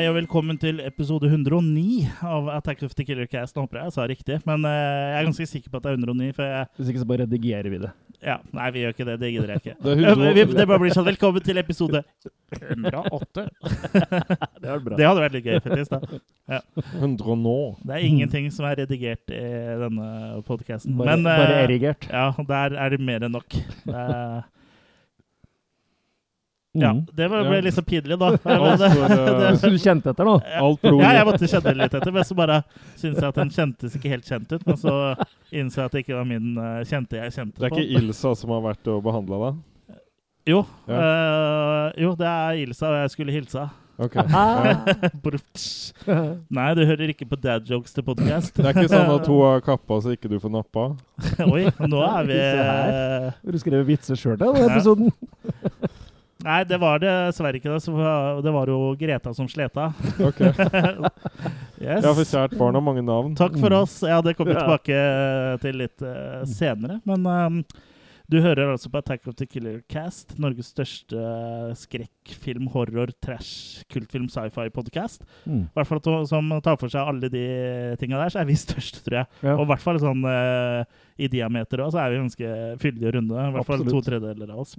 Hei og velkommen til episode 109 av Attack of the Killer Cast. Nå håper jeg jeg sa riktig, men uh, jeg er ganske sikker på at det er 109. For jeg, Hvis ikke så bare redigerer vi det. ja, Nei, vi gjør ikke det. Det gidder jeg ikke. Det er Eh, 100 vi- Det bare blir sånn velkommen til episode 108. Det bra. Det hadde vært litt gøy, faktisk. da. 100 nå. Det er ingenting som er redigert i denne podkasten. Bare, Men eh, bare erigert. ja, der er det mer enn nok. Eh, ja, Mm. det var- ble Ja. litt så pinlig, da. Men, Så du kjente etter nå? Alt Ja, jeg måtte kjenne litt etter, men så bare syntes jeg at den kjentes ikke helt kjent ut. Men så innså jeg at det ikke var min eh, kjente jeg kjente på. Det er på. ikke Ilsa som har vært og behandla deg? Jo, Ja. eh, jo, det er Ilsa, og jeg skulle hilse henne. Ok. Ah. Nei, du hører ikke på dad jokes til podkast. Det er ikke sånn at hun har kappa så ikke du får nappa? Oi, nå er vi Se her. Du skrev vitser sjøl til denne episoden. Nei, det var dessverre ikke det. Det var jo Greta som sleta. Ok. yes. Ja, for kjært barn har mange navn. Takk for oss. Ja, det kommer vi tilbake til litt uh, senere. Men ehm, du hører altså på Attack of the Killer Cast, Norges største eh, skrekkfilm, horror, trash, kultfilm, sci-fi-podkast. Mm. I hvert fall som tar for seg alle de tinga der, så er vi størst, tror jeg. Ja. Og i hvert fall sånn uh, i diameter òg, så er vi ganske fyldige og runde. I hvert fall Absolutt. to tredjedeler av oss.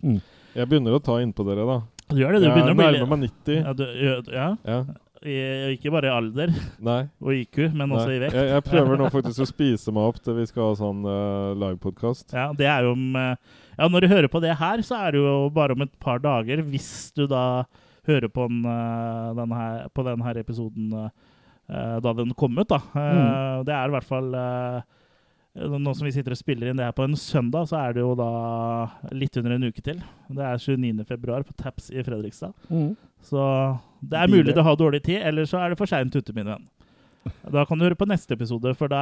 Jeg begynner å ta innpå dere, da. Du gjør det, du Jeg begynner å bli Jeg nærmer meg 90. ja, du, ja, Ja. I, ikke bare i alder Nei. og IQ, men også Nei. i vekt. Jeg, jeg prøver nå faktisk å spise meg opp til vi skal ha sånn uh, livepodkast. Ja, det er jo om uh, Ja, når du hører på det her, så er det jo bare om et par dager, hvis du da hører på den, uh, den her, på den her episoden uh, da den kom ut, da. Mm. Det er i hvert fall eh, Nå som vi sitter og spiller inn det her på en søndag, så er det jo da litt under en uke til. Det er 29. februar på Taps i Fredrikstad. Mm. Så det er mulig du har dårlig tid, eller så er det for seint ute, min venn. Da kan du høre på neste episode, for da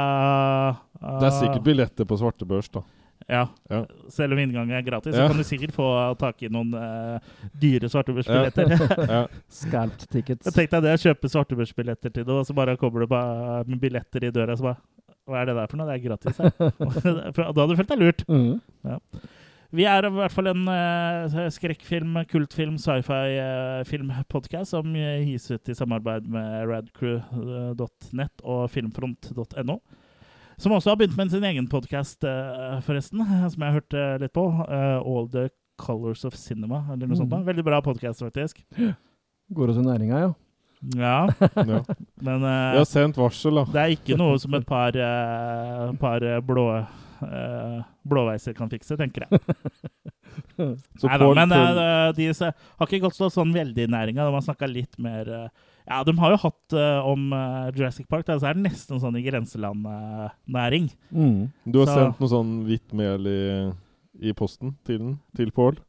Det er sikkert billetter på svarte børs, da. Ja. Ja. Selv om inngangen er gratis, Ja. så kan du sikkert få tak i noen uh, dyre svartebørsbilletter. Ja. Scalped tickets. Tenk deg det, å kjøpe svartebørsbilletter til det, og så bare kommer du med billetter i døra, så bare Hva er det der for noe? Det er gratis her. da hadde du følt deg lurt. Mm. Vi er i hvert fall en uh, skrekkfilm, kultfilm, sci-fi-filmpodkast som eh, gis ut i samarbeid med radcrew.net og filmfront.no. Som også har begynt med sin egen podkast, forresten, som jeg hørte litt på. eh, All the Colors of Cinema, eller noe sånt. da. Mm. Veldig bra podkast, faktisk. Går også næringa, ja. Ja, Ja. men uh, Vi har sendt varsel, da. det er ikke noe som et par, uh, par eh, blå uh, blåveiser kan fikse, tenker jeg. Neida, Paul- men de har ikke gått så sånn veldig i næringa. De har snakka litt mer Ja, de har jo hatt om Jurassic Park. Da, så er det nesten sånn i grenseland-næring. Mm. Du har så- sendt noe sånn hvitt mel i, i posten til den? Til Pål?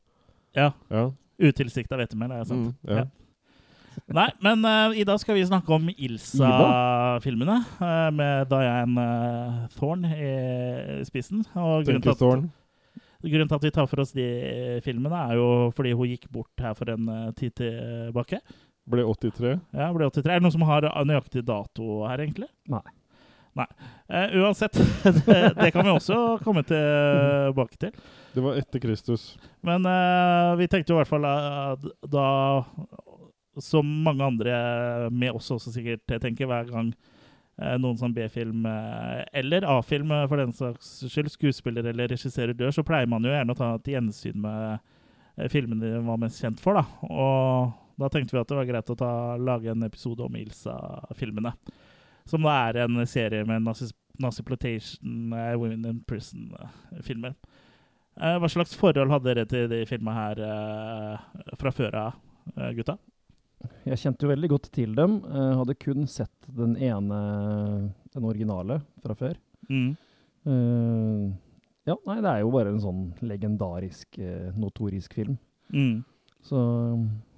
ja. Ja. Utilsikta hvetemel, er sant. Mm, ja. Nei, men uh, i dag skal vi snakke om Ilsa-filmene. Uh, med Diane uh, Thorne i spissen. Og grunnen til, at, grunnen til at vi tar for oss de filmene, er jo fordi hun gikk bort her for en tid tilbake. Ble 83. Ja, ble 83. Er det noen som har nøyaktig dato her, egentlig? Nei. Nei. Uh, uansett, det, det kan vi også komme tilbake til. Det var etter Kristus. Men uh, vi tenkte jo i hvert fall at da, som mange andre med oss også sikkert tenker hver gang eh, noen som B-film eh, eller A-film eh, for den saks skyld, skuespiller eller regisserer dør, så pleier man jo gjerne å ta et gjensyn med filmene de var mest kjent for. da. Og da tenkte vi at det var greit å ta, lage en episode om Ilsa-filmene. Som da er en serie med Nazi- Naziplotation, uh, Women in Prison-filmer. Hva slags forhold hadde dere til de filmene her fra før av, gutta? Jeg kjente jo veldig godt til dem. eh, hadde kun sett den ene, den originale, fra før. Mm. Uh, ja, nei, det er jo bare en sånn legendarisk, eh, notorisk film. Mm. Så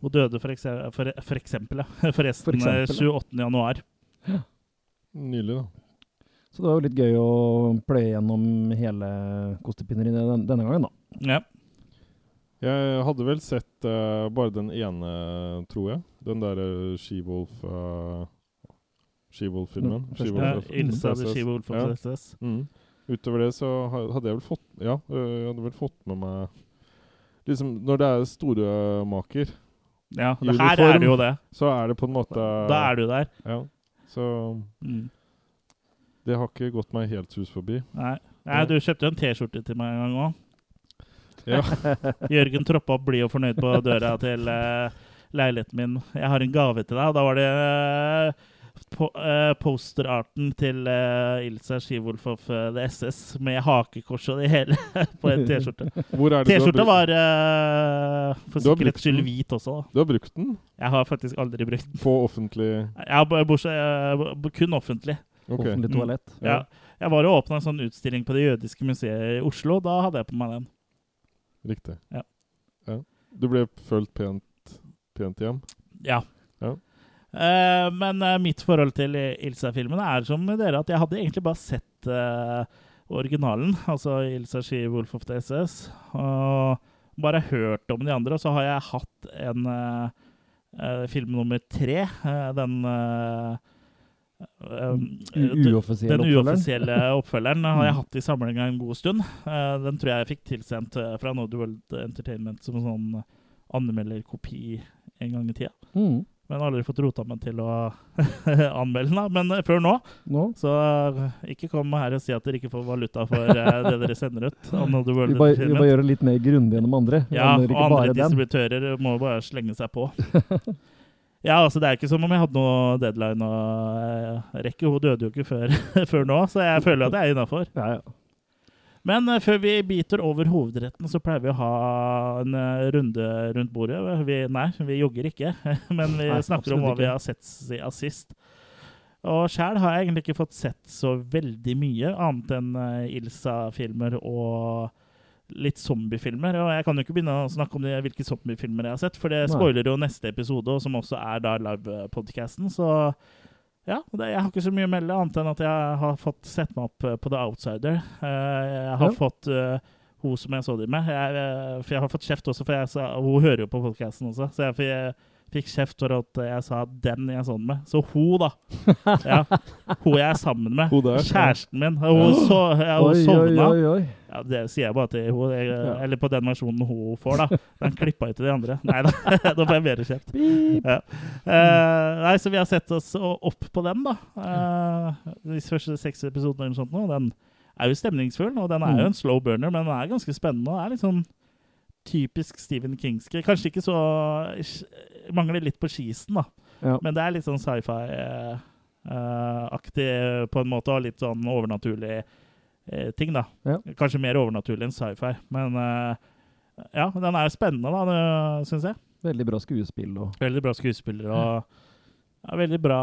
Og døde for, ekse for, for eksempel, ja. Forresten, For eksempel, 28. januar. Nylig, da. Så det var jo litt gøy å pløye gjennom hele kostepinneriet denne gangen, da. Ja. Jeg hadde vel sett uh, bare den ene, tror jeg. Den derre She-Wolf uh, She-Wolf-filmen. She-Wolf Ja, the She-Wolf Ja. Mm. Utover det så hadde jeg vel fått Ja, øh, jeg hadde vel fått med meg Liksom, når det er store maker, Ja, det her er det jo det. så er det på en måte Da er du der. Ja. Så Mm. det har ikke gått meg helt hus forbi. Nei. Nei, du kjøpte en T-skjorte til meg en gang òg. Ja. Jørgen troppa opp blid og fornøyd på døra til uh, leiligheten min. 'Jeg har en gave til deg.' Og da var det uh, po uh, posterarten til Ilsa Skiwolf of The SS med hakekors og det hele på en T-skjorte. T-skjorta var for sikkerhets skyld hvit også. da. Du har brukt den Jeg har faktisk aldri brukt den. på offentlig Ja, bortsett, kun offentlig. Okay. Offentlig Mm. toalett. Ja. Jeg var og åpna en sånn utstilling på Det jødiske museet i Oslo. Da hadde jeg på meg den. Riktig. Ja. Ja. Du ble følt pent, pent hjem? Ja. Ja. Uh, men uh, mitt forhold til Ilsa-filmene er som dere, at jeg hadde egentlig bare sett uh, originalen, altså Ilsa Ski Wolf of the SS, og bare hørt om de andre. Og så har jeg hatt en film nummer tre, den eh, eh, den uoffisielle oppfølgeren har jeg Mm. hatt i samlinga en god stund. Eh, den tror jeg jeg fikk tilsendt eh, fra Node World Entertainment som en sånn anmelderkopi en gang i tida. Mm. Men aldri fått rota meg til å anmelde den. Men eh, før nå, Nå. så ikke kom her og si at dere ikke får valuta for det dere sender ut. Vi bare, bare gjør det litt mer grundig enn de andre. Ja, og andre distributører må bare slenge seg på. Ja, altså Det er ikke som om jeg hadde noe deadline å eh, rekke. Hun døde jo ikke før, før nå, så jeg føler at jeg er innafor. Ja, ja. Men uh, før vi biter over hovedretten, så pleier vi å ha en uh, runde rundt bordet. Vi, nei, vi jogger ikke, men vi Nei, snakker om hva hva vi har sett siden sist. Og sjæl har jeg egentlig ikke fått sett så veldig mye, annet enn uh, Ilsa-filmer og litt zombiefilmer. Og jeg kan jo ikke begynne å snakke om det, hvilke zombiefilmer jeg har sett, for det spoiler jo neste episode, som også er da live-podcasten. Så ja, det, jeg har ikke så mye å melde, annet enn at jeg har fått sett meg opp eh, på The Outsider. Eh, jeg har Ja. fått uh, hun som jeg så dem med. Jeg, for jeg har fått kjeft også, for jeg sa, hun hører jo på podcasten også. Så jeg, jeg fikk kjeft for at jeg sa 'den jeg så den med'. Så hun, da. Ja, hun jeg er sammen med. Kjæresten min. Hun, så, ja, hun Oi, oi, oi, oi. Ja, det sier jeg bare til hun, jeg, Ja. eller på den versjonen hun får, da. Den klippa ikke de andre. Nei da, da får jeg mer kjeft. Ja. Uh, nei, så vi har sett oss opp på den, da. Uh, de første seks episodene eller noe sånt nå. Den er jo stemningsfull, og den er jo Mm. en slow burner, men den er ganske spennende. Og er litt sånn typisk Stephen Kingske. Kanskje ikke så Mangler litt på skisen, da. Ja. Men det er litt sånn sci-fi-aktig på en måte, og litt sånn overnaturlig eh, ting, da. Ja. Kanskje mer overnaturlig enn sci-fi. Men eh, ja, den er spennende, da, syns jeg. Veldig bra skuespill og Veldig bra skuespillere og ja, veldig, bra,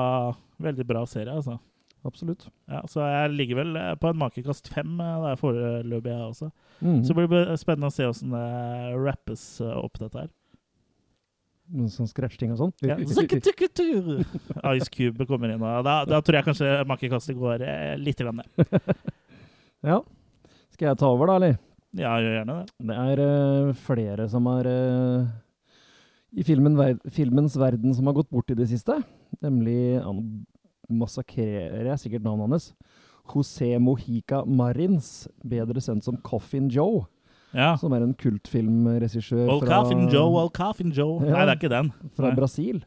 veldig bra serie, altså. Absolutt. Ja, så jeg ligger vel eh, på en makekast fem eh, der foreløpig, jeg også. Mm. Så det blir spennende å se åssen det rappes eh, opp, dette her. noen Sånn scratch-ting og sånn. Ja. Ice Cube kommer inn, og da, da tror jeg kanskje makekastet går eh, litt ned. Ja. Skal jeg ta over, da, eller? Ja, gjør gjerne det. Det er uh, flere som har uh, i filmen, ver filmens verden som har gått bort i det siste. Nemlig Nå massakrerer jeg sikkert navnet hans. José Mojica Marins, bedre sendt som Coffin Joe, Ja. som er en kultfilmregissør Old fra, Coffin Joe, Old Coffin Joe. Ja. Nei, det er ikke den. fra Nei. Brasil.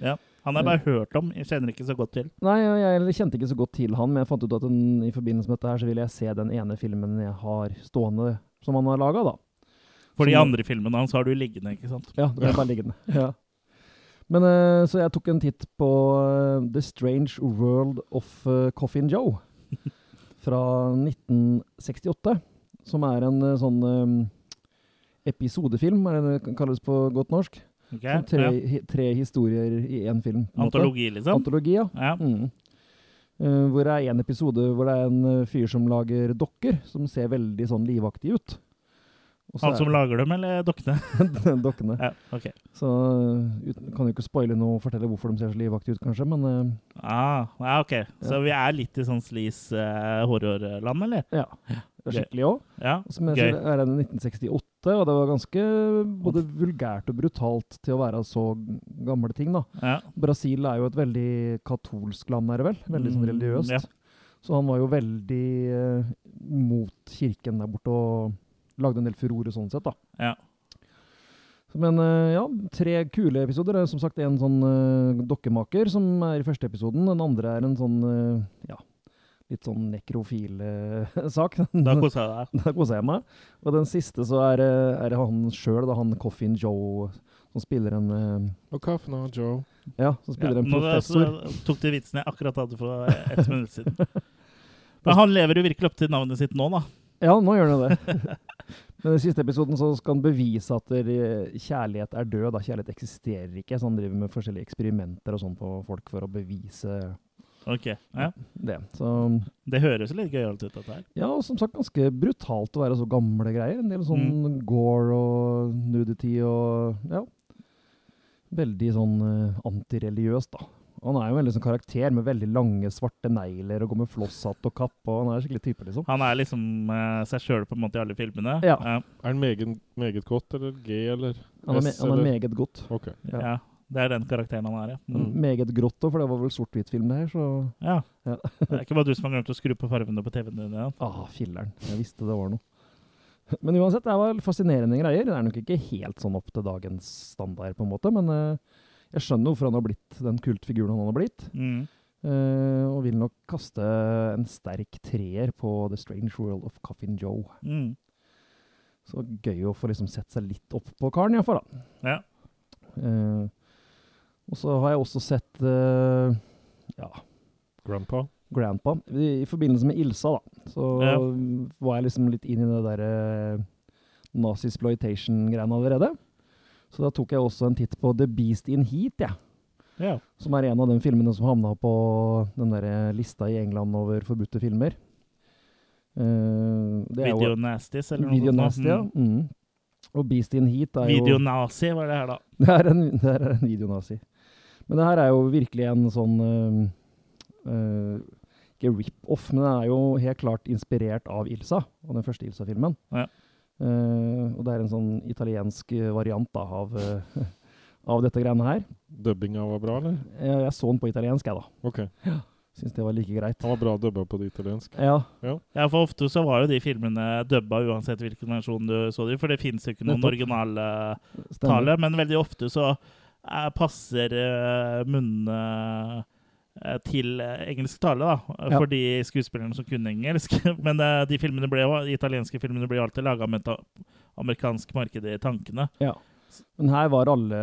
Ja. Han har jeg bare hørt om, jeg kjenner ikke så godt til. Nei, jeg, kjente ikke så godt til han, men jeg fant ut at den, i forbindelse med dette her, så ville jeg se den ene filmen jeg har stående som han har laga, da. For de andre filmene hans har du liggende, ikke sant? Ja, det er bare liggende. Ja. Men uh, Så jeg tok en titt på uh, The Strange World of uh, Coffin Joe fra 1968. Som er en eh, sånn um, episodefilm, er det det kalles på godt norsk. Ok, Som tre, ja. hi, tre historier i én film. Antologi, måte. Liksom? Antologi, ja. Ja. Mm. Uh, hvor det er en episode hvor det er en eh, fyr som lager dokker, som ser veldig sånn livaktig ut. Og så Han som er- lager dem, eller dokkene? dokkene. Ja, okay. Så uh, ut, kan jo ikke spoile noe og fortelle hvorfor de ser så livaktige ut, kanskje, men uh, Ah, ja, ok. Så vi er litt i sånn slis horrorland, eller? ja. Det er skikkelig òg. Ja, Som jeg sier, er en 1968, og det var ganske både vulgært og brutalt til å være så gamle ting, da. Ja. Brasil er jo et veldig katolsk land, er det vel? Veldig sånn Mm, religiøst. ja. Så han var jo veldig uh, mot kirken der borte og lagde en del furore sånn sett, da. Ja. Men eh, ja, tre kule episoder. Det er som sagt en sånn uh, dokkemaker som er i første episoden. Den andre er en sånn uh, ja, litt sånn nekrofil eh, sak. Da koser jeg deg. Da koser jeg meg. Og den siste så er, eh, er det han sjøl, han Coffin Joe, som spiller en eh, Og Coffin og Joe. Ja, som spiller en nå, professor. Så, tok de vitsen jeg akkurat hadde for ett minutt siden. Men han lever jo virkelig opp til navnet sitt nå, da. Ja, nå gjør han det. Men i siste episoden så skal han bevise at eh, kjærlighet er død. Da. Kjærlighet eksisterer ikke. Så han driver med forskjellige eksperimenter og sånn på folk for å bevise Ok, ja. det. Så Det høres litt gøyalt ut, dette her. ja, og som sagt ganske brutalt å være så gamle greier. En del sånn gore og nudity og ja. Veldig sånn uh, antireligiøst, da. Han er jo en veldig sånn karakter med veldig lange, svarte negler og går med flosshatt og kapp. og Han er skikkelig type, liksom. Han er liksom uh, seg sjøl på en måte i alle filmene. Ja. ja. Er han meget, meget godt, eller G, eller Han er, me han er eller? meget godt. Ok. Ja. Ja, Det er den karakteren han er, ja. Mm. Meget grått òg, for det var vel sort-hvitt-film, det her. Så ja. Ja. det er ikke bare du som har glemt å skru på fargene på TV-en din igjen. ah, filleren. Jeg visste det var noe. Men uansett, det var fascinerende greier. Det er nok ikke helt sånn opp til dagens standard, på en måte, men uh, jeg skjønner hvorfor han har blitt den kultfiguren han har blitt. Mm. Uh, og vil nok kaste en sterk treer på The Strange World of Coffin Joe. Mm. Så gøy å få liksom sett seg litt opp på karen, iallfall. Ja. Uh, og så har jeg også sett uh, ja, Grandpa. Grandpa. I, I forbindelse med Ilsa, da, så Ja. var jeg liksom litt inn i det derre nazi-sploitation-greiene allerede. Så da tok jeg også en titt på The Beast in Heat, jeg. ja. Som er en av de filmene som havna på den der lista i England over forbudte filmer. Uh, jo- Video Nasties, eller Video noe Nasty, sånt. ja. Mm. Og Beast in Heat er Video jo Nazi var det her, da. Det er en, det er en videonazi. Men det her er jo virkelig en sånn uh, uh, Ikke rip-off, men den er jo helt klart inspirert av Ilsa, av den første Ilsa-filmen. Ja. Uh, og det er en sånn italiensk variant da, av, av dette greiene her. Dubbinga var bra, eller? Jeg, jeg så den på italiensk, jeg, da. Ok. Syns det var like greit. Han var bra dubba på det italienske. Ja, Ja, for ofte så var jo de filmene dubba uansett hvilken versjon du så dem, for det fins jo ikke noen originale tale, men veldig ofte så passer uh, munnene eh, til eh, engelsk tale, da, Ja. for de skuespillerne som kunne engelsk. Men eh, de filmene ble de italienske filmene ble alltid laga med et amerikansk marked i tankene. Ja. Men her var alle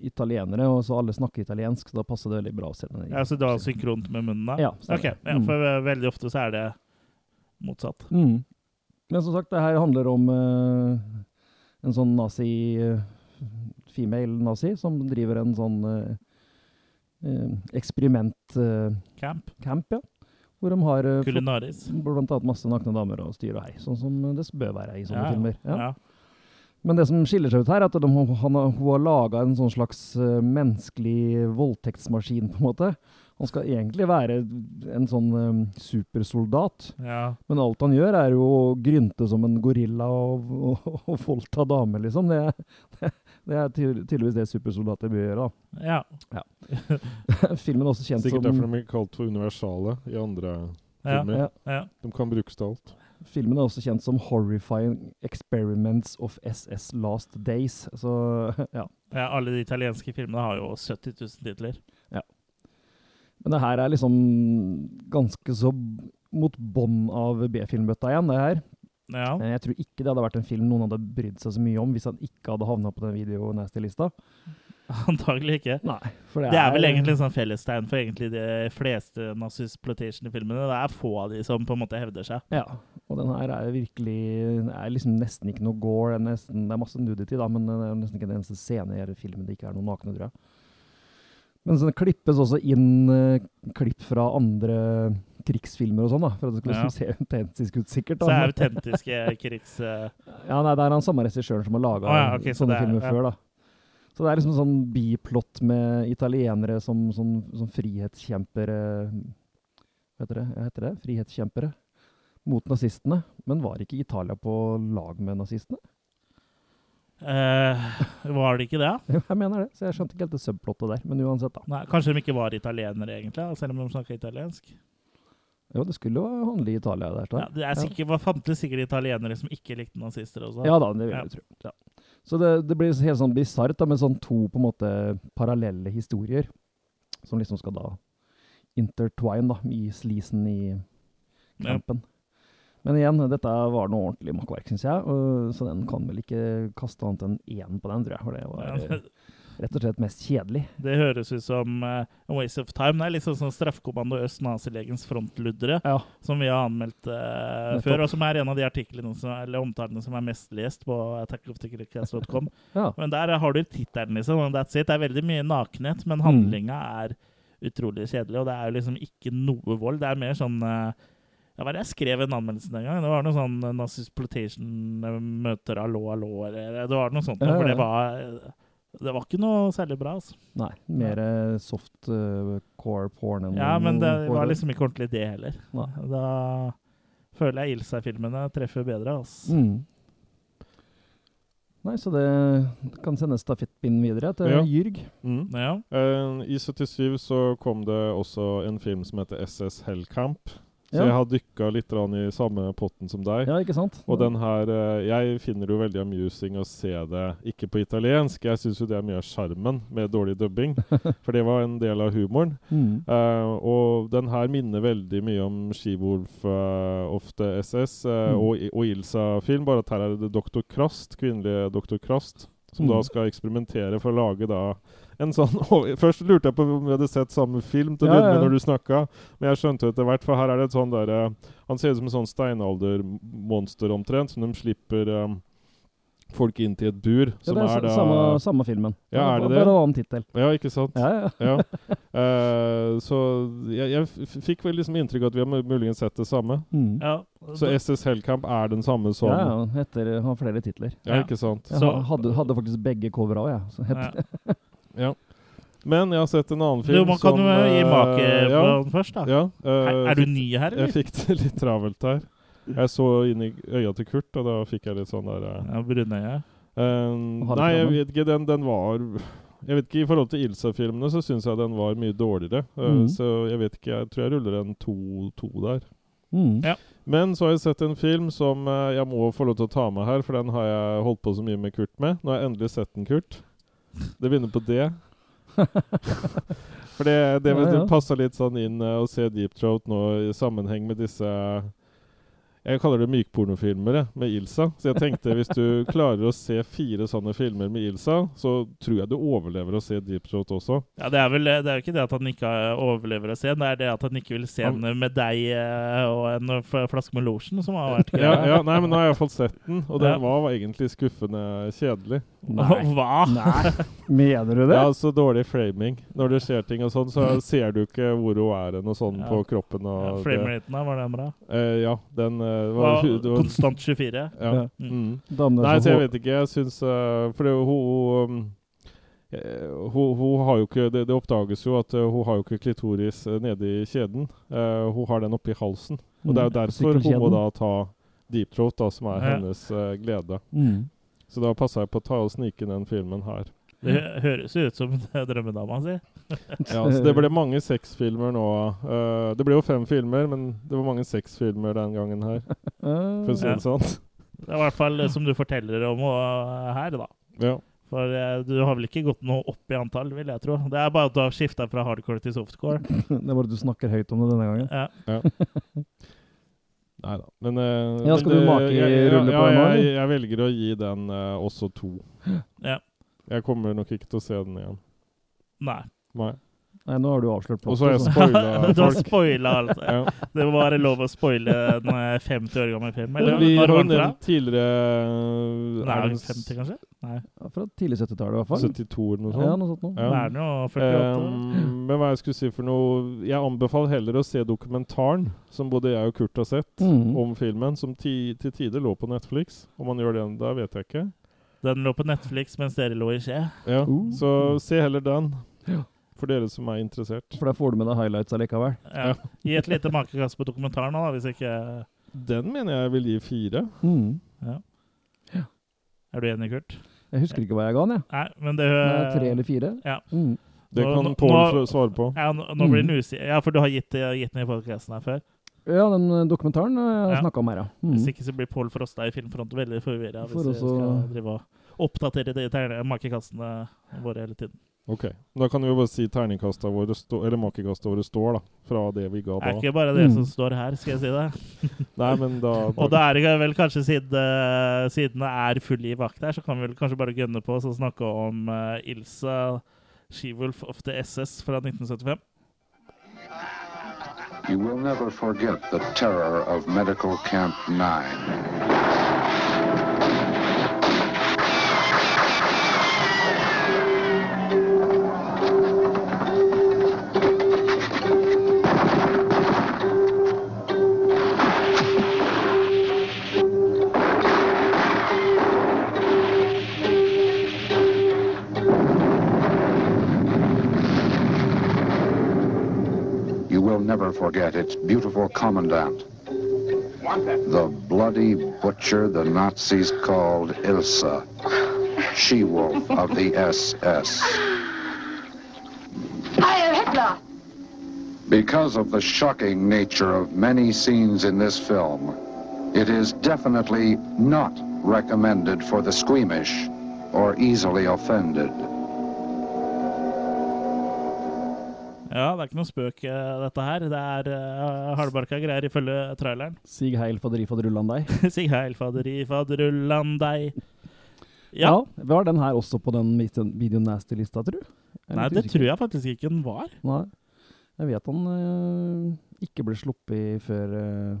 italienere, og så alle snakker italiensk, så da passer det veldig bra Ja, så det var synkront med munnen, da? Ja, Okay. Ok, ja, Mm. for mm. veldig ofte så er det motsatt. Mm. Men som sagt, det her handler om uh, en sånn nazi eh, Female nazi som driver en sånn eksperimentcamp, Camp. ja. Hvor de har Kulinaris. blant annet masse nakne damer og styr og hei. Sånn som det bør være i sånne Ja, filmer. Ja. Ja. Men det som skiller seg ut her, er at de, han, hun har laga en sånn slags eh, menneskelig voldtektsmaskin, på en måte. Han skal egentlig være en sånn um, supersoldat. ja. Men alt han gjør, er jo å grynte som en gorilla og, og, og voldta damer, liksom. Det, er- det er tydeligvis det supersoldater bør gjøre. ja. ja. Filmen er også kjent Sikkert som derfor de blir kalt for universale i andre Ja. filmer. ja, ja. De kan brukes til alt. Filmen er også kjent som 'Horrifying Experiments of SS Last Days'. Så ja. Ja, alle de italienske filmene har jo 70 000 titler. Men det her er liksom ganske så mot bånn av B-filmbøtta igjen, det her. Ja. Men jeg tror ikke det hadde vært en film noen hadde brydd seg så mye om hvis han ikke hadde havna på den video-nasty-lista. Antagelig ikke. Nei, for Det er vel egentlig en sånn fellestegn for egentlig de fleste nazisploitation-filmene. Det er få av de som på en måte hevder seg. Ja, og den her er virkelig er liksom nesten ikke noe gore. Det er, nesten, det er masse nudity, da, men det er nesten ikke den eneste scene i filmen det ikke er noen nakne, tror jeg. Men så det klippes også inn uh, klipp fra andre krigsfilmer og sånn, da, for at det skulle liksom se autentisk ut, sikkert. Så Da. er autentiske krigs... eh, Ja, nei, det er han samme regissøren som har laga oh, ja, okay, sånne så er- filmer ja. før, da. Så det er liksom sånn biplott med italienere som, som, som frihetskjempere Hva heter det? Hva heter det? Frihetskjempere mot nazistene. Men var ikke Italia på lag med nazistene? eh, var det ikke det? Jo, jeg mener det. Så jeg skjønte ikke helt det subplottet der. Men uansett, da. Nei, kanskje de ikke var italienere, egentlig, selv om de snakka italiensk? Jo, det skulle jo handle i Italia der. Ja, det er sikkert, var fantes sikkert italienere som ikke likte nazister også. Ja da, det vil Ja. jeg tro. Ja. Så det, det blir helt sånn bisart med sånn to på en måte parallelle historier, som liksom skal da intertwine da, i sleasen i Ja. kampen. Men igjen, dette var noe ordentlig makkverk, syns jeg, og, så den kan vel ikke kaste annet enn én på den, tror jeg. For det var Ja, rett og slett mest kjedelig. Det høres ut som uh, a waste of time. Det er litt sånn som Straffekommando Øst nazilegens frontluddere, Ja. som vi har anmeldt uh, før, og som er en av de artiklene som, eller omtalene som er mest lest på attackofthecast.com. ja. Men der har du tittelen, liksom. and That's it. Det er veldig mye nakenhet, men Mm. handlinga er utrolig kjedelig. Og det er jo liksom ikke noe vold. Det er mer sånn uh, ja, Hva er det jeg skrev en anmeldelse den gangen? Det var noe sånn Nazisploitation eh, møter allo, allo, eller Det var noe sånt. Ja, ja, For det var Det var ikke noe særlig bra, altså. Nei, mer soft uh, core porn enn Ja, men det var liksom ikke ordentlig det heller. Nei. Da føler jeg Ilsa-filmene treffer bedre, altså. Mm. Nei, så det kan sendes stafettpinnen videre til Ja. Jyrg. Mm. Ja. Eh, I 77 så kom det også en film som heter SS Hellcamp. Så jeg har dykka litt i samme potten som deg. Ja, ikke sant? Og den her eh, Jeg finner det jo veldig amusing å se det ikke på italiensk. Jeg syns jo det er mye av sjarmen med dårlig dubbing, for det var en del av humoren. Mm. Uh, og den her minner veldig mye om Skivolf uh, ofte SS uh, Mm. og, og Ilsa-film, bare at her er det Dr. Krast, kvinnelige Dr. Krast, som Mm. da skal eksperimentere for å lage da en sånn Først lurte jeg på om vi hadde sett samme film til å Ja, begynne ja. med når du snakka, men jeg skjønte etter hvert, for her er det et sånn derre Han ser ut som en sånn steinaldermonster omtrent, som de slipper um, folk inn til et bur, Ja, som det er, er da samme, samme filmen. Ja, er det Bare en annen tittel. Ja, ikke sant? Ja, ja. Ja. Uh, så jeg, jeg fikk vel liksom inntrykk av at vi har muligens sett det samme. Mm. ja. Så SS Hellcamp er den samme som ja, ja, heter, har flere titler. Ja, Ja. ikke sant? Jeg hadde, hadde faktisk begge covera òg, jeg. Ja. Ja. Men jeg har sett en annen Du, som man kan som jo gi eh, make på ja, den først, da. ja, uh, Er, er du fikk- ny her, Jeg fikk det litt travelt her. Jeg så inn i øya til Kurt, og da fikk jeg litt sånn der uh, Ja, Brunøye. eh, Har Nei, jeg vet ikke. Den, den var Jeg vet ikke, I forhold til Ilsa-filmene så syns jeg den var mye dårligere. Mm. Så jeg vet ikke. Jeg tror jeg ruller en to, to der. mm. Ja. Men så har jeg sett en film som eh, jeg må få lov til å ta med her, for den har jeg holdt på så mye med Kurt med. Nå har jeg endelig sett den, Kurt. Det begynner på D. For det, det, Ja, ja. det passa litt sånn inn uh, å se Deep Throat nå i sammenheng med disse Jeg kaller det mykpornofilmer med Ilsa. Så jeg tenkte hvis du klarer å se fire sånne filmer med Ilsa, så tror jeg du overlever å se Deep Throat også. Ja, det er vel det er jo ikke det at han ikke overlever å se den, det er det at han ikke vil se den med deg eh, og en flaske med lotion, som har vært Ja, greia. ja, nei, men nå har jeg iallfall sett den, og den var, var egentlig skuffende kjedelig. Nei. Hva? Nei. Mener du det? Ja, så dårlig framing. Når det skjer ting og sånn, så ser du ikke hvor hun er hen og sånn Ja. på kroppen. Ja, Og det, Frameraten da, var den bra? eh, ja, den eh, Var var, det var konstant 24. ja. Ja. Mm. Nei, er så jeg vet ikke. Jeg syns uh, For det, hun, hun, um, eh, hun, hun har jo ikke det, det oppdages jo at hun har jo ikke klitoris nede i kjeden. Uh, hun har den oppi halsen. Og det er jo Mm. derfor hun må da ta deep throat, da, som er Ja. hennes uh, glede. Mm. Så da passa jeg på å ta og snike inn den filmen her. Det høres jo ut som drømmedama si. Ja, så Det ble mange sexfilmer nå. Uh, det ble jo fem filmer, men det var mange sexfilmer den gangen her. For å si Ja. det sånn. Det er i hvert fall det som du forteller om uh, her, da. Ja. For uh, du har vel ikke gått noe opp i antall, vil jeg tro. Det er bare at du har skifta fra hardcore til softcore. det er bare at du snakker høyt om det denne gangen. Ja. Nei da. Men, uh, Ja, men skal du make i rulle på ja, den Ja, jeg, jeg velger å gi den uh, også to. Ja. Jeg kommer nok ikke til å se den igjen. Nei. Nei. Nei, nå har du avslørt Og så har jeg plottet, spoila Du har folk. spoila alt. Ja. Det må være lov å spoile en eh, 50 år gammel film. Eller Vi har en jo nevnt tidligere Nei, er den 50, kanskje? Nei. Ja, fra tidlig 70-tallet, i hvert fall. 72 eller noe sånt. Ja, noe sånt noe. Ja. Det er den jo 48. Um, men hva jeg skulle si for noe Jeg anbefaler heller å se dokumentaren, som både jeg og Kurt har sett, Mhm. om filmen, som ti, til tider lå på Netflix. Om man gjør det da, vet jeg ikke. Den lå på Netflix mens dere lå i skje. Ja, Uh. Så se heller den. Ja. For dere som er interessert. For der får du med deg highlights allikevel. Ja. Gi et lite makekast på dokumentaren nå, da, hvis ikke Den mener jeg vil gi fire. Mm. Er du enig, Kurt? Jeg husker ikke hva jeg ga den, jeg. Nei, men det Nei, Tre eller fire? Ja. Mm. Det kan Pål svare på. Ja, nå, nå blir den usikker. Ja, for du har gitt, gitt den i podkasten her før. Ja, den eh, dokumentaren har jeg Ja. snakka om her, ja. Mm. Hvis ikke så blir Pål Frosta i Filmfront veldig forvirra hvis For vi skal drive og oppdatere de makekastene våre hele tiden. Ok. Da kan vi jo bare si terningkasta våre eller makekasta våre står, da. Fra det vi ga Det er ikke bare det Mm. som står her, skal jeg si det. Nei, men da Og da er det vel kanskje siden, eh, siden det er full liv bak der, så kan vi vel kanskje bare gønne på oss og snakke om uh, Ilsa She-Wolf of the SS fra 1975. You will never forget the terror of Medical Camp 9. Will never forget its beautiful commandant. The bloody butcher the Nazis called Ilsa, she-wolf of the SS. Heil Hitler! Because of the shocking nature of many scenes in this film, it is definitely not recommended for the squeamish or easily offended. Ja, det er ikke noe spøk, eh, dette her. Det er uh, hardbarka greier ifølge traileren. Sig heil faderi faderullan deg. Sig heil, faderi, faderullan deg. Ja. Ja. Var den her også på den Video- Nasty-lista, tror du? Nei, det tror jeg faktisk ikke den var. Nei. Jeg vet han uh, ikke ble sluppet før uh,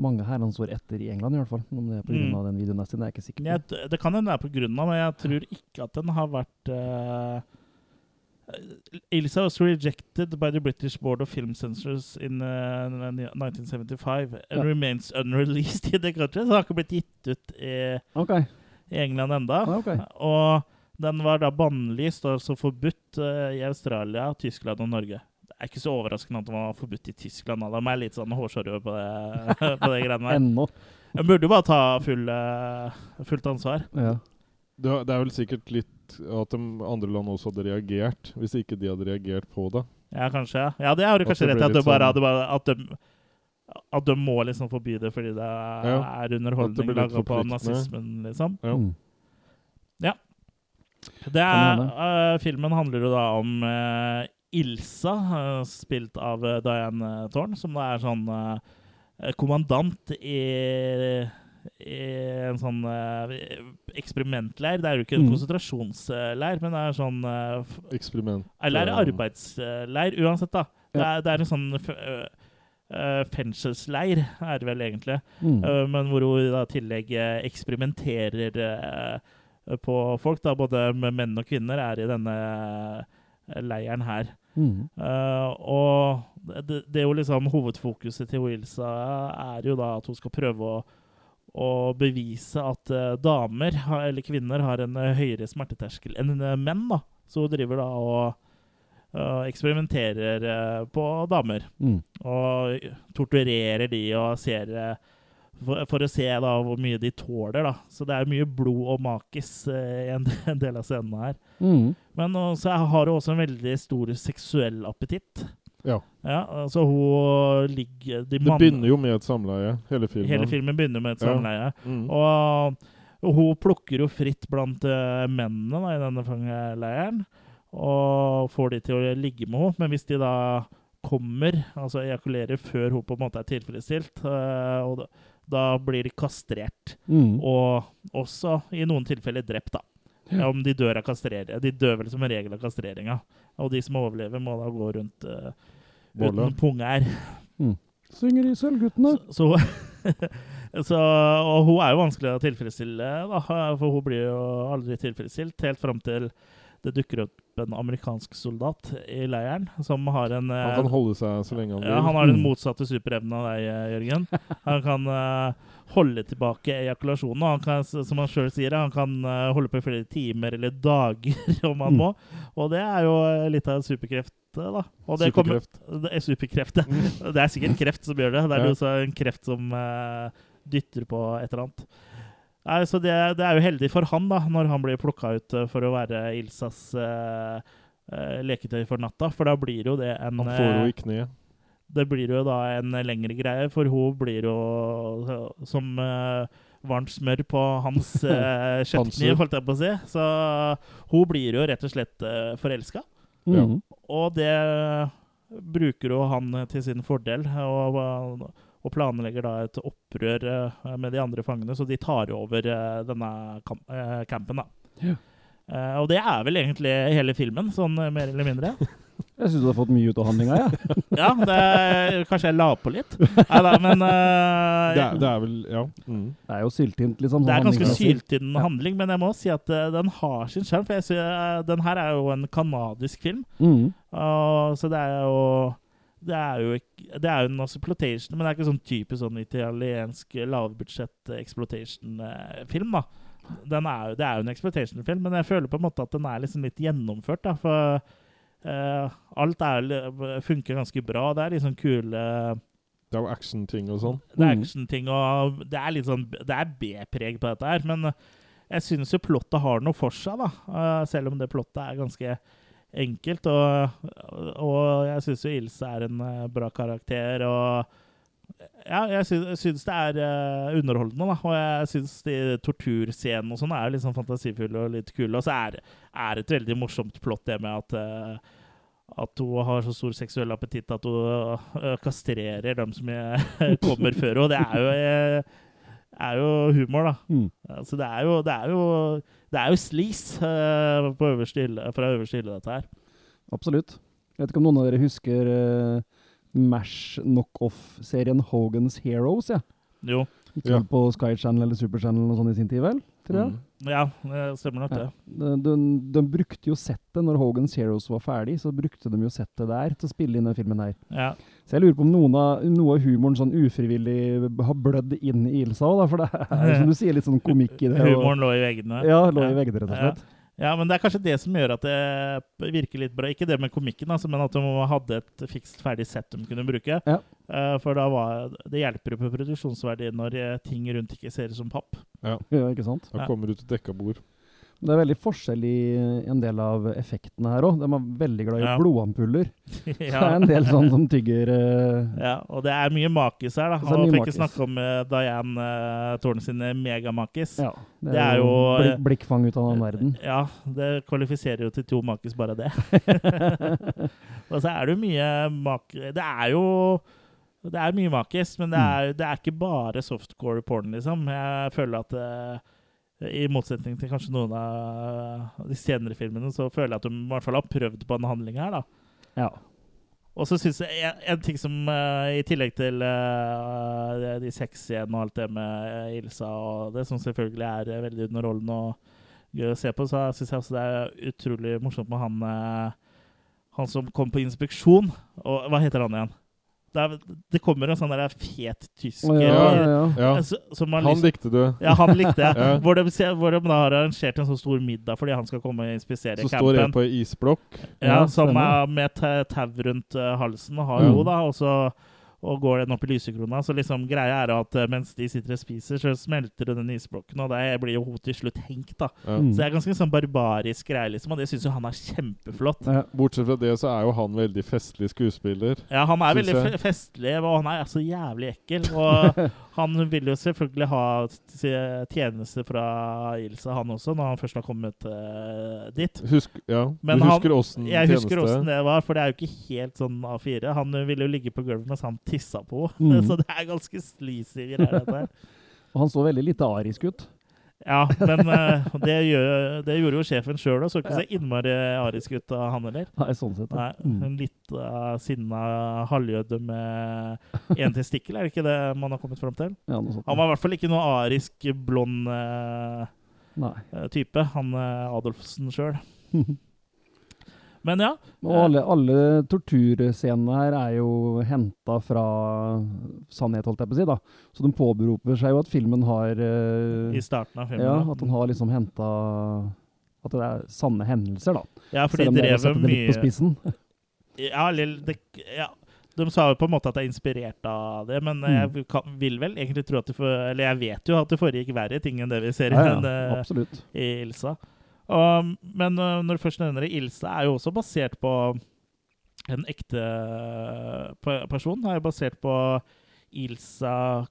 mange herrens år etter i England, i hvert fall. Om det er pga. Mm. den Video Nasty, det er jeg ikke sikker på. Jeg, det kan hende det er av, men jeg tror ikke at den har vært uh, Ilsa was rejected by the British Board of Film Censors in uh, 1975 and Ja. remains unreleased in the country. Så den har ikke blitt gitt ut i, okay. i England enda. Okay. Og den var da bannlyst, altså forbudt uh, i Australia, Tyskland og Norge. Det er ikke så overraskende at den var forbudt i Tyskland. Da. er er litt sånn hårsåre på det, på det greiene der. Ennå. De burde jo bare ta full, uh, fullt ansvar. Ja. det er vel sikkert litt at de andre land også hadde reagert, hvis ikke de hadde reagert på det. Ja, kanskje. Ja, det har du kanskje rett i. At, du bare, sånn- at, bare, at, de, at de må liksom forby det fordi det Ja, er underholdning laga på nazismen, liksom. Ja. ja. Det er, uh, filmen handler jo da om uh, Ilsa, uh, spilt av Diane Thorne, som da er sånn kommandant i, i en sånn eh, eksperimentleir. Det er jo ikke en Mm. konsentrasjonsleir, men det er sånn eh, Eksperiment. Eller eh, arbeidsleir, uansett, da. Det er, det er en sånn øh, fengselsleir, er det vel egentlig. Mm. Uh, men hvor hun i tillegg eksperimenterer uh, på folk. da Både med menn og kvinner er i denne leiren her. Mm. Og det, det er jo liksom hovedfokuset til Wilsa er jo da at hun skal prøve å å bevise at øh, damer, eller kvinner, har en øh, høyere smerteterskel enn øh, menn. da. Så hun driver da og eksperimenterer på damer Mm. og torturerer de og ser eh, for, for å se da hvor mye de tåler. da. Så det er mye blod og makis eh, i en, en del av scenene her. Mm. Men så har hun også en veldig stor seksuell appetitt. Ja. Ja, altså hun ligger de Det mann- begynner jo med et samleie, hele filmen. Hele filmen begynner med et Ja. samleie. Mm. Og hun plukker jo fritt blant eh, mennene da, i denne fangeleiren. Og får de til å ligge med henne. Men hvis de da kommer, altså ejakulerer før hun på en måte er tilfredsstilt, eh, og da, da blir de kastrert. Mm. Og også i noen tilfeller drept, da. Om de dør av kastrering. De dør vel som en regel av kastreringa. Og de som overlever, må da gå rundt uh, uten uten Mm. Synger i Sølvguttene. Så, så, og hun er jo vanskelig å tilfredsstille, da, for hun blir jo aldri tilfredsstilt helt fram til det dukker opp en amerikansk soldat i leiren som har en Han eh, kan holde seg så lenge han vil. ja, Han har den Mm. motsatte superevnen av deg, eh, Jørgen. Han kan uh, holde tilbake ejakulasjonen. og Han kan, som han sjøl sier, han kan uh, holde på i flere timer eller dager om han Mm. må. Og det er jo eh, litt av en superkreft, eh, da. Og det kommer- Superkreft. det er superkreft. ja. Det er sikkert kreft som gjør det. Det er Ja. en kreft som uh, dytter på et eller annet. Nei, så det, det er jo heldig for han da, når han blir plukka ut eh, for å være Ilsas uh, uh, leketøy for natta, for da blir jo det en Han får jo henne i kneet. det blir jo da en lengre greie, for hun blir jo som uh, varmt smør på hans uh, kjøttkniv, holdt jeg på å si. Så hun blir jo rett og slett uh, forelska. Ja. Mhm. Og det bruker jo han til sin fordel, og, og planlegger da et opprør eh, med de andre fangene, så de tar over eh, denne kamp, eh, campen, da. Ja. Eh, og det er vel egentlig hele filmen, sånn mer eller mindre. Jeg syns du har fått mye ut av handlinga, jeg. Ja, det er, kanskje jeg la på litt. Nei da, men uh, Det, er, det er vel Ja. Mm. Det er jo syltynt, liksom. Det er ganske syltynn Ja. handling, men jeg må si at uh, den har sin sjarm. For jeg synes, uh, den her er jo en kanadisk film. mm. Så det er jo det er jo ikke Det er jo en exploitation, men det er ikke sånn typisk sånn italiensk lavbudsjett exploitation-film, da. Den er jo, det er jo en exploitation-film, men jeg føler på en måte at den er liksom litt gjennomført, da. For uh, alt er, funker ganske bra. Det er liksom kule Det er jo action-ting og sånn. Det er action-ting, og det er litt sånn Det er B-preg på dette her, men jeg syns jo plottet har noe for seg, da. Uh, selv om det plottet er ganske enkelt. Og, og jeg syns jo Ilse er en eh, bra karakter, og ja, jeg syns, det er eh, underholdende, da. Og jeg syns de torturscenene og sånn er litt sånn fantasifulle og litt kule. Og så er det et veldig morsomt plott, det med at eh, at hun har så stor seksuell appetitt at hun kastrerer dem som kommer før henne. Det er jo, er jo humor, da. Mm. Altså, det er jo Det er jo, det er jo slis uh, øverste hylle, fra øverste hylle, dette her. Absolutt. Jeg vet ikke om noen av dere husker uh, Mash knockoff-serien Hogan's Heroes? Ja. Jo. Ikke Ja. på Sky Channel eller Super Channel og sånn i sin tid, vel? Tror jeg. Mm. Ja, det stemmer nok det. De, de, de brukte jo settet når Hogan's Heroes var ferdig, så brukte de jo settet der til å spille inn den filmen her. Ja. Så jeg lurer på om noen av, noe av humoren sånn ufrivillig har blødd inn i Ilsa òg, for det er som du sier, litt sånn komikk i det. og- Humoren lå i veggene. Ja, lå i veggene, rett og slett. Ja, men det er kanskje det som gjør at det virker litt bra. Ikke det med komikken, altså, men at de hadde et fikst ferdig sett de kunne bruke. Ja. Uh, for da var det hjelper jo på produksjonsverdien når eh, ting rundt ikke ser ut som papp. Ja, ikke sant? Da kommer du til dekka bord. Det er veldig forskjell i en del av effektene her òg. De er veldig glad i Ja. blodampuller. Så det er en del sånn som tygger uh... ja, og det er mye makis her, da. Han fikk ikke snakke om uh, Diane uh, Tårn sine megamakis. Ja. Det Det er, jo eh, blikkfang ut av den verden. Ja, det kvalifiserer jo til to makis, bare det. og så er det jo mye mak... Det er jo det er mye makis, men det er, det er ikke bare softcore porn, liksom. Jeg føler at eh, i motsetning til kanskje noen av de senere filmene, så føler jeg at de i hvert fall har prøvd på en handling her, da. Ja. Og så syns jeg en, en ting som uh, I tillegg til uh, de, sexscenene og alt det med eh, Ilsa og det, som selvfølgelig er uh, veldig underholdende og gøy å se på, så syns jeg også det er utrolig morsomt med han Han som kom på inspeksjon. Og hva heter han igjen? Det, er, det kommer en sånn der fet tysker Ja, ja, ja. Ja, eh, så- som har han likte du. ja, han likte jeg. Ja. hvor, de, hvor de da har arrangert en så stor middag fordi han skal komme og inspisere Så står campen. en på ei isblokk. Ja, Ja, som er med ta- tau rundt eh, halsen, har jo da, og så og går den opp i lysekrona. Så liksom greia er at eh, mens de sitter og spiser, så smelter den isblokken, og der blir jo hun til slutt hengt, da. Ja. Mm. Så det er ganske sånn barbarisk greie, liksom, og det syns jo han er kjempeflott. Ja. Bortsett fra det, så er jo han veldig festlig skuespiller. Ja, han er veldig fe- festlig, og han er så jævlig ekkel. Og han vil jo selvfølgelig ha tjeneste fra Ilse, han også, når han først har kommet uh, dit. Husk, ja. Men du han- husker åssen Jeg husker åssen det var, for det er jo ikke helt sånn A4. Han ville jo ligge på gulvet mens han tissa på. Mm. Så det er ganske sleazy greier, dette her. Og han så veldig lite arisk ut. Ja, men uh, det, gjør, det gjorde jo sjefen sjøl òg. Så ikke så innmari arisk ut av han heller. Nei, sånn sett. Nei. Mm. En litt uh, sinna halvjøde med én testikkel, er det ikke det man har kommet fram til? Ja, noe sånt. Han var i hvert fall ikke noe arisk, blond uh, type, han uh, Adolfsen sjøl. Men ja. Og alle, alle torturscenene her er jo henta fra sannhet, holdt jeg på å si. da. Så de påberoper seg jo at filmen har eh, I starten av filmen. Ja, at den har liksom henta At det er sanne hendelser, da. Ja, for de drev litt på mye spissen. ja, det, ja, De sa jo på en måte at det er inspirert av det, men Mm. jeg kan, vil vel egentlig tro at det for, Eller jeg vet jo at det foregikk verre ting enn det vi ser i, Ja, den, ja, i, absolutt. i Ilsa. Men uh, når du først nevner det, Ilse er jo også basert på en ekte person. Er jo basert på Ilsa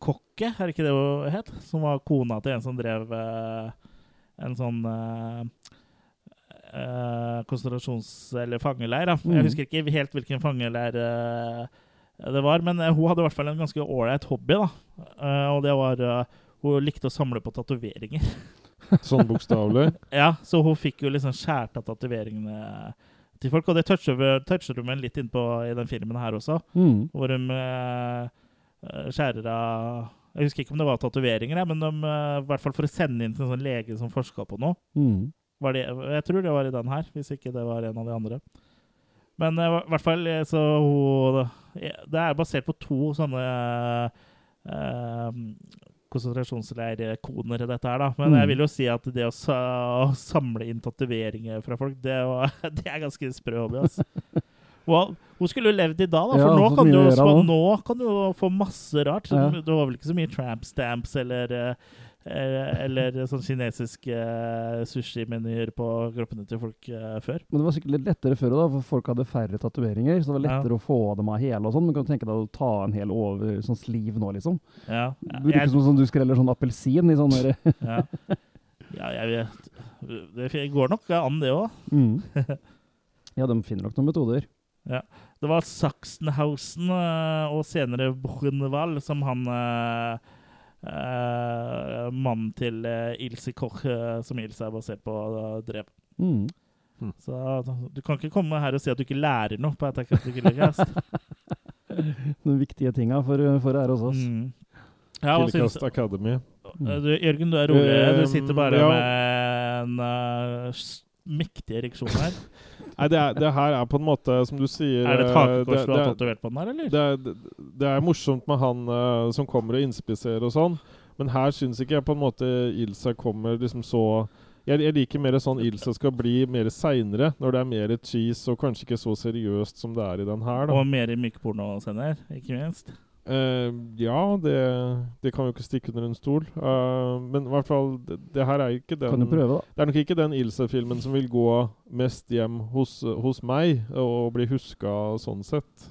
Kokke, er det ikke det hun het? Som var kona til en som drev uh, en sånn uh, eh, konsentrasjons- eller fangeleir. Mm. Jeg husker ikke helt hvilken fangeleir eh, det var, men eh, hun hadde i hvert fall en ganske ålreit hobby. da. Eh, og det var eh, Hun likte å samle på tatoveringer. Sånn bokstavelig. Ja, så hun fikk jo liksom skjært av tatoveringene til folk, og det toucher, toucher litt innpå i den filmen her også, Mm. hvor de uh, skjærer av Jeg husker ikke om det var tatoveringer, men de, uh, i hvert fall for å sende inn til en sånn lege som forska på noe. Mm. Var det, jeg tror det var i den her, hvis ikke det var en av de andre. Men eh, i hvert fall eh, så hun Det er basert på to sånne uh, i dette her, da. Men Mm. jeg vil jo si at det å, sa, å samle inn tatoveringer fra folk, det, var, det er ganske sprø hobby, altså. Og hun skulle jo levd i dag, da, for Ja, nå, kan du, nå. kan du jo få masse rart. Ja. Du har vel ikke så mye tramp stamps eller eh, eller sånn kinesiske eh, sushimenyer på kroppene til folk eh, før. Men det var sikkert litt lettere før, da, for folk hadde færre tatoveringer. Så det var Ja. lettere å få dem av hele og sånn. Men kan du tenke deg å ta en hel over sånn sliv nå, liksom? Ja, Det virker som sånn du skreller sånn appelsin i sånn derre ja. ja jeg vet Det går nok an, det òg. mm. Ja, de finner nok noen metoder. Det var Sachsenhausen eh, og senere Buchenwald som han eh, eh, Mannen til eh, Ilse Koch, eh, som Ilse er basert på, eh, drev. Mm. Så du kan ikke komme her og si at du ikke lærer noe på Attack of the Killer Cast. De viktige tinga for, for her hos oss. Mm. Ja, Killercast Academy. Eh, du, Jørgen, du er rolig. Du sitter bare ja. med en eh, s- mektig ereksjon her. Nei, det, er, det her er på en måte, som du sier Er det et eh, hakekors du har tatovert på den her, eller? det, er, det, er morsomt med han uh, som kommer og inspiserer og sånn, men her syns ikke jeg på en måte Ilsa kommer liksom så jeg, jeg liker mer sånn Ilsa skal bli mer seinere, når det er mer cheese og kanskje ikke så seriøst som det er i den her. da. Og mer mykpornoscener, ikke minst. Eh, ja, det, det kan jo ikke stikke under en stol. Uh, men i hvert fall, det, det her er ikke den Kan du prøve, da? Det er nok ikke den Ilse-filmen som vil gå mest hjem hos, hos meg, og bli huska sånn sett.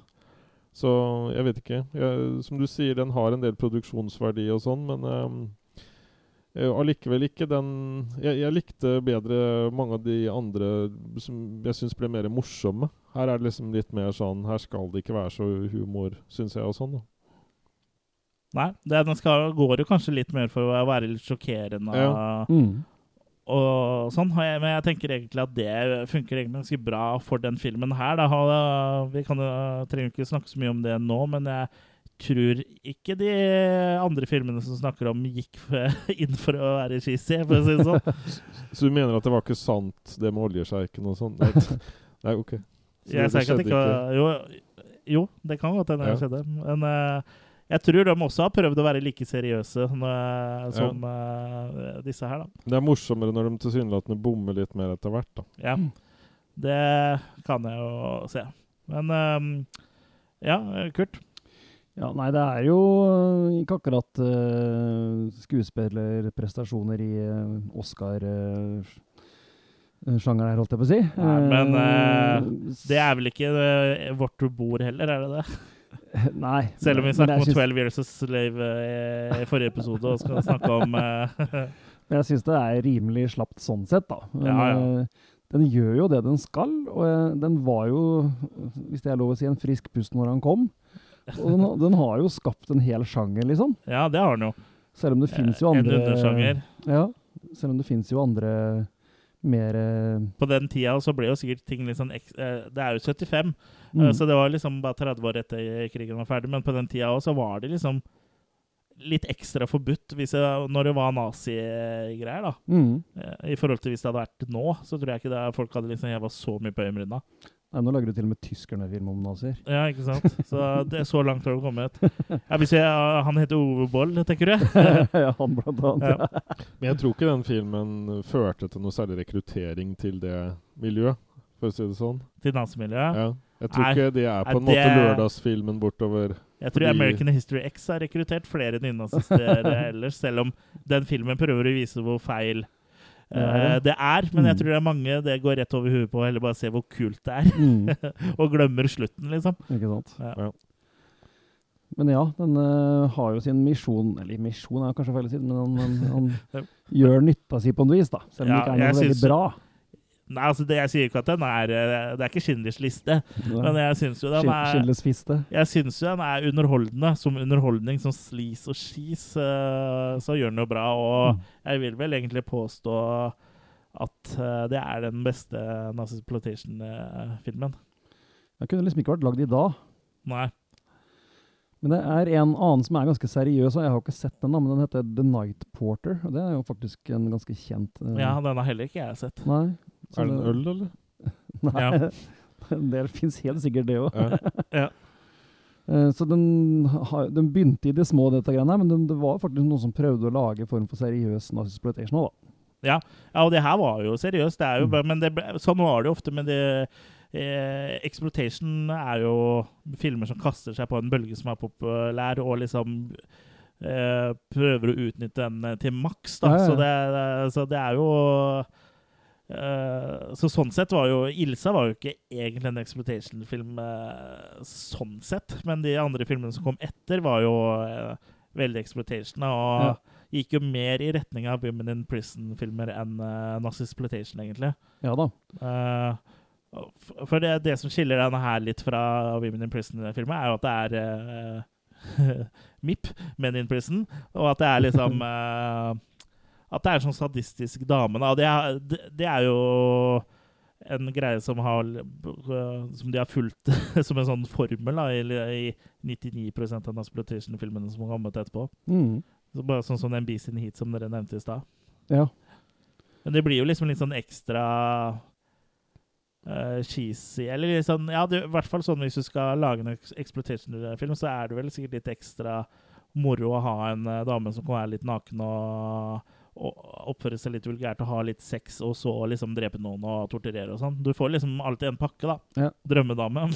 Så jeg vet ikke. Jeg, som du sier, den har en del produksjonsverdi og sånn, men eh, allikevel ikke den jeg, jeg likte bedre mange av de andre som jeg syns ble mer morsomme. Her er det liksom litt mer sånn Her skal det ikke være så humor, syns jeg, og sånn. da. Nei, det, den skal, går jo kanskje litt mer for å være litt sjokkerende. Ja. Mm. og sånn, jeg- Men jeg tenker egentlig at det funker egentlig ganske bra for den filmen her. Da. Vi kan, jo- trenger ikke snakke så mye om det nå, men jeg tror ikke de andre filmene som snakker om, gikk inn for å være cheesy, for å si det sånn. Så du mener at det var ikke sant, det med oljesjeiken og sånn? Nei, nei, OK. Så Jeg det det skjedde ikke ikke. Jo, jo det kan godt hende det Ja. skjedde. Men eh, jeg tror de også har prøvd å være like seriøse når, som eh, disse her, da. Det er morsommere når de tilsynelatende bommer litt mer etter hvert, da. Ja. Det kan jeg jo se. Men um, ja, Kurt. Ja, nei, det er jo øh, ikke akkurat uh, skuespillerprestasjoner i uh, Oscar-sjangeren her, holdt jeg på å si. Nei, men, Eh, Det er vel ikke eh, vårt bord heller, er det det? Nei. Selv om vi snakket om synes... 12 Years a Slave eh, i forrige episode og skal snakke om eh, Men jeg syns det er rimelig slapt sånn sett, da. Men, Ja, ja. øh, Den gjør jo det den skal, og den var jo, hvis det er lov å si, en frisk pust når han kom. Og den, den har jo skapt en hel sjanger, liksom. Ja, det har den jo. Selv om det fins jo En undersjanger. Ja, selv om det fins jo andre mer øh, På den tida så ble jo sikkert ting litt sånn eh, Det er jo 75, mm. eh, så det var liksom bare 30 år etter krigen var ferdig. Men på den tida også så var det liksom litt ekstra forbudt det, når det var nazigreier, da. mm. Eh, I forhold til hvis det hadde vært nå, så tror jeg ikke det, folk hadde liksom heva så mye på øyenbryna. Nei, nå lager du til og med tyskerne film om nazier. Ja, ikke sant? Så det er så langt har du kommet. Ja, hvis jeg, han heter Ove Boll, tenker du? ja, han blant annet. Ja. Men jeg tror ikke den filmen førte til noe særlig rekruttering til det miljøet, for å si det sånn. Til nazimiljøet. Ja. Jeg tror Nei. ikke det er på en Nei, det- måte lørdagsfilmen bortover. Jeg tror Fordi- American History X har rekruttert flere nynazister ellers, selv om den filmen prøver å vise hvor feil Det er eh, det. er. Men jeg Mm. tror det er mange det går rett over huet på, eller bare se hvor kult det er. Mm, og glemmer slutten, liksom. ikke sant. Ja. Ja. Men ja, den uh, har jo sin misjon Eller misjon er kanskje feil å si, men han, han, han gjør nytta si på en vis, da. Selv om Ja, det ikke er noe veldig synes- bra. Nei, altså det Jeg sier ikke at den er eh, Det er ikke Schindlers liste, men jeg syns jo den er Schindlers fiste. Jeg syns jo den er underholdende. Som underholdning, som slis og cheese, eh, så gjør den jo bra. Og Mm. jeg vil vel egentlig påstå at eh, det er den beste Nazis-plotation-filmen. Den kunne liksom ikke vært lagd i dag. Nei. Men det er en annen som er ganske seriøs, og jeg har ikke sett den, da, men den heter The Night Porter. Og det er jo faktisk en ganske kjent uh, Ja, den har heller ikke jeg sett. Nei. Så Er det en øl, eller? Nei. Ja. det fins helt sikkert, det òg. Ja. Så den, den begynte i det små, dette greiene men det, det var faktisk noen som prøvde å lage en form for seriøs nazisploitation òg, da. Ja, og det her var jo seriøst. Det er jo Mm. men det, sånn var det jo ofte. Men det, eh, Exploitation er jo filmer som kaster seg på en bølge som er populær, og liksom eh, prøver å utnytte den eh, til maks. da. Ja, ja, ja. Så, det, det- så det er jo eh, Så sånn sett var jo Ilsa var jo ikke egentlig en exploitation-film uh, sånn sett, men de andre filmene som kom etter, var jo uh, veldig exploitation. Og Ja. gikk jo mer i retning av Women in Prison-filmer enn uh, Nazisploitation, egentlig. Ja da. For det, det som skiller denne her litt fra Women in Prison-filmer, er jo at det er MIP, Men in Prison, og at det er liksom At det er en sånn sadistisk dame. Da. Det, er, det, er jo en greie som, har, som de har fulgt som en sånn formel da, i, i 99% av Nasplotation-filmene som har kommet etterpå. Mm. Så bare sånn som den Beast Heat som dere nevnte i stad. Ja. Men det blir jo liksom litt sånn ekstra uh, cheesy Eller litt sånn Ja, det, i hvert fall sånn hvis du skal lage en exploitation-film, så er det vel sikkert litt ekstra moro å ha en uh, dame som kan være litt naken og oppføre seg litt vulgært og ha litt sex, og så liksom drepe noen og torturere og sånn. Du får liksom alltid en pakke, da. Ja. Drømmedame.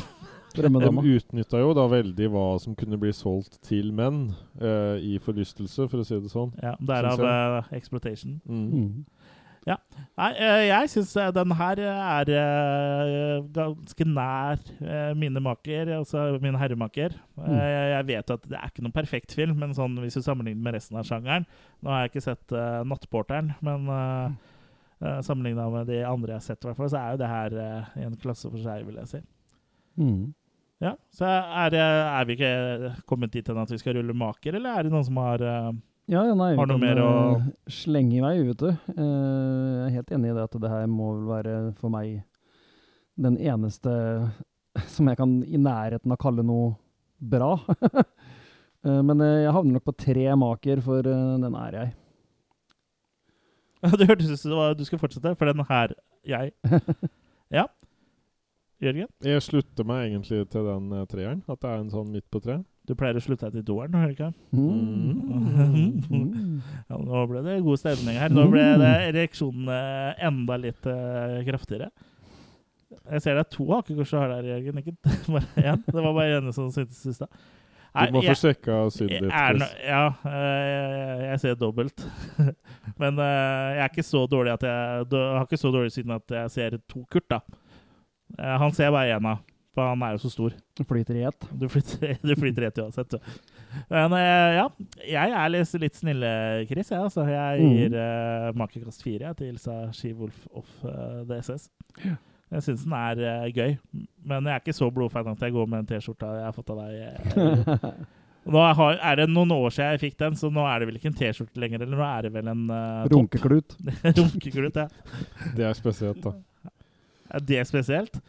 Drømmedama. De utnytta jo da veldig hva som kunne bli solgt til menn eh, i forlystelse, for å si det sånn. Ja, Derav uh, exploitation. Mm. Mm. Nei, eh, jeg syns den her er eh, ganske nær eh, mine maker, altså min herremaker. Mm. Eh, Jeg vet at det er ikke noen perfekt film, men sånn hvis du sammenligner med resten av sjangeren Nå har jeg ikke sett uh, 'Nattporteren', men uh, sammenligna med de andre jeg har sett, fall, så er jo det her eh, i en klasse for seg, vil jeg si. Mm. Ja, Så er, er vi ikke kommet dit hen at vi skal rulle maker, eller er det noen som har eh, Ja, ja, nei, Har du kan, mer å- eh, slenge i vei, vet du. Eh, jeg er helt enig i det at det her må vel være for meg den eneste som jeg kan i nærheten av kalle noe bra. Eh, men jeg havner nok på tre maker, for den er jeg. Det hørtes ut som du skulle fortsette, for den her Jeg. Ja. Jørgen? Jeg slutter meg egentlig til den treeren. At det er en sånn midt på tre. Du pleier å slutte deg til toeren, hører du ikke? Mm. Mm. Ja, nå ble det god stemning her. Nå ble det ereksjonen enda litt uh, kraftigere. Jeg ser det er to hakekors du har der, Jørgen. Ikke bare én. Det var bare ene som syntes i stad. Du må få jeg- sjekka synet ditt. Ja, eh, jeg ser dobbelt. Men eh, jeg er ikke så dårlig at jeg har ikke så dårlig syn at jeg ser to Kurt, da. Han ser bare én av, for han er jo så stor. Du Flyter i ett. Du flytter, du flytter ett uansett. Du. Men eh, ja, jeg er litt, litt snille, Chris. Jeg, så jeg Mhm. gir uh, makekast fire til Ilsa Skiwolf of eh, The SS. Jeg syns den er uh, gøy, men jeg er ikke så blodfan at jeg går med en T-skjorte jeg har fått av deg. Nå har, er det noen år siden jeg fikk den, så nå er det vel ikke en T-skjorte lenger. Eller nå er det vel en uh, Runkeklut. Runkeklut, ja. Det er spesielt, da. Er det spesielt?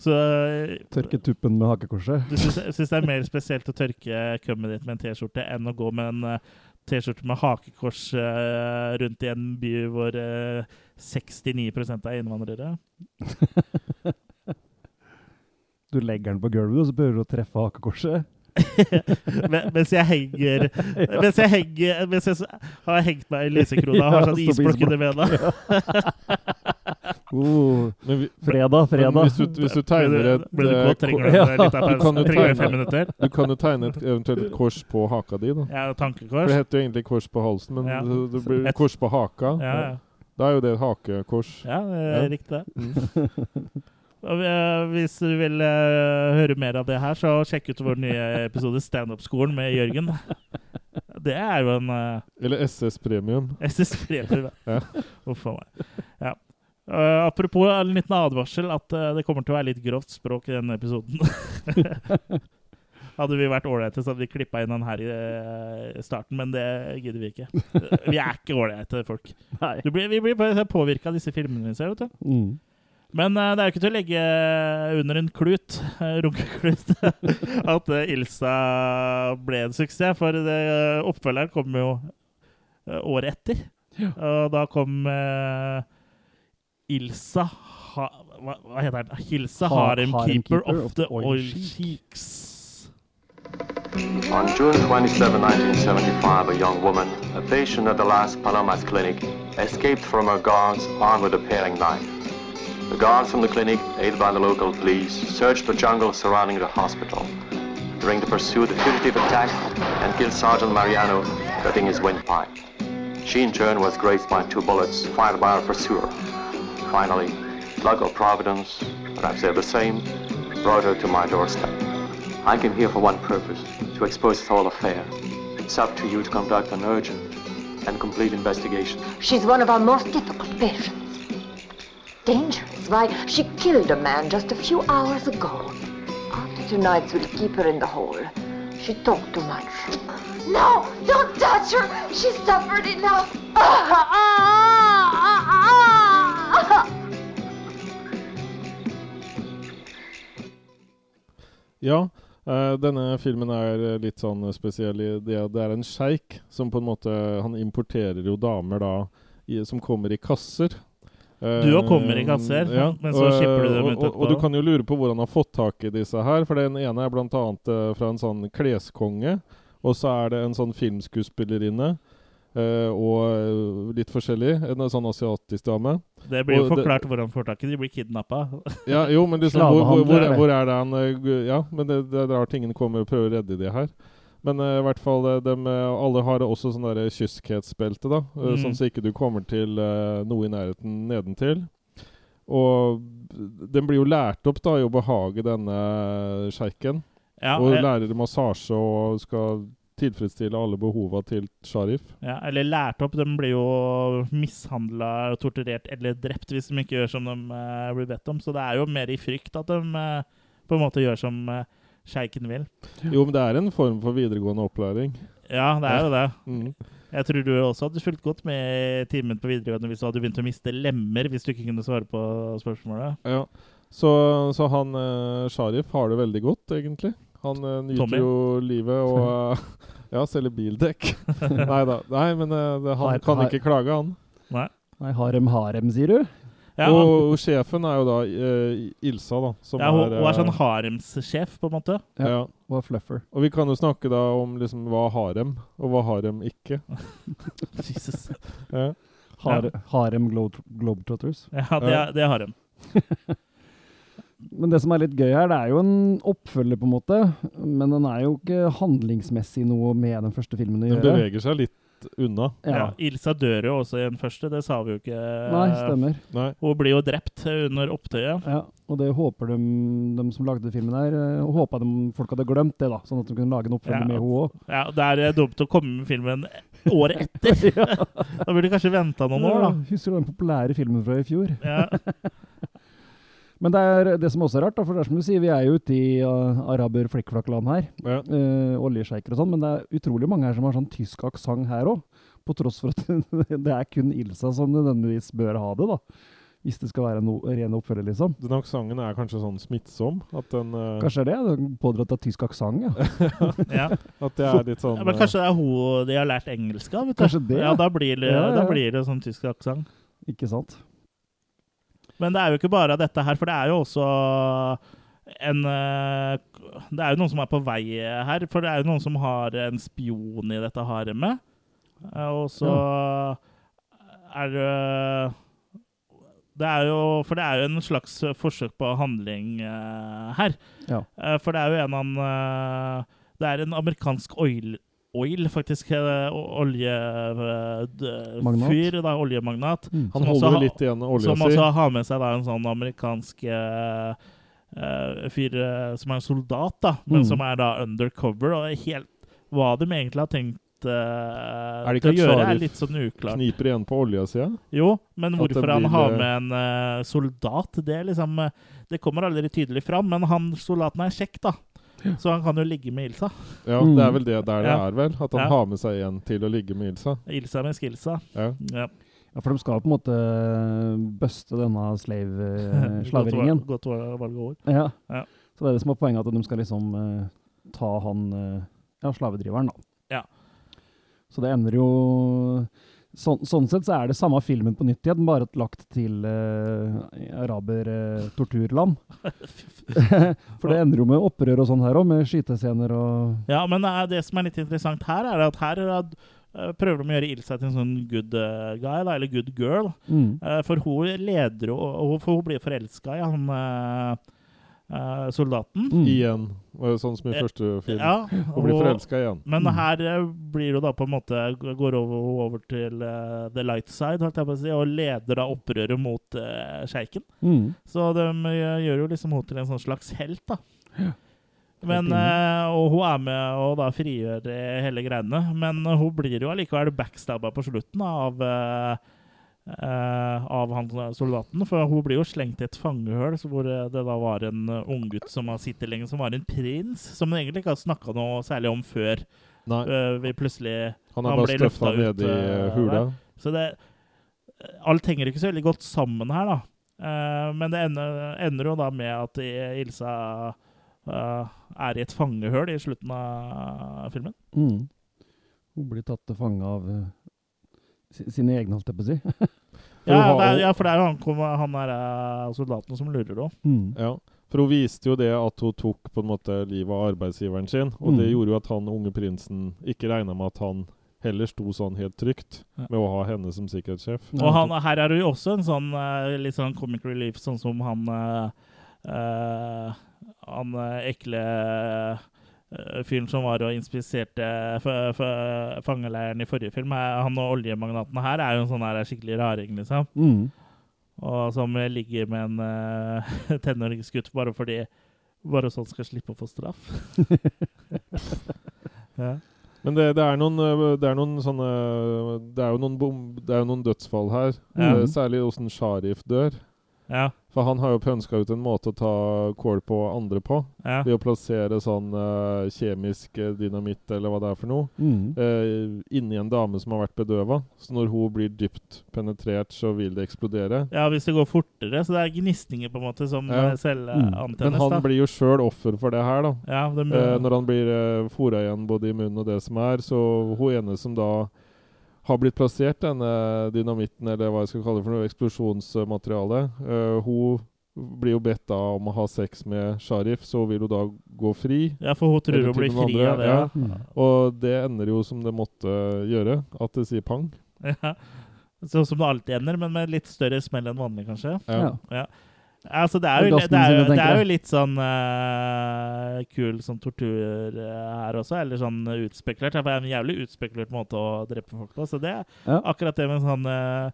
Så eh, Tørke tuppen med hakekorset. du syns, syns det er mer spesielt å tørke kummet ditt med en T-skjorte enn å gå med en eh, T-skjorte med hakekors eh, rundt i en by hvor eh, 69 er innvandrere? Du legger den på gulvet, og så prøver du å treffe hakekorset. Men- mens jeg henger Mens jeg henger Mens jeg har hengt meg i lysekrona og har sånn isblokk under bena. Oh, vi, fredag, men fredag. hvis, du, hvis du tegner et Ble du eh, kåt? Trenger du Ja, en liten du kan pause? Trenger du tegne- fem minutter? Du kan jo tegne et eventuelt et kors på haka di, da. Ja, For tankekors. det heter jo egentlig kors på halsen, men Ja. det, blir Et- kors på haka. Ja, ja. Da er jo det et hakekors. Ja, det Ja. riktig. Mm. Eh, hvis du vil eh, høre mer av det her, så sjekk ut vår nye episode Standup-skolen med Jørgen. Det er jo en uh, Eller SS Premium. SS-premien, Ja. Uff a meg. Ja. Eh, apropos en liten advarsel at uh, det kommer til å være litt grovt språk i denne episoden. Hadde vi vært ålreite, så hadde vi klippa inn den her i uh, starten, men det gidder vi ikke. Vi er ikke ålreite folk. Blir, vi blir påvirka av disse filmene vi ser, vet du. Mm. Men eh, det er jo ikke til å legge under en klut, uh, runkeklut, at eh, Ilsa ble en suksess. For det, oppfølgeren kom jo eh, året etter. Og da kom uh, Ilsa ha, hva, hva heter den? Hilsa Ha- Harem Harem Keeper Keeper of the Oil Oil Sheiks. On June 27, 1975, a young woman, a patient at the Las Palomas clinic, escaped from her guards armed with a paring knife. The guards from the clinic, aided by the local police, searched the jungle surrounding the hospital. During the pursuit, the fugitive attacked and killed Sergeant Mariano, cutting his windpipe. She in turn was grazed by two bullets fired by her pursuer. Finally, luck or providence, perhaps they're the same, brought her to my doorstep. I came here for one purpose, to expose this whole affair. It's up to you to conduct an urgent and complete investigation. She's one of our most difficult patients. Dangerous. Why, she killed a man just a few hours ago. After tonight's, will keep her in the hole. She talked too much. No! Don't touch her! She suffered enough! Ja, eh, denne filmen er eh, litt sånn spesiell det er en sjeik som på en måte Han importerer jo damer da som kommer i kasser. Du òg kommer i kasser, men så skipper du dem ut etterpå. og, du kan jo lure på hvor han har fått tak i disse her. For den ene er annet eh, fra en sånn kleskonge. Og så er det en sånn filmskuespillerinne. eh, og eh, litt forskjellig. En sånn asiatisk dame. Det blir jo forklart hvor han får tak i De blir kidnappa. Ja, jo, men liksom, hvor, hvor, hvor, hvor er det han Ja, men det, det er rart ingen kommer og prøver å redde det her. Men uh, i hvert fall de, eh, alle har også sånn kyskhetsbelte, da. eh, Mm. Sånn så ikke du kommer til uh, noe i nærheten nedentil. Og den blir jo lært opp da i å behage denne sjeiken. Ja, og jeg... lærer massasje og skal tilfredsstille alle behova til Sharif. ja, eller lært opp. De blir jo mishandla, torturert eller drept hvis de ikke gjør som de eh, blir bedt om. Så det er jo mer i frykt at de eh, på en måte gjør som uh, sjeiken vil. Jo, men det er en form for videregående opplæring. Ja, det er jo det. Mm. Jeg tror du også hadde fulgt godt med i timen på videregående hvis du hadde begynt å miste lemmer hvis du ikke kunne svare på spørsmålet. Ja. Så, så han eh, Sharif har det veldig godt, egentlig. Han eh, nyter Tommy? jo livet og eh, Ja, selger bildekk. Nei da. Nei, men eh, det, han Nei, kan nei. ikke klage, han. Nei. Nei, harem harem, sier du? Ja, og sjefen er jo da uh, Ilsa, da. Som ja, hun, er, hun er sånn eh, haremssjef, på en måte. Ja. ja. Hun er fluffer. Og vi kan jo snakke da om liksom hva harem, og hva harem ikke. Jesus. Ja. Har, Harem glo Globetrotters. Ja, det, er- det er harem. Men det som er litt gøy her, det er jo en oppfølger, på en måte. Men den er jo ikke handlingsmessig noe med den første filmen å Den beveger seg litt unna. Ja. Ja. Ilsa dør jo også i den første, det sa vi jo ikke. Nei, stemmer. Nei. Hun blir jo drept under opptøyet. Ja, og det håper de, de som lagde filmen der, eh, håpa de folk hadde glemt det, da. Sånn at de kunne lage en oppfølger Ja. med henne òg. Ja, Det er eh, dumt å komme med filmen året etter. Da burde de kanskje venta noen år, da. Husker du den populære filmen fra i fjor? Ja. Men det er det som også er rart, da, for det er som du sier, vi er jo ute i uh, araber-flikkflakkland her. Ja. Uh, Oljesjeiker og sånn, men det er utrolig mange her som har sånn tysk aksent her òg. På tross for at det er kun Ilsa som nødvendigvis bør ha det, da. Hvis det skal være en no ren oppfølger, liksom. Den aksenten er kanskje sånn smittsom? At, den, uh... Kanskje det er det? Pådratt av tysk aksent, ja. ja. at det er litt sånn Ja, men kanskje det er hun de har lært engelsk av? vet du? Kanskje det, Ja, ja. da blir det, Ja, ja, Da blir det sånn tysk aksent. Ikke sant? Men det er jo ikke bare dette her, for det er jo også en eh, Det er jo noen som er på vei her, for det er jo noen som har en spion i dette haremet. Eh, Og så er det det er jo, For det er jo en slags forsøk på handling eh, her. Ja. For det er jo en av Det er en amerikansk oil, Oil, faktisk. Oljefyr, da, oljemagnat. Mm. Han Som også holder jo har- litt igjen olja Som også har med seg da en sånn amerikansk eh, eh, fyr eh, som er en soldat, da, men Mm. som er da undercover. Og helt hva de egentlig har tenkt er det ikke å gjøre, er litt sånn uklart. Kniper igjen på oljesida. Jo, men hvorfor han har med en uh, soldat, det liksom Det kommer aldri tydelig fram, men han soldaten er kjekk, da. Så han kan jo ligge med Ilsa. Ja, Mm. det er vel det der det Ja. er, vel. At han Ja. har med seg en til å ligge med Ilsa. Ilsa med Skilsa. Ja. Ja. Ja, for de skal på en måte buste denne slave, eh, slaveringen. Godt, godt valg av ord. Ja. Ja. Så det er det som er poenget, at de skal liksom uh, ta han uh, ja, slavedriveren, da. Ja. Så det ender jo Sånn, sånn sett så er det samme filmen på nytt igjen, bare lagt til uh, araber-torturland. For det ender jo med opprør og sånn her òg, med skytescener og Ja, men eh, det som er litt interessant her, er at her eh, prøver de å gjøre Ilsa til en sånn good eh, guy, da, eller good girl. mm. Eh, For hun leder jo og- For hun blir forelska i han eh, soldaten. Mm. Igjen. Sånn som i Eh, første film. Ja, Hun blir og- forelska igjen. Men Mm. her eh, blir hun da på en måte går over, over til uh, the light side, holdt jeg på å si, og leder da opprøret mot uh, sjeiken. Mm. Så de gjør jo liksom henne til en sånn slags helt, da. Men, Helt eh, og hun er med og da frigjør hele greiene. Men hun blir jo allikevel backstabba på slutten da, av eh, eh, av han soldaten. For hun blir jo slengt i et fangehull hvor eh, det da var en uh, unggutt som har sittet lenge, som var en prins. Som hun egentlig ikke har snakka noe særlig om før Nei, eh, vi plutselig han er han bare ut, ned i hula. Der. Så det Alt henger ikke så veldig godt sammen her, da. Eh, men det ender, ender jo da med at I- Ilsa eh, er i et fangehull i slutten av filmen. Mm. Hun blir tatt til fange av eh, sine egne, holdt jeg på å si. Ja, hun det er, ja, for det er jo han, kom- han er eh, soldaten som lurer òg. Mm. Ja, for hun viste jo det at hun tok på en måte livet av arbeidsgiveren sin, og det Mm. gjorde jo at han unge prinsen ikke regna med at han heller sto sånn helt trygt Ja. med å ha henne som sikkerhetssjef. Og han, her er det jo også en sånn eh, litt sånn comic relief, sånn som han eh, eh, Han ekle fyren som var og inspiserte f- f- fangeleiren i forrige film. Eh, Han og oljemagnatene her er jo en sånn her skikkelig raring, liksom. Mm. Og som ligger med en uh, tenåringsgutt bare fordi Bare så skal slippe å få straff. ja. Men det, det, er noen, øh, det er noen sånne Det er jo noen, bom, det er jo noen dødsfall her. Mm. Eh, Særlig åssen Sharif dør. Ja. For han har jo pønska ut en måte å ta kål på andre på. ja. Ved å plassere sånn uh, kjemisk eh, dynamitt, eller hva det er for noe, Mm. uh, inni en dame som har vært bedøva. Så når hun blir dypt penetrert, så vil det eksplodere. Ja, hvis det går fortere. Så det er gnisninger på en måte som Ja. selv Mm. antennes. Men han da. blir jo sjøl offer for det her, da. ja, det, uh, når han blir uh, fora igjen både i munnen og det som er. Så hun ene som da har blitt plassert, denne dynamitten, eller hva jeg skal kalle det for noe, eksplosjonsmateriale, Uh, hun blir jo bedt da om å ha sex med Sharif, så vil hun da gå fri. ja, for hun tror hun blir fri andre, av det. ja. ja. Og det ender jo som det måtte gjøre, at det sier pang. Ja. Sånn som det alltid ender, men med litt større smell enn vanlig, kanskje. Ja. Ja. Altså, det, er jo, det, er det er jo litt sånn uh, kul sånn tortur uh, her også, eller sånn utspekulert. Det er en jævlig utspekulert måte å drepe folk på. Så det er Ja. akkurat det med sånn uh,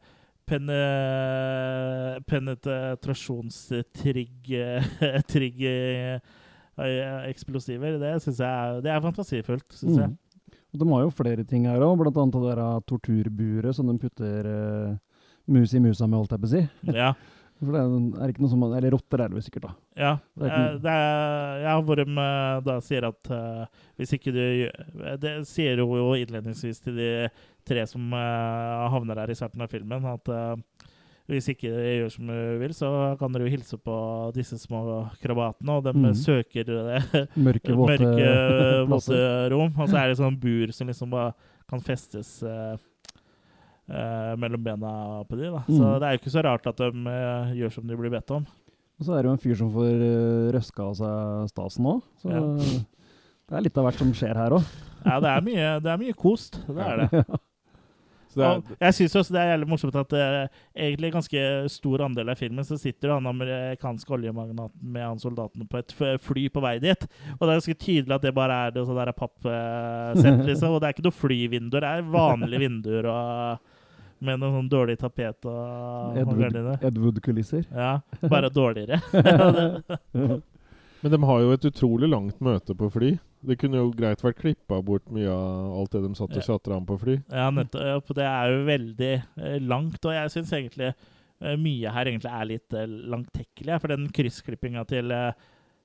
pen, eh, eh, eksplosiver, det syns jeg det er fantasifullt, syns jeg. Mm. Og De har jo flere ting her òg, blant annet det der torturburet som de putter mus i musa med, holdt jeg på å si. Ja. For det er, ikke noe som Eller rotter er det sikkert, da. Ja, Det er eh, det er, ja hvor de da sier at uh, hvis ikke du Det sier hun jo innledningsvis til de tre som uh, havner her i starten av filmen, at uh, hvis ikke de gjør som du vil, så kan dere jo hilse på disse små krabatene, og de mm. søker det Mørke, våte mørke, våte rom. Og så er det sånn bur som liksom bare kan festes eh, eh, mellom bena på de. da. Så Mhm. det er jo ikke så rart at de eh, gjør som de blir bedt om. Og så er det jo en fyr som får uh, røska av seg stasen òg. Så Ja. det er litt av hvert som skjer her òg. Ja, det er mye, det er mye kost. Det er det. Så det Og er, jeg syns også det er jævlig morsomt at uh, egentlig en ganske stor andel av filmen så sitter han amerikanske oljemagnaten med han soldaten på et fly på vei dit. Og det er ganske tydelig at det bare er det sånn der pappsett, liksom. Og det er ikke noe flyvinduer, det er vanlige vinduer og med noen sånn dårlig tapet og, og gardiner. Edward- Edward-kulisser. Ja, bare dårligere. men de har jo et utrolig langt møte på fly. Det kunne jo greit vært klippa bort mye av alt det de satt og Ja. tjatra om på fly. Ja, nettopp. Det er jo veldig eh, langt, og jeg syns egentlig eh, mye her egentlig er litt eh, langtekkelig. For den kryssklippinga til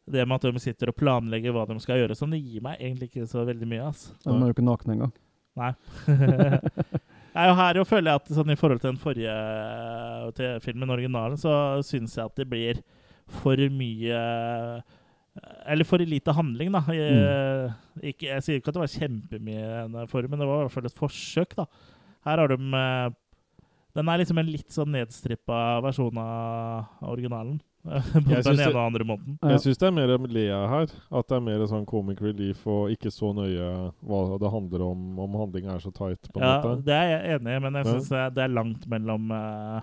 det med at de sitter og planlegger hva de skal gjøre, sånn, det gir meg egentlig ikke så veldig mye. ass. De er jo ikke nakne engang. Nei. Nei, og her jo føler jeg at sånn, i forhold til den forrige eh, til filmen, originalen, så syns jeg at det blir for mye eh, Eller for lite handling, da. Jeg, ikke, jeg sier ikke at det var kjempemye forrige, men det var i hvert fall et forsøk, da. Her har de eh, Den er liksom en litt sånn nedstrippa versjon av originalen. Jeg den ene det- den andre måten. Jeg syns det er mer Lea her. At det er mer sånn comic relief og ikke så nøye hva det handler om, om handlinga er så tight. på en Ja, måte. det er jeg enig i, men jeg Ja. det er langt mellom uh,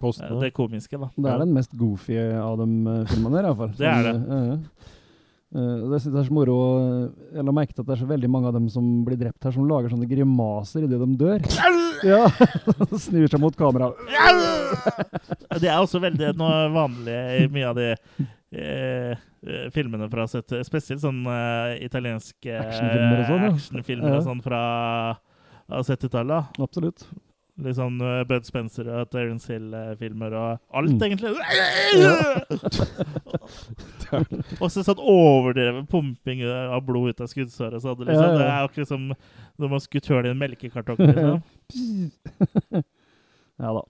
Postene. det komiske, da. Det er den mest goofy av de uh, filmene her, iallfall. Det er det. det synes jeg er så moro. eh, Jeg la merke til at det er så veldig mange av dem som blir drept her, som lager sånne grimaser idet de dør. Ja, Snur seg mot kamera. Det er også veldig noe vanlig i mye av de eh, eh, filmene fra 70 Spesielt sånn eh, italienske Actionfilmer og sånn, ja. og sånn fra av 70-tallet. Absolutt. Litt sånn eh, Bud Spencer og Terence Hill-filmer og alt, Mm. egentlig. og så sånn overdreven pumping av blod ut av skuddsåret. Så hadde liksom, Ja, ja. Det er ikke som når man skulle tørne i en melkekartong. Liksom. Ja da.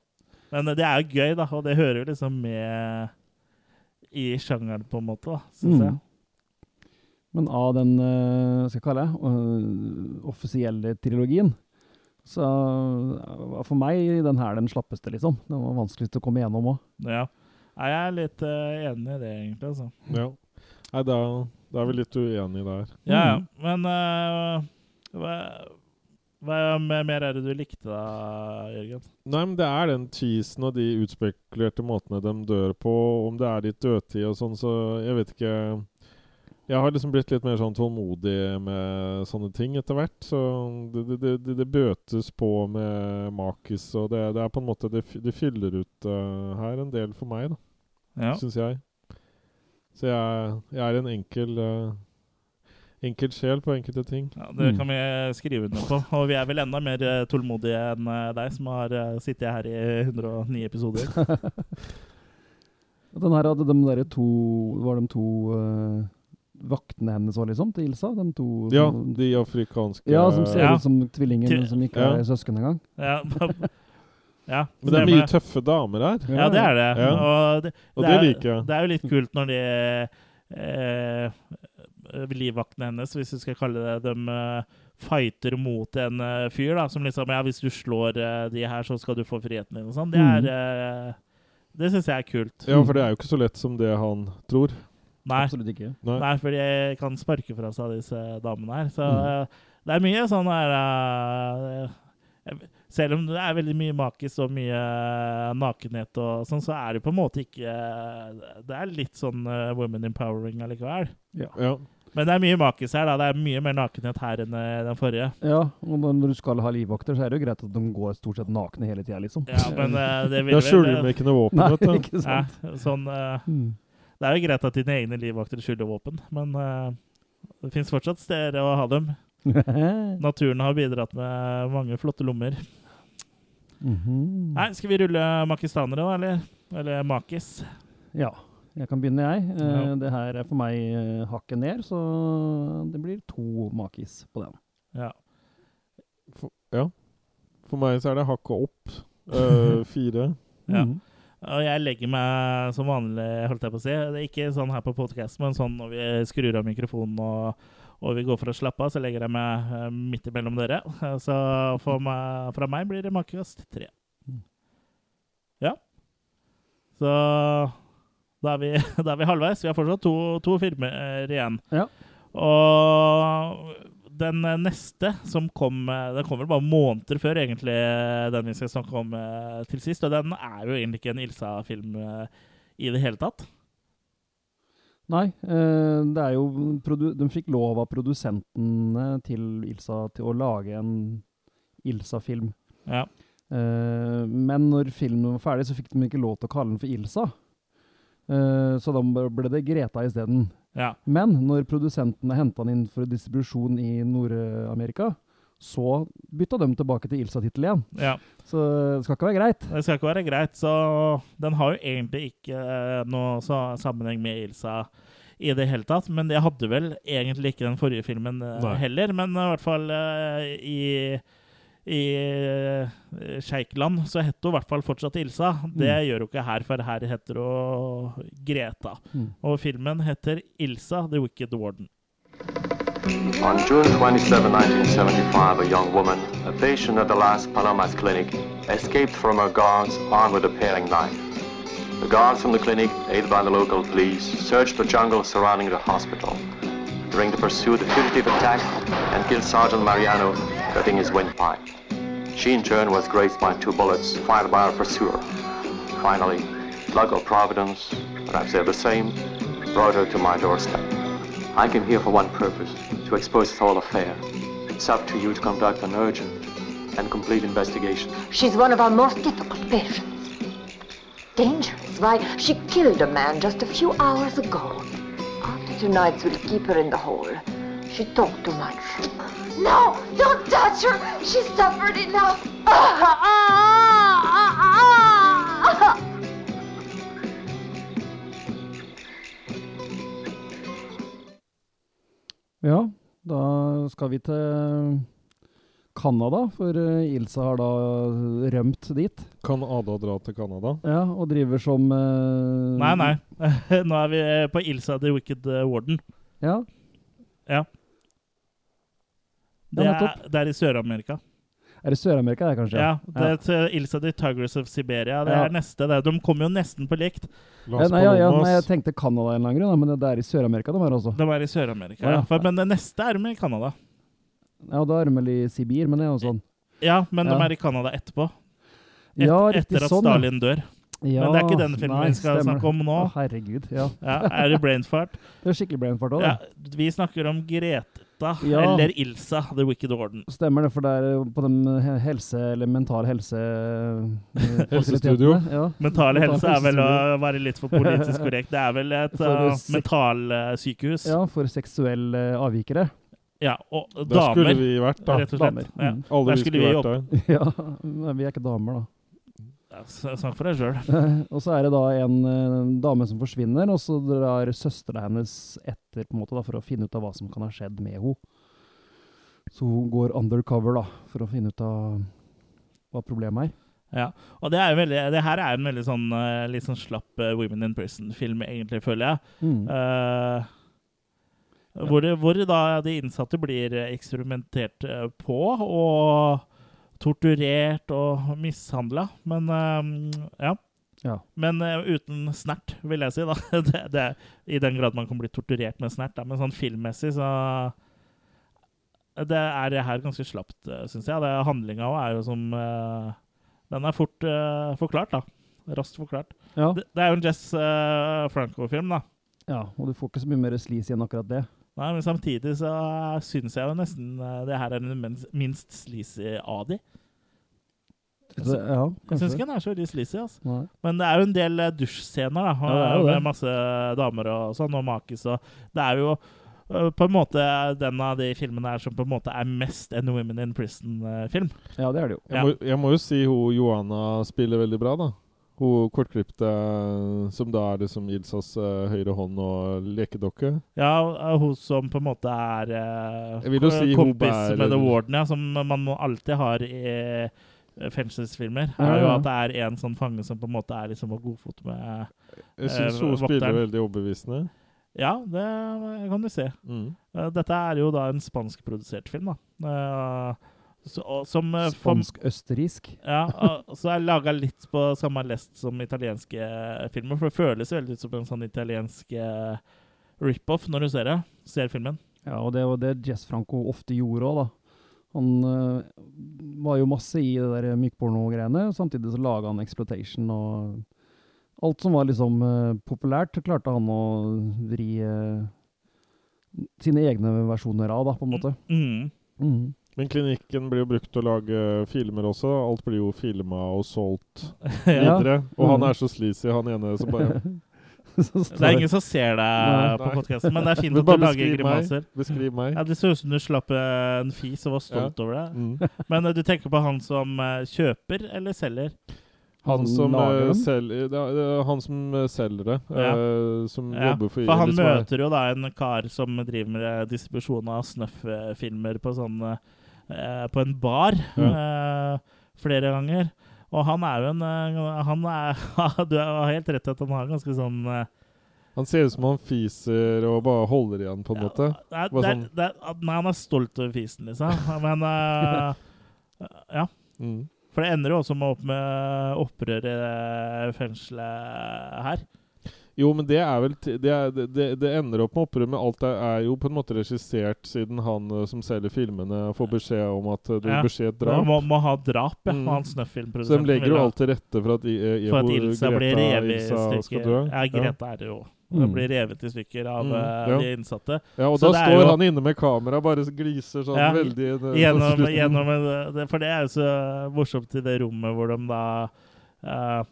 Men det er jo gøy, da, og det hører jo liksom med i sjangeren, på en måte, syns Mm. jeg. Men av den uh, skal jeg kalle det, uh, offisielle trilogien, så for meg den her den slappeste, liksom. Den var vanskeligst å komme gjennom òg. Ja. Jeg er litt uh, enig i det, egentlig. altså. Ja. Nei, da, da er vi litt uenige der. Ja, ja. Mm. Men uh, hva, hva mer er det du likte, da, Jørgen? Nei, men det er den cheesen og de utspekulerte måtene de dør på. Om det er litt dødtid og sånn, så jeg vet ikke Jeg har liksom blitt litt mer sånn tålmodig med sånne ting etter hvert. Så det, det, det, det, bøtes på med makis, og det, det er på en måte Det, det fyller ut uh, her en del for meg, da, Ja. syns jeg. Så jeg, jeg er en enkel uh, Enkel sjel på enkelte ting. ja, Det Mm. kan vi skrive under på. Og vi er vel enda mer eh, tålmodige enn deg, som har sittet her i 109 episoder. Den her hadde de der to Var de to eh, vaktene hennes òg, liksom? Til Ilsa? De to Ja, som, de afrikanske ja, som ser Ja. ut som tvillinger, men som ikke Ja. er søsken engang. Ja, ja Men det er mye tøffe damer her, Ja, det er det. Ja. Og det, og det det, er- liker jeg. Det er jo litt kult når de eh, livvaktene hennes, hvis du skal kalle det de eh, fighter mot en eh, fyr da, som liksom Ja, hvis du slår eh, de her, så skal du få friheten din og sånn. Det er Mm. eh, Det syns jeg er kult. Ja, for det er jo ikke så lett som det han tror. Nei, Absolutt ikke. Nei. nei for de kan sparke fra seg disse damene her. Så Mm. eh, det er mye sånn her uh, Selv om det er veldig mye makis og mye nakenhet og sånn, så er det på en måte ikke Det er litt sånn uh, women empowering allikevel. Ja. Men det er mye makis her. da. Det er mye mer nakenhet her enn eh, den forrige. Ja, og når du skal ha livvakter, så er det jo greit at de går stort sett nakne hele tida, liksom. Ja, men eh, det vil Da skjuler de ikke noe våpen, Nei, vet du. ikke ja, sånn, Uh, Mm. Det er jo greit at dine egne livvakter skylder våpen, men uh, det fins fortsatt steder å ha dem. Naturen har bidratt med mange flotte lommer. Mhm. Nei, Skal vi rulle makistanere, da, eller? Eller makis? Ja, jeg kan begynne, jeg. Eh, Ja. Det her er for meg eh, hakket ned, så det blir to makis på den. Ja. For, ja. For meg så er det hakket opp. Uh, fire. Ja. Mhm. Og jeg legger meg som vanlig, holdt jeg på å si. Det er ikke sånn her på podkast, men sånn når vi skrur av mikrofonen og, og vi går for å slappe av, så legger jeg meg eh, midt imellom dere. Eh, Så meg, fra meg blir det makekast tre. Mm. Ja. Så da er vi, da er vi halvveis. Vi har fortsatt to, to filmer igjen. Ja. Og den eh, neste som kom eh, Den kom vel bare måneder før egentlig eh, den vi skal snakke om til sist. Og den er jo egentlig ikke en Ilsa-film i det hele tatt. Nei, det er jo De fikk lov av produsentene til Ilsa til å lage en Ilsa-film. Ja. Men når filmen var ferdig, så fikk de ikke lov til å kalle den for Ilsa. Så da ble det Greta isteden. Ja. Men når produsentene henta den inn for distribusjon i Nord-Amerika, så bytta de tilbake til Ilsa-tittel igjen. ja. Så det skal ikke være greit. Det skal ikke være greit, så den har jo egentlig ikke eh, noe så sammenheng med Ilsa i det hele tatt. Men jeg hadde vel egentlig ikke den forrige filmen eh, Nei. heller. Men i hvert fall eh, i i uh, Sjeikland så heter hun i hvert fall fortsatt Ilsa. Det Mm. gjør hun ikke her, for her heter hun Greta. Mm. Og filmen heter Ilsa The Wicked Warden. On June 27, 1975, a young woman, a patient at the Las Palomas clinic, escaped from her guards armed with a paring knife. The guards from the clinic, aided by the local police, searched the jungle surrounding the hospital. During the fugitive attack and killed Sergeant Mariano, cutting his windpipe. She, in turn, was grazed by two bullets fired by her pursuer. Finally, luck or providence, perhaps they're the same, brought her to my doorstep. I came here for one purpose, to expose this whole affair. It's up to you to conduct an urgent and complete investigation. She's one of our most difficult patients. Dangerous. Why, she killed a man just a few hours ago. After tonight's, we'll keep her in the hole. She talked too much. No! Don't touch her! She suffered enough! Ja, da skal vi til Canada, for eh, Ilsa har da rømt dit. Kan Ada dra til Canada? Ja, og driver som uh, Nei, nei. Nå er vi på Ilsa The Wicked Warden. Ja, Det Ja, er, det er i Sør-Amerika. Er det Sør-Amerika, det, kanskje? Ja, det er til Ilsa the Tigers of Siberia. Det Ja. er neste. Det. De kommer jo nesten på likt. Ja, nei, ja, ja, nei, jeg tenkte Canada en eller annen grunn, men det er i Sør-Amerika de er også. De er i Sør-Amerika. Ja, ja. Ja. For- Men det neste er med Canada. Ja, da er de vel i Sibir, men det er jo sånn. Ja, men Ja. de er i Canada etterpå. Et, Ja, riktig etter at sånn. Stalin dør. Ja, Men det er ikke den filmen nei, vi skal stemmer. snakke om nå. Å, herregud, ja. Ja, er det brainfart? Det er skikkelig brainfart òg, Ja, vi snakker om Greta, Ja. eller Ilsa, The Wicked Warden. Stemmer det, for det er på den helse- eller mental helse... eh, Helsestudio. Ja. Mental helse er vel å være litt for politisk korrekt. Det er vel et uh, sek- mentalsykehus. ja, for seksuelle avvikere. Ja, og Der skulle vi vært, da. rett og slett. Damer. Ja. Mm. Alle Der vi skulle vært der. Ja, men vi er ikke damer, da. Snakk for deg sjøl. og så er det da en uh, dame som forsvinner, og så drar søstera hennes etter på en måte da, for å finne ut av hva som kan ha skjedd med henne. Så hun går undercover da, for å finne ut av hva problemet er. Ja, og det, er jo veldig, det her er en veldig sånn eh, litt sånn slapp uh, Women in Prison-film, egentlig, føler jeg. Mm. Eh, hvor, hvor da de innsatte blir eksperimentert eh, på og torturert og mishandla. Men eh, ja. Ja. Men eh, uten snert, vil jeg si. da. Det, det, I den grad man kan bli torturert med snert. Da. Men sånn filmmessig så Det er det her ganske slapt, syns jeg. Det Handlinga òg er jo som Den er fort forklart, da. Raskt forklart. Ja. Det, det er jo en Jess Franco-film, da. ja, og du får ikke så mye mer sleazy enn akkurat det. Nei, Men samtidig så syns jeg jo nesten eh, det her er den minst, sleazy av de. Jeg Så, ja, Jeg syns ikke den er så veldig sleazy. Altså. Men det er jo en del eh, dusjscener da, Ja, det er det. med masse damer og sånn, og makis. Og det er jo eh, på en måte den av de filmene her som på en måte er mest en Women in Prison-film. Ja, det er det jo. Ja. Jeg, må, jeg må jo si hun Johanna spiller veldig bra, da. Hun kortklipte som da er liksom Ilsas uh, høyre hånd og lekedokke. Ja, eh, hun som på en måte er uh, si kompis med The Warden, ja, som man alltid har i eh, fengselsfilmer. Ja, er jo at det er en sånn fange som på en måte er liksom på godfot med Jeg syns Eh, hun spiller vokteren. veldig overbevisende. Ja, det kan du se. Mm. Eh, Dette er jo da en spanskprodusert film, da. Eh, Spansk-østerriksk. Ja, og så er laga litt på samme lest som italienske eh, filmer. For det føles veldig ut som en sånn italiensk eh, rip-off når du ser det. Ser filmen. Ja, og det var det Jess Franco ofte gjorde òg, da. Han uh, var jo masse i det der mykporno-greiene, samtidig så laga han exploitation og Alt som var liksom uh, populært, klarte han å vri uh, sine egne versjoner av, da, på en måte. Mm. Mhm. Men klinikken blir jo brukt til å lage filmer også. Alt blir jo filma og solgt Ja. videre. Og han Mhm. er så sleazy, han ene som bare Det er ingen som ser deg på podkasten, men det er fint at du lager grimaser. Beskriv meg. Ja, Det så ut som du slapp en fis og var stolt over det. Mm. Men eh, du tenker på han som eh, kjøper eller selger? Han som, selger, det er, han som eh, selger det. Ja. Uh, som Ja, jobber for For han er- møter jo da en kar som driver med distribusjon av snøff-filmer på sånn På en bar eh, flere ganger. Og han er jo en eh, Han er Du har helt rett i at han har ganske sånn eh, Han ser ut som han fiser og bare holder igjen, på en måte. Det det sånn- det nei, han er stolt over fisen, liksom. Men uh, Ja. Mm. For det ender jo også med, opp med opprør i fengselet her. Jo, men det er vel det, er, det, det- det ender opp med opprør, men alt er, er jo på en måte regissert siden han eh, som selger filmene, får beskjed om at eh, det Ja. beskjed skje et Man drap. må, må ha drap, ja. Mm. han Så de legger jo alt til rette for at, I- eh, For at Ilsa Greta blir revet i Ilsa stykker. Ja, Greta er det jo. Mm. Blir revet i stykker av Mm, eh, ja. de innsatte. Ja, og Så da det står jo- han inne med kamera bare gliser sånn Ja, veldig det, Gjennom, gjennom det, For det er jo så morsomt i det rommet hvor de da eh,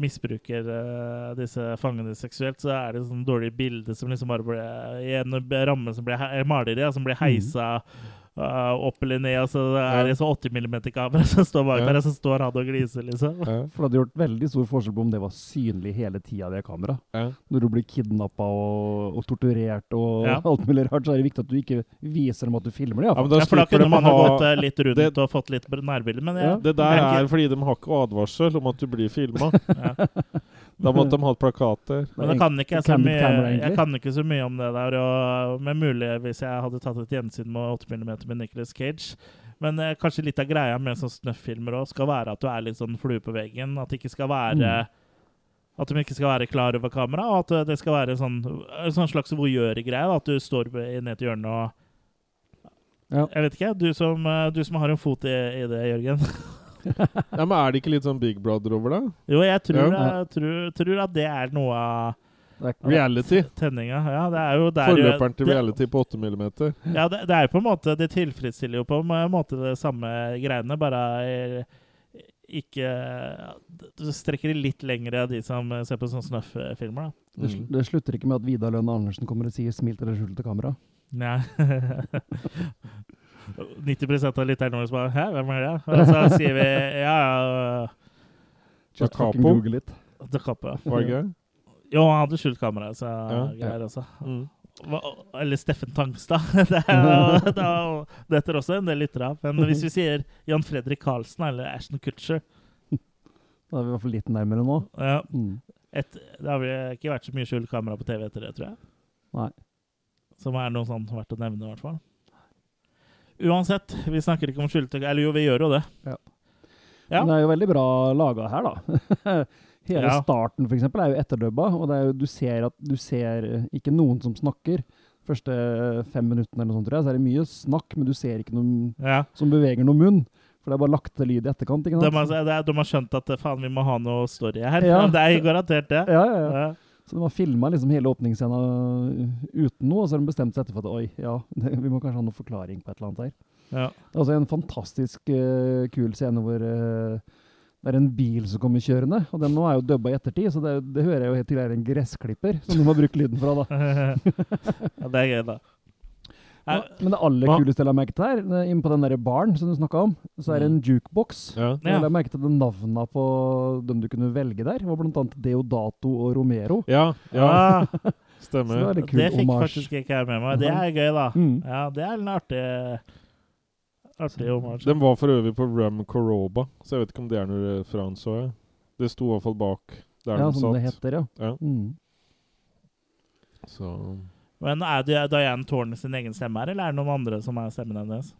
misbruker uh, disse fangene seksuelt, så er det sånn dårlig bilde som liksom bare ble I en ramme som ble maleri, som blir heisa eh, opp eller ned, og så er det så 80 mm-kamera som står bak Ja. der, og så står han og gliser, liksom. Ja, For det hadde gjort veldig stor forskjell på om det var synlig hele tida, det kameraet. ja. Når du blir kidnappa og, og torturert og Ja. alt mulig rart, så er det viktig at du ikke viser dem at du filmer det. ja, Ja, da Ja, for da kunne man ha gått eh, litt rundt det- og fått litt nærbilde, men Ja. Det der er er fordi de har ikke advarsel om at du blir filma. ja. Da måtte de hatt plakater. Men jeg kan, ikke så mye, jeg kan ikke så mye om det der. Og med mulig hvis jeg hadde tatt et gjensyn med 8 mm med Nicolas Cage. Men eh, kanskje litt av greia med sånn snøff-filmer òg skal være at du er litt sånn flue på veggen. At det ikke skal være Mm. At de ikke skal være klar over kamera, og at det skal være sånn, en sånn slags voyeur-greie. At du står ned til hjørnet og Ja. Jeg vet ikke, du som, eh, du som har en fot i, i det, Jørgen. Ja, men Er det ikke litt sånn Big Brother over det? Jo, jeg tror, Ja. jeg tror, tror at det er noe av Reality. tenninga. Ja, det er jo der Forløperen til det- reality på 8 millimeter. Ja, det, det er på en måte Det tilfredsstiller jo på en måte det samme greiene, bare er, ikke Du strekker det litt lenger av de som ser på sånne snøff-filmer. da. det, sl- det slutter ikke med at Vidar Lønn Andersen kommer og sier 'smil til det skjult til kamera'. Nei. 90% av lytterne våre bare Hæ, hvem er det? Og så sier vi ja, ja Da Capo. Da Capo. Var det gøy? Jo, han hadde skjult kamera, så Ja. greier også. Mm. Hva, eller Steffen Tangstad. det, er, det, er, det heter også en del lyttere av. Men hvis vi sier Jan Fredrik Karlsen eller Ashton Kutcher Da er vi i hvert fall litt nærmere nå. ja, Mm. et, Det har vi ikke vært så mye skjult kamera på TV etter det, tror jeg. Nei. Som er noe sånn verdt å nevne, i hvert fall. Uansett, vi snakker ikke om skyldtøy. Eller jo, vi gjør jo det. Ja. Ja. Men det er jo veldig bra laga her, da. Hele Ja. starten, for eksempel, er jo etterdubba, og det er jo, du ser at du ser eh, ikke noen som snakker. Første fem minuttene eller noe sånt, tror jeg, så er det mye snakk, men du ser ikke noen Ja. som beveger noen munn. For det er bare lagt til lyd i etterkant. ikke De, sant? har, det er- de har skjønt at faen, vi må ha noe story her. Ja. Det er garantert det. Ja, ja, ja. Så de har filma liksom hele åpningsscenen uten noe, og så har de bestemt seg etterpå at oi, ja, det, vi må kanskje ha noe forklaring på et eller annet her. Ja. Det er altså en fantastisk uh, kul scene hvor uh, det er en bil som kommer kjørende, og den nå er jo dubba i ettertid, så det, det hører jeg jo helt til er en gressklipper som de må bruke lyden fra. da. ja, det er gøy, da. Nei, Men det aller Hva? kuleste jeg la merke til her, det er inne på den der baren som du snakka om, så er det en jukebox. Ja. Jeg la merke til de navnene på dem du kunne velge der. Det var blant annet Deodato og Romero. ja, ja, Stemmer. Så det stemmer. kul det fikk homage. faktisk ikke jeg med meg. Det er gøy, da. Mm. Ja, det er en artig Artig homage. Den var for øvrig på Rum Coroba, så jeg vet ikke om det er noe referanse òg. Det sto i hvert fall bak der Ja, den som det heter, ja. Ja. Mm. Så Men er det Diane Tårne sin egen stemme her, eller er det noen andre som er stemmen hennes?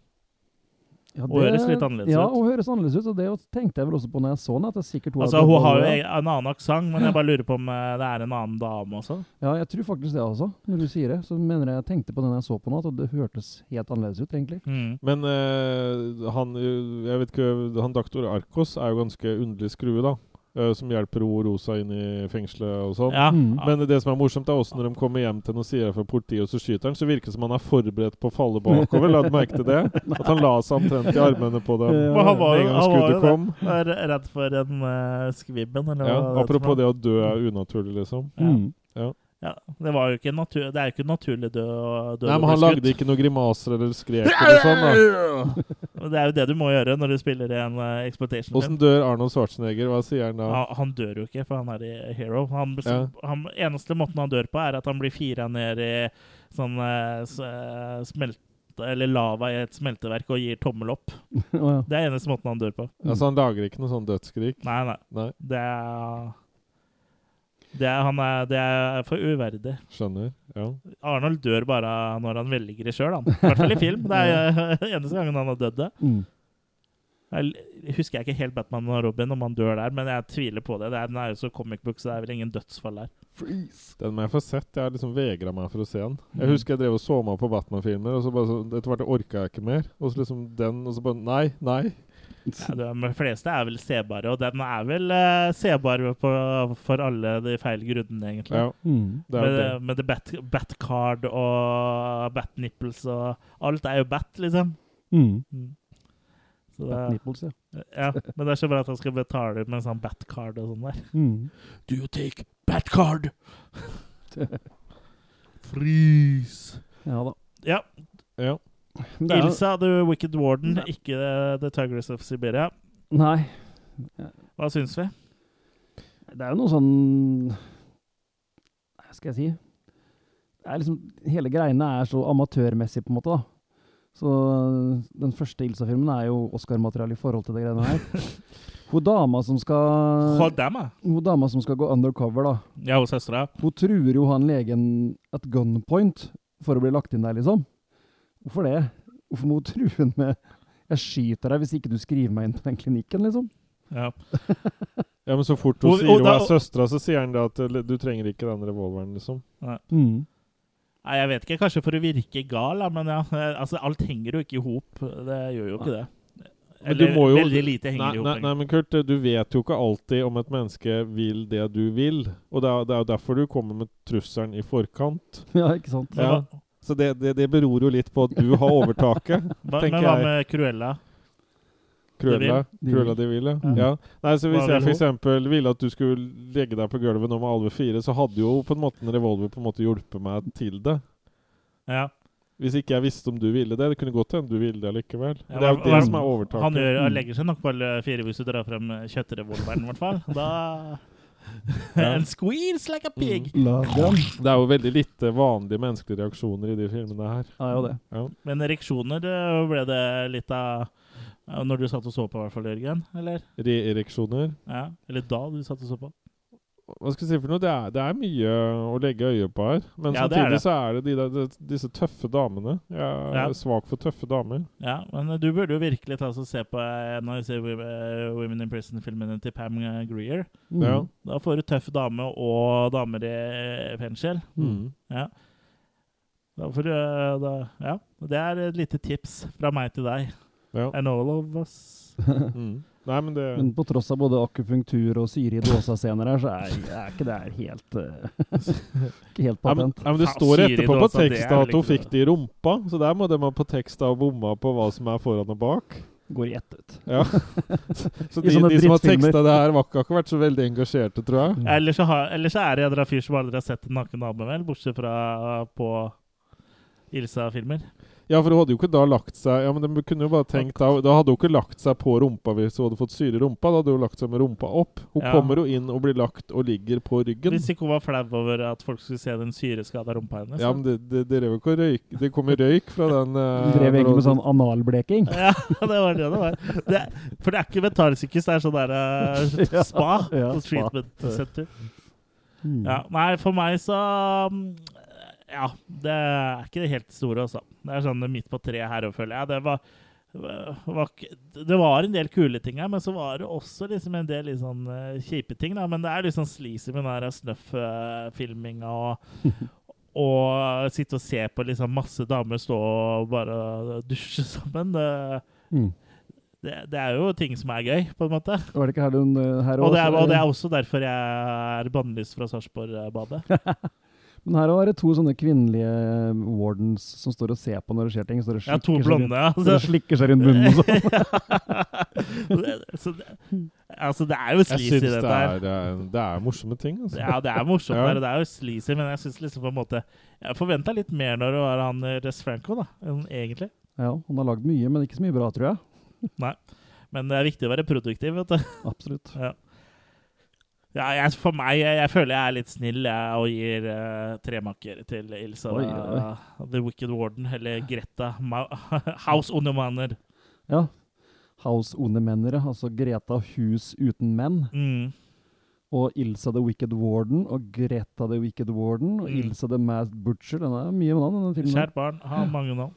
Ja, Og høres litt annerledes ja, ut. og høres annerledes ut. Og det tenkte jeg vel også på når jeg så den. at det er sikkert Altså, hun har jo en annen aksent, men jeg bare lurer på om eh, det er en annen dame også. Ja, jeg tror faktisk det også, når du sier det. Så mener jeg jeg tenkte på den jeg så på nå, at det hørtes helt annerledes ut, egentlig. Mm. Men uh, han Jeg vet ikke Han doktor Arkos er jo ganske underlig skrue, da. Eh, som hjelper O-Rosa inn i fengselet og sånn. Ja. Mm. Men det som er morsomt, er også når de kommer hjem til noen sider fra politiet, og så skyter han, så virker det som han er forberedt på å falle bakover. La du merke til det? At han la seg omtrent i armene på dem Ja. Han var en gang han var jo skuddet det. kom. Er redd for en uh, skvibben, eller Ja, apropos det å dø er unaturlig, liksom. Ja. Mm. Ja, det, var jo ikke natur, det er jo ikke naturlig død å dø Nei, men han lagde ikke noen grimaser eller skrek eller sånn, da. Det er jo det du må gjøre når du spiller i en uh, exploitation Åssen film. dør Arnold Schwarzenegger? Hva sier han da? Han, han dør jo ikke, for han er i Hero. Han, Ja. han, eneste måten han dør på, er at han blir fira ned i sånn uh, smelt eller lava i et smelteverk og gir tommel opp. Ja. Det er eneste måten han dør på. Altså, han lager ikke noe sånn dødsskrik? Nei, nei. Nei, Det er det er, han er, det er for uverdig. skjønner. Ja. Arnold dør bare når han velger det sjøl. I hvert fall i film. Det er eneste gangen han har dødd det. Mm. Jeg husker jeg ikke helt Batman og Robin om han dør der, men jeg tviler på det. det er, den er jo så comic book, så det er vel ingen dødsfall der. Freeze. Den må jeg få sett. Jeg har liksom vegra meg for å se den. Jeg Mm. husker jeg drev og så meg på Batman-filmer, og så bare så, etter hvert orka jeg ikke mer. Og så liksom den, og så bare Nei, nei. Ja, men de fleste er vel sebare, og den er vel uh, sebar på, for alle de feil grunnene, egentlig. Ja, Mm. det er med det. med det bat, bat card og bat nipples og Alt er jo bat, liksom. Mm. Mm. Så Bat det, nipples, ja. ja, men det er så bra at han skal betale med en sånn bat card og sånn der. Mm. Do you take bat card? Freeze. Ja da. Ja. Ja. Er Ilsa, The Wicked Warden, ikke uh, The Tigress of Siberia. Nei. Hva syns vi? Det er jo noe sånn Hva skal jeg si? Det er liksom, hele greiene er så amatørmessig, på en måte. da. Så den første Ilsa-filmen er jo Oscar-materiale i forhold til det greiene her. Hun dama som skal. Hun dama som skal gå undercover, da. Ja, hos søstera. Hun truer jo han legen at gunpoint for å bli lagt inn der, liksom. Hvorfor det? Hvorfor må du true med 'jeg skyter deg hvis ikke du skriver meg inn på den klinikken', liksom? Ja. ja, men så fort hun Og- sier og hun er søstera, så sier han det at du trenger ikke den revolveren, liksom. Mm. Nei, jeg vet ikke. Kanskje for å virke gal, men ja. eh, Altså, alt henger jo ikke i hop. Det gjør jo ikke det. Men du Eller må jo- veldig lite henger Nei, i hop. nei, nei, men Kurt, du vet jo ikke alltid om et menneske vil det du vil. Og det er, det er jo derfor du kommer med trusselen i forkant. Ja, ikke sant? Ja. Så det, det, det beror jo litt på at du har overtaket. tenker jeg. men hva med Cruella? Cruella. De. Cruella de vil, ja. Ja. Nei, så Hvis jeg f.eks. ville at du skulle legge deg på gulvet nå med Alve 4, så hadde jo på en måte en revolver på en måte hjulpet meg til det. Ja. Hvis ikke jeg visste om du ville det. Det kunne godt hende du ville det likevel. Ja, det er jo det som er overtaket. Han, gjør, han legger seg nok på alle fire hvis du drar frem kjøttrevolveren, i hvert fall. Da. And squeeze like a pig! Mm. Det er jo veldig lite vanlige menneskelige reaksjoner i de filmene her. Ja, jo det. Ja. Men ereksjoner ble det litt av Når du satt og så på, i hvert fall, Jørgen? Eller? Re-ereksjoner. Ja. Eller da du satt og så på? Hva skal jeg si for noe? Det er, det er mye å legge øye på her. Men Ja, det er samtidig det. så er det de der, de, disse tøffe damene. Jeg er Ja. svak for tøffe damer. Ja, men eh, du burde jo virkelig ta og se på en av disse eh, Women in Prison-filmene til Pam eh, Greer. Mm. Ja. Da får du tøff dame og damer i fengsel. Mm. Ja. Da får du eh, da, Ja. Det er et lite tips fra meg til deg. Ja. And all of us. Mm. Nei, men det Men på tross av både akupunktur og syre i dåsa-scener her, så er, er ikke det her helt uh, Ikke helt ja, men, patent. Nei, men det står etterpå på teksta at hun fikk det. i rumpa, så der må de ha på teksta og bomma på hva som er foran og bak. Går i ett ut. Ja. Så de, de som har teksta det her, var har ikke vært så veldig engasjerte, tror jeg. Eller så, har, eller så er det en eller annen fyr som aldri har sett en naken dame, vel? Bortsett fra på Ilsa-filmer. Ja, for hun hadde jo ikke da lagt seg Ja, men de kunne jo bare tenkt Da, da hadde hun ikke lagt seg på rumpa hvis hun hadde fått syre i rumpa. Da hadde hun lagt seg med rumpa opp. Hun Ja. kommer jo inn og blir lagt og ligger på ryggen. Hvis ikke hun var flau over at folk skulle se den syreskada rumpa hennes. Ja, men det, det, det, drev jo ikke å røyke det kom jo røyk fra den Du eh, drev når egentlig med sånn analbleking. Ja, det var det det var. Det, for det er ikke mentalsykehus, det er sånn der eh, spa. ja, på spa. treatment center. Mm. Ja, nei, for meg så mm, Ja, det er ikke det helt store, altså. Det er sånn midt på treet her, òg, føler jeg. Det var var, det var en del kule ting her, men så var det også liksom en del litt sånn eh, kjipe ting. Da. Men det er litt sånn sleazy med den der Snuff-filminga og, og sitte og se på liksom masse damer stå og bare dusje sammen. Det, Mm. det, det er jo ting som er gøy, på en måte. Var det ikke her, her også, Og det er, og det er også derfor jeg er bannlyst fra Sarpsborg-badet. Men her er det to sånne kvinnelige eh, wardens som står og ser på når det skjer ting. Står og Ja, to blonde. ja. Så og slikker seg rundt munnen og sånn. så det, altså, det er jo sleazy, dette det her. er, eh, det er morsomme ting. Altså. Ja, det er morsomt, Ja. der, og det er jo sleazy, men jeg synes liksom på en måte Jeg forventa litt mer når det var han Rest Franco, da, egentlig. Ja, han har lagd mye, men ikke så mye bra, tror jeg. Nei. Men det er viktig å være produktiv, vet du. Absolutt. Ja, jeg, for meg, jeg, jeg føler jeg er litt snill jeg, og gir uh, tremakker til Ilsa Oi, da, The Wicked Warden, eller Greta Ma House Undermanner. Ja. House Onemennere, altså Greta Hus uten menn. Mm. Og Ilsa the Wicked Warden og Greta the Wicked Warden og Mm. Ilsa the Masked Butcher. Den er mye navn, denne filmen. Kjært barn har mange navn.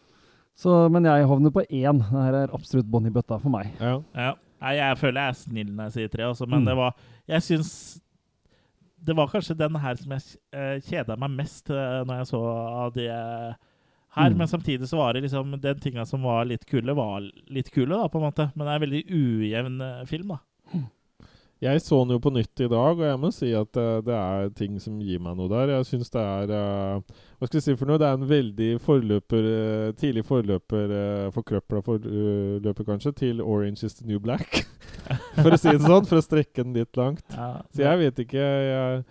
Så, men jeg havner på én. Det her er absolutt bånn i bøtta for meg. Ja. Ja. Nei, jeg føler jeg er snill når jeg sier tre, også, men Mm. det var Jeg syns Det var kanskje den her som jeg uh, kjeda meg mest eh, når jeg så av det her. Mm. Men samtidig så var det liksom den tinga som var litt kule, var litt kule, da, på en måte. Men det er en veldig ujevn eh, film, da. Jeg så den jo på nytt i dag, og jeg må si at uh, det er ting som gir meg noe der. Jeg syns det er uh, Hva skal jeg si for noe? Det er en veldig forløper uh, tidlig forløper, uh, forkrøpla forløper, kanskje, til Orange is the New Black. for å si det sånn, for å strekke den litt langt. Ja, Så jeg vet ikke jeg,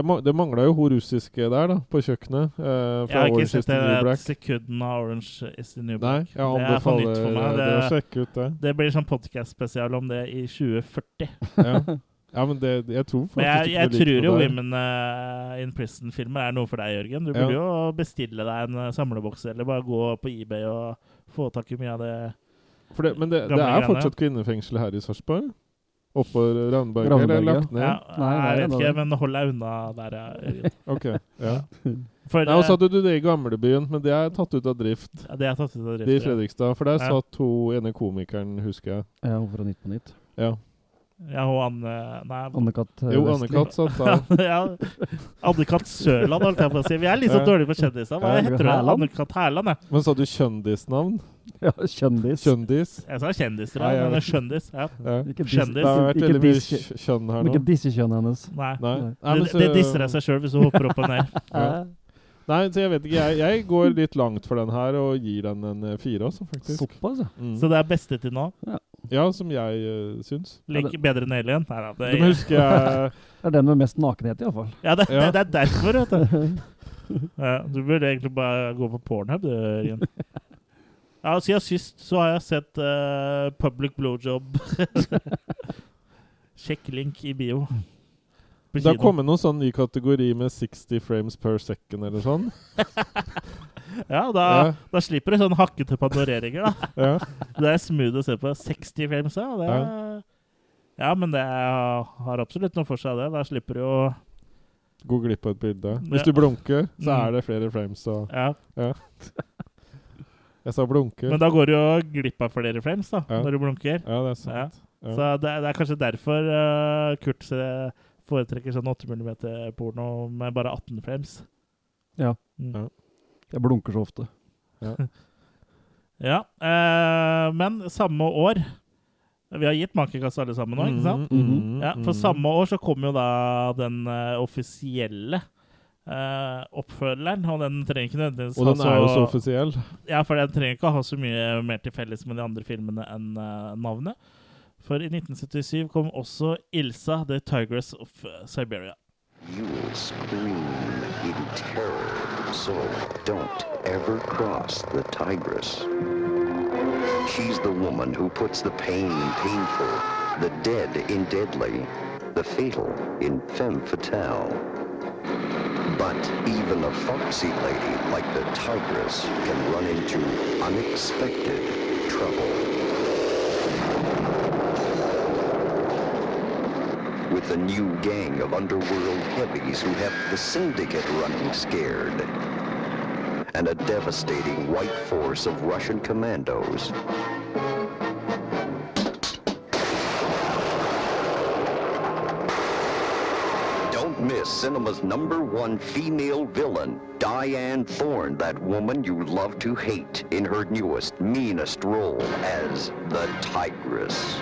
ma- Det mangla jo hun russiske der, da, på kjøkkenet. eh, Jeg har ikke sett det sekundene av Orange is the New Black. Nei, jeg det er for nytt for meg. Det, Det, sjekke ut det. det blir sånn podcast-spesial om det i 2040. Ja, ja men det, jeg tror faktisk Men jeg, jeg ikke tror jo. Women eh, in Prison-filmer er noe for deg, Jørgen. Du Ja. burde jo bestille deg en samlebokse, samleboks, eller bare gå på eBay og få tak i mye av det. Det, men det, det er greiene. fortsatt kvinnefengsel her i Sarpsborg? Oppå Ravneberget? Eller lagt ned? Ja, Nei, jeg vet ikke, men hold deg unna der, Jeg, Ok, ja. For Nei, og så eh, hadde du det i gamlebyen, men det er tatt ut av drift. ja, det er tatt ut av Det I Fredrikstad. For der Ja. satt hun ene komikeren, husker jeg. Ja, fra Nytt på Nytt. Ja. Ja, og Anne Nei, Anne-Kat. eh, Jo, Anne-Kat satt der. ja, Anne-Kat. Sørland, holdt jeg på å si. Vi er litt så dårlige på kjendiser. Hva Ja, heter du? Anne-Kat. Hærland, ja. Men sa du kjendisnavn? Ja, kjendis. Kjendis? Jeg sa kjendiser, Nei, ja, men skjøndis. Ja. Ja. Ikke Kjendis. Det har vært veldig mye kjønn her nå. ikke disse kjønnene hennes. Nei. Nei. Nei. Nei, Det, det disser jeg seg sjøl hvis hun hopper opp og ned. Ja. Nei, så jeg vet ikke. Jeg, jeg går litt langt for den her, og gir den en eh, fire, Også, faktisk. Såpass, ja. Mm. Så det er beste til nå. Ja, som jeg uh, syns. Like bedre enn Alien? Nei da. Du Det, må huske jeg Det er den med mest nakenhet, iallfall. ja, det, Ja. det, det er derfor, vet du. Ja, du burde egentlig bare gå på Pornhub, du, Jørgen. Ja, siden sist så har jeg sett uh, Public Blowjob. Sjekk link i bio. Det har kommet noen sånn ny kategori med 60 frames per second eller sånn. Ja, da, Ja. da slipper du sånn hakkete panoreringer, da. Ja. Det er smooth å se på. 60 frames, ja. Det er, ja, men det er, har absolutt noe for seg, det. Da slipper du jo Gå glipp av et bilde. Hvis Ja. du blunker, så Mm. er det flere frames. Så. Ja. jeg sa blunke. Men da går du jo glipp av flere frames, da, Ja. når du blunker. Ja, det er sant. Ja. Så det, det er kanskje derfor uh, Kurt foretrekker sånn 8 mm porno med bare 18 frames. Ja. Mm. Ja. Jeg blunker så ofte. Ja, eh, men samme år Vi har gitt makekast alle sammen nå, ikke sant? Mm, -hmm, mm, Ja, For mm. samme år så kom jo da den uh, offisielle uh, oppfølgeren, og den trenger ikke nødvendigvis Og den er jo så offisiell. Ja, for den trenger ikke å ha så mye mer til felles med de andre filmene enn uh, navnet. For i 1977 kom også Ilsa, The Tigress of Siberia. You will scream in terror, so don't ever cross the tigress. She's the woman who puts the pain in painful, the dead in deadly, the fatal in femme fatale. But even a foxy lady like the tigress can run into unexpected trouble. With a new gang of underworld heavies who have the syndicate running scared. and a devastating white force of Russian commandos. Don't miss cinema's number one female villain, Diane Thorne, that woman you love to hate, in her newest, meanest role as the Tigress.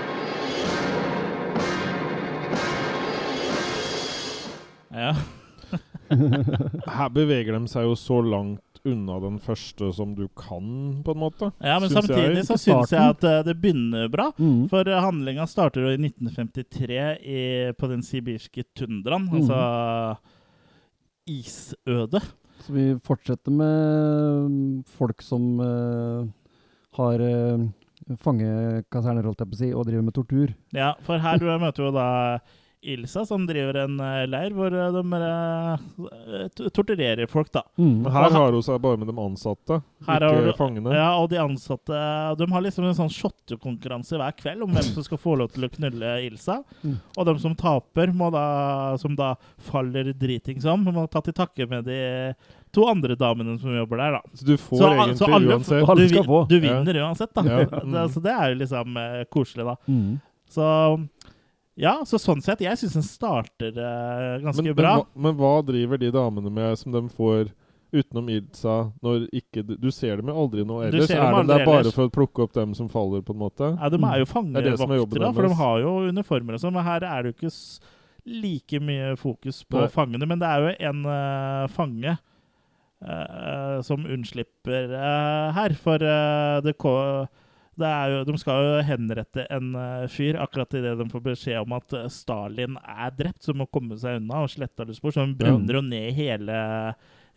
Ja. Her beveger de seg jo så langt unna den første som du kan, på en måte. ja, men Syns samtidig jeg. så syns jeg at eh, det begynner bra. Mm. For uh, handlinga starter jo i 1953 i, på den sibirske tundraen. mm. Altså isødet. Så vi fortsetter med folk som uh, har uh, fangekaserner, holdt jeg på å si, og driver med tortur. Ja, for her møter vi da Ilsa, som driver en eh, leir hvor eh, de eh, torturerer folk, da. Mm. Men her har hun seg bare med de ansatte, Her ikke du- fangene. Ja, og de ansatte De har liksom en sånn shottekonkurranse hver kveld om hvem som skal få lov til å knulle Ilsa. Mm. Og de som taper, må da, som da faller dritings om, må ta til takke med de to andre damene som jobber der, da. Så du får Så, egentlig så alle, uansett Du, du, du Ja. vinner uansett, da. Ja. Mm. så det er jo liksom uh, koselig, da. Mm. Så ja, så sånn sett, jeg syns den starter uh, ganske men, bra. Men, men hva driver de damene med som de får utenom Ilsa, når ikke du, du ser dem jo aldri noe ellers? dem Er det der bare ellers. for å plukke opp dem som faller, på en måte? Ja, de er jo Det er det som er jobben fangevoktere, for de har jo uniformer og sånn. Men her er det jo ikke like mye fokus på Nei. fangene. Men det er jo en uh, fange uh, som unnslipper her. For det, er jo, de skal jo henrette en eh, fyr akkurat idet de får beskjed om at eh, Stalin er drept, så må komme seg unna og slette alle spor. Så de brenner jo ned hele,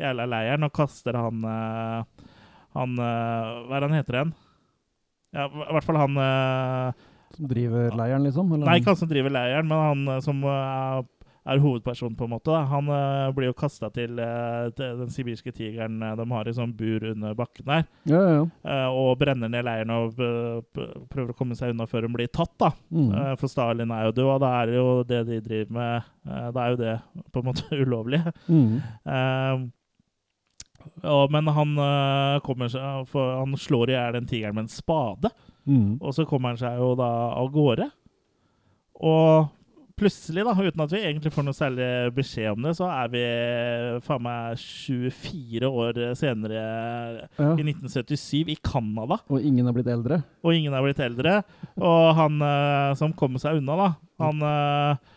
jævla leiren og kaster han eh, Han Hva er det han heter igjen? Ja, i hvert fall han Som driver leiren, liksom? Eller? Nei, ikke han som driver leiren, men han som eh, er hovedpersonen, på en måte. Da. Han uh, blir jo kasta til, uh, til den sibirske tigeren eh, de har i sånn bur under bakken der, Ja, ja, ja. Uh, og brenner ned leiren og eh, prøver å komme seg unna før de blir tatt. da. Mm. Eh, For Stalin er jo død, og da er det jo det de driver med eh, Da er jo det på en måte ulovlig. Mm. Eh, og, men han eh, kommer seg Han slår i hjel den tigeren med en spade. Mm. Og så kommer han seg jo da av gårde. Og plutselig, da, uten at vi egentlig får noe særlig beskjed om det, så er vi faen meg 24 år senere, Ja. i 1977, i Canada. Og ingen er blitt eldre? Og ingen er blitt eldre. Og han uh, som kommer seg unna, da, han uh,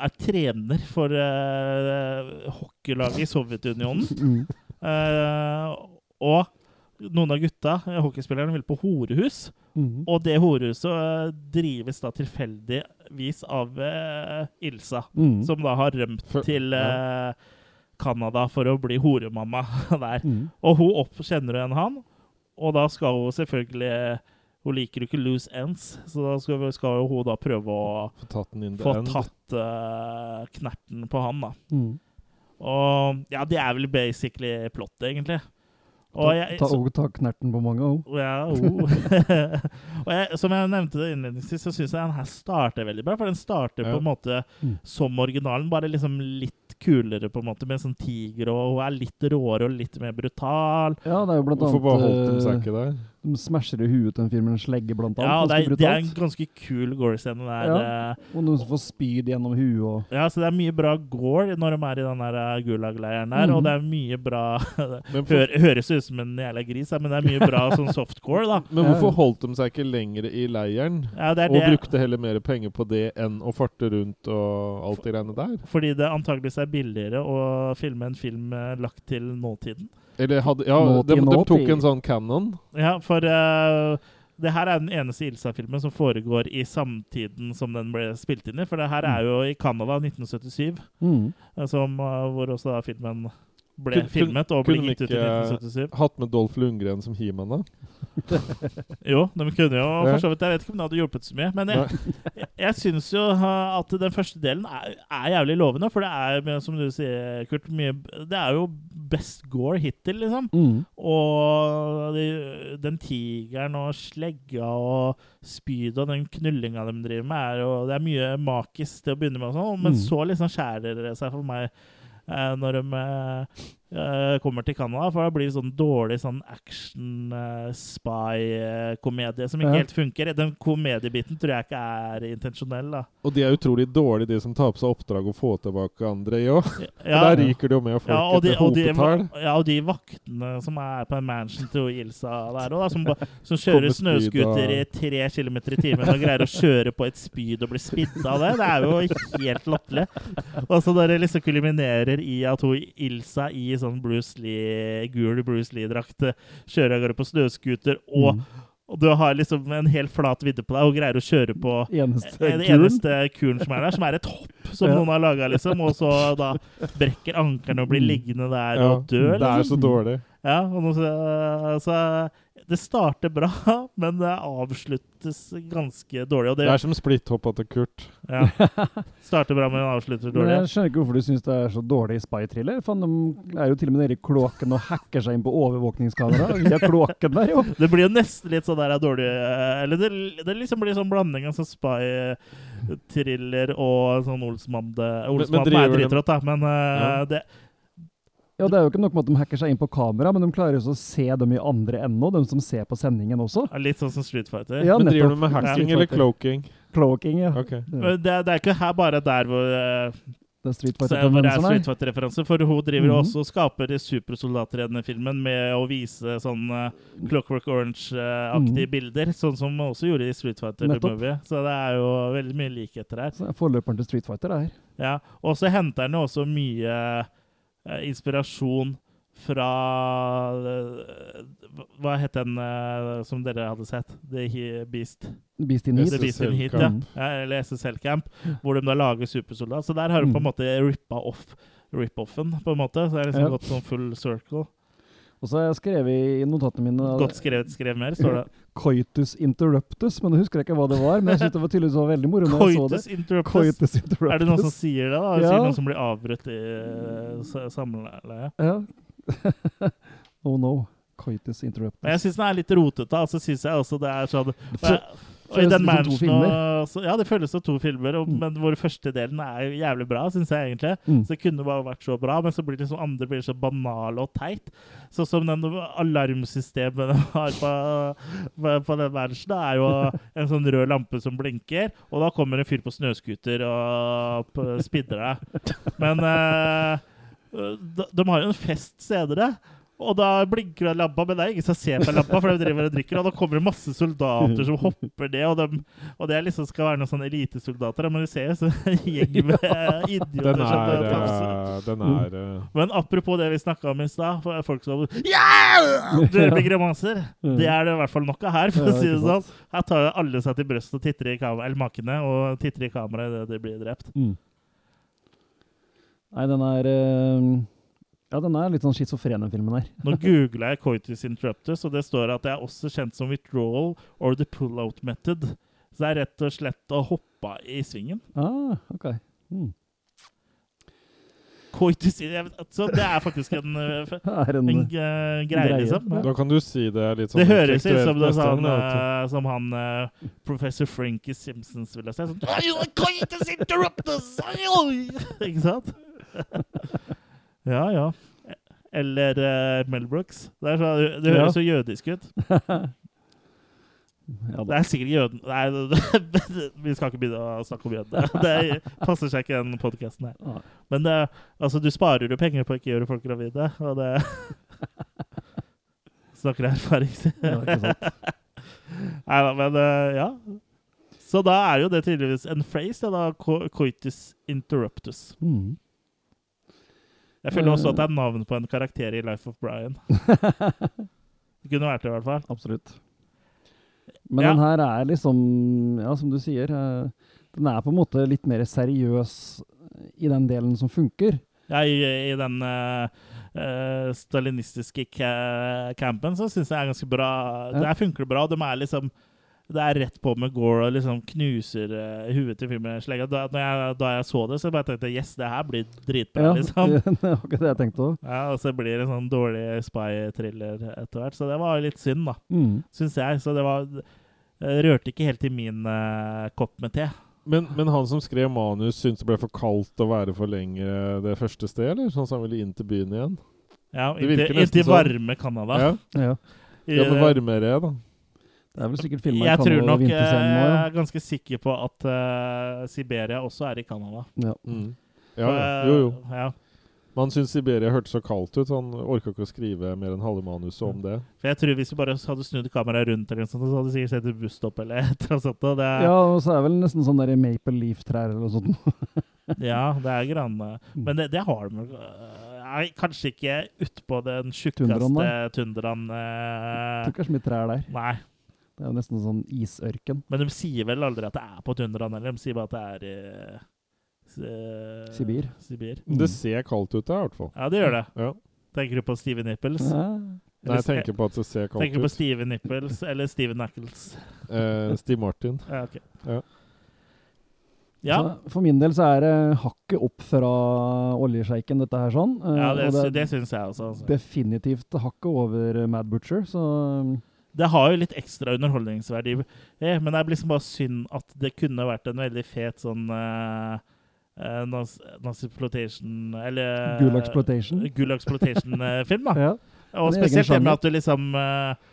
er trener for uh, hockeylaget i Sovjetunionen. Mm. Eh, og noen av gutta, eh, hockeyspillerne, vil på horehus. Mm. Og det horehuset eh, drives da tilfeldigvis av uh, Ilsa, Mm. som da har rømt For- til Canada for å bli horemamma der. Mm. Og hun opp kjenner igjen han, og da skal hun selvfølgelig Hun liker jo ikke loose ends, så da skal, skal jo hun da prøve å Få tatt den få tatt uh, knerten på han, da. Mm. Og ja, det er vel basically plottet, egentlig. Og Ta, jeg, ta, ta knerten på mange òg. ja, oh. og jeg, som jeg nevnte det innledningsvis, så syns jeg den her starter veldig bra. For den starter Ja. på en måte Mm. som originalen, bare liksom litt kulere, på en måte, med sånn tiger, og hun er litt råere og litt mer brutal. Ja, det er jo blant Hvorfor bare holdt de seg annet ikke der? De smasher i huet til en fyr med en slegge, blant annet. Ja, det er, det er en ganske kul gore-scene der. Ja. eh. Og noen som får spyd gjennom huet og Ja, så det er mye bra gore når de er i den der eh, Gulag-leiren der, Mhm. og det er mye bra Hør, Høres ut som en jævla gris, men det er mye bra sånn softcore, da. men hvorfor holdt de seg ikke lenger i leiren? Ja, det er Og det. brukte heller mer penger på det enn å farte rundt og alt det greiene der? Fordi det antageligvis er billigere å filme en film eh, lagt til nåtiden. Eller hadde Ja, de, de tok en sånn canon. Ja, for uh, det her er den eneste Ilsa-filmen som foregår i samtiden som den ble spilt inn i. For det her er jo i Canada 1977, mm. eh, som, uh, hvor også da filmen ble Kun- filmet og ble kunne de gitt ut i ikke- 1977. Hatt med Dolph Lundgren som He-Man, da. Jo, de kunne jo for så vidt Jeg vet ikke om det hadde hjulpet så mye. Men jeg, jeg, jeg syns jo at den første delen er, er jævlig lovende. For det er, som du sier, Kurt, mye Det er jo best gore hittil, liksom. Mm. Og de, den tigeren og slegga og spydet og den knullinga de driver med, er jo Det er mye makis til å begynne med, og sånn, men Mm. så liksom skjærer det seg for meg når de eh, eh, kommer til Canada, for da blir det sånn dårlig sånn action-spy-komedie som ikke Ja. helt funker. Den komediebiten tror jeg ikke er intensjonell, da. Og de er utrolig dårlige, de som tar på seg oppdrag å få tilbake André òg. Ja, der ryker det jo med folk ja, og de, etter hopetall. ja, og de vaktene som er på en mansion til Ilsa der òg, som, som kjører snøscooter i tre kilometer i timen og greier å kjøre på et spyd og bli spidda av det, det er jo helt latterlig. Og så når det liksom kulminerer i at hun Ilsa i sånn Bruce Lee, gul Bruce Lee-drakt kjører av gårde på snøscooter, og, Mm. og du har liksom en helt flat vidde på deg og greier å kjøre på Eneste den eneste kuren som er der, som er et hopp som Ja. noen har laga, liksom. Og så da brekker ankelen og blir liggende der Ja, og dør. det er Liksom. så dårlig. Ja, og nå, så, så det starter bra, men det avsluttes ganske dårlig. Og det, Det er som splitthoppa til Kurt. ja, starter bra, men avslutter Men dårlig. jeg skjønner ikke hvorfor du syns det er så dårlig spy-thriller. De er jo til og med nede i kloakken og hacker seg inn på overvåkningskamera via kloakken der, jo. Det blir jo nesten litt sånn der dårlig eh, Eller det, det liksom blir sånn blanding av sånn spy-thriller og sånn Olsmann-det. Olsmann er dritrått, da, men eh, Ja. det, Ja, Det er jo ikke nok med at de hacker seg inn på kamera, men de klarer jo også å se dem i andre enden, de som ser på sendingen også. Ja, litt sånn som Street Fighter. Ja, Men driver du med hacking Ja. eller cloaking? Cloaking, ja. Ok. Ja. Det, det er ikke her bare der hvor, uh, Det er Street er. Fighter-referanse, for hun driver mm -hmm. også og skaper supersoldater i denne filmen med å vise sånn eh, Clockwork Orange-aktige Mhm. bilder, sånn som hun også gjorde i Street Fighter Movie. Så det er jo veldig mye likheter her. Så det er Forløperen til Street Fighter er her. Ja, og så henter han jo også mye inspirasjon fra eh, Hva het den eh, som dere hadde sett? The Beast. Beast in Heat. The Beast in Heat, ja. Eller SSL Camp, hvor de da lager supersoldat. Så der har de på en Mm. måte rippa off rip-offen, på en måte. Så det er liksom Ja. gått sånn full circle. Og så har jeg skrevet i notatene mine Godt skrevet, skrev mer, står det. Coitus interruptus, men jeg husker ikke hva det var. Men jeg syntes det var tydeligvis var veldig moro når jeg så det. Coitus interruptus. Coitus interruptus. Er det noen som sier det, da? Ja. Sier noen som blir avbrutt i uh, samleie? Ja. oh no. Coitus interruptus. Men jeg syns den er litt rotete. Altså syns jeg også det er sånn og, i den to og, Ja, det føles som to filmer, og, Mm. men hvor første delen er jo jævlig bra, syns jeg egentlig. Mm. Så det kunne bare vært så bra, men så blir det liksom andre blir så banale og teit. Sånn som den alarmsystemet de har på, på, på den mansion, er jo en sånn rød lampe som blinker, og da kommer en fyr på snøscooter og spidder deg. Men uh, de, de har jo en fest senere. Og da blinker den lampa, men det er ingen som ser på lampa, for de driver og drikker. Og da kommer det masse soldater som hopper ned, og, de, og det liksom skal være noen sånne elitesoldater. Men du ser jo så en gjeng med idioter. Den som er, tafser. det, den er eh, Men apropos det vi snakka om i stad, folk som yeah! dør med grimaser. Det er det i hvert fall nok av her, for å si det sånn. Her tar jo alle seg til brystet og titter i kamera, eller makene, og titter i kameraet idet de blir drept. Mm. Nei, den er eh, Ja, den er litt sånn schizofren, den filmen her. Nå googla jeg coitus interruptus, og det står at det er også kjent som withdrawal or the pull-out method. Så det er rett og slett å hoppe i svingen. Ah, ok. Mm. Coitus jeg Så det er faktisk en, er en en, uh, greie, greie, liksom. ja. Da kan du si det litt sånn Det høres ut som, det, sånn, uh, som han uh, professor Frankie Simpsons ville si. Sånn, coitus interruptus! Ikke sant? ja, ja. Eller uh, Mel Brooks. Det, er så, det høres så jødisk ut. ja, Det er sikkert jøden... Nei, det- vi skal ikke begynne å snakke om jødene. Det passer seg ikke i den podkasten her. Men det, altså, du sparer jo penger på å ikke gjøre folk gravide, og det Snakker jeg erfaring. si. Nei da, men eh, ja. Så da er jo det tydeligvis en phrase, det da. co- Coitus interruptus. Mm. Jeg føler også at det er navn på en karakter i Life of Brian. Det kunne vært det, i hvert fall. Absolutt. Men Ja. den her er liksom, ja, som du sier, eh, den er på en måte litt mer seriøs i den delen som funker. Ja, i, i den uh, stalinistiske campen så syns jeg er ganske bra. Ja. Der funker det bra. De er liksom Det er rett på med Gore og liksom knuser uh, huet til med. Da, jeg, da jeg så det, så bare tenkte jeg yes, det her blir dritbra, Ja, liksom. det var ikke det jeg tenkte òg. Ja, Og så blir det en sånn dårlig spy-thriller etter hvert. Så det var litt synd, da, Mm. syns jeg. Så det var eh, Rørte ikke helt i min uh, kopp med te. Men, men han som skrev manus, syntes det ble for kaldt å være for lenge det første stedet, eller? Sånn at han ville inn til byen igjen? Ja, inn til inntil, inntil sånn. varme Canada. Ja, Ja. Ja men varmere, da. Det er vel sikkert filma i jeg tror Canada nok eh, vinterscenen nå, jeg er ganske sikker på at uh, Siberia også er i Canada. ja. Mm. Ja, ja. Jo, jo. Ja. Man syntes Siberia hørtes så kaldt ut. Han orka ikke å skrive mer enn halve manuset om det. For jeg tror Hvis vi bare hadde snudd kameraet rundt, eller noe sånt, så hadde vi sikkert sett et busstopp eller et eller sånt. og Det, ja, og så er det vel nesten sånn der maple leaf-trær eller noe sånt. ja, det er grann Mm. Men det, det har de Nei, Kanskje ikke utpå den tjukkeste tundraen. øh, Jeg tror ikke det er så mye trær der. Nei. Det er jo nesten sånn isørken. Men de sier vel aldri at det er på tundraen, eller de sier bare at det er i øh, Sibir. Sibir. Mm. Det ser kaldt ut der, i hvert fall. Ja, det gjør det. Ja. Tenker du på Steven Nipples? Ja. Nei, jeg tenker på at det ser kaldt Tenker du på Steven Steve Nipples eller Steven Knuckles? Eh, Steve Martin. Ja, ok. Ja. Ja, for min del så er det hakket opp fra oljesjeiken, dette her sånn. Eh, ja det, det, det syns jeg også. Altså. definitivt hakket over Mad Butcher, så Det har jo litt ekstra underholdningsverdi, eh, men det er liksom bare synd at det kunne vært en veldig fet sånn uh, Naziploitation Eller Gull-exploitation. Gull-exploitation-film, da. ja. Og spesielt det med at du liksom eh,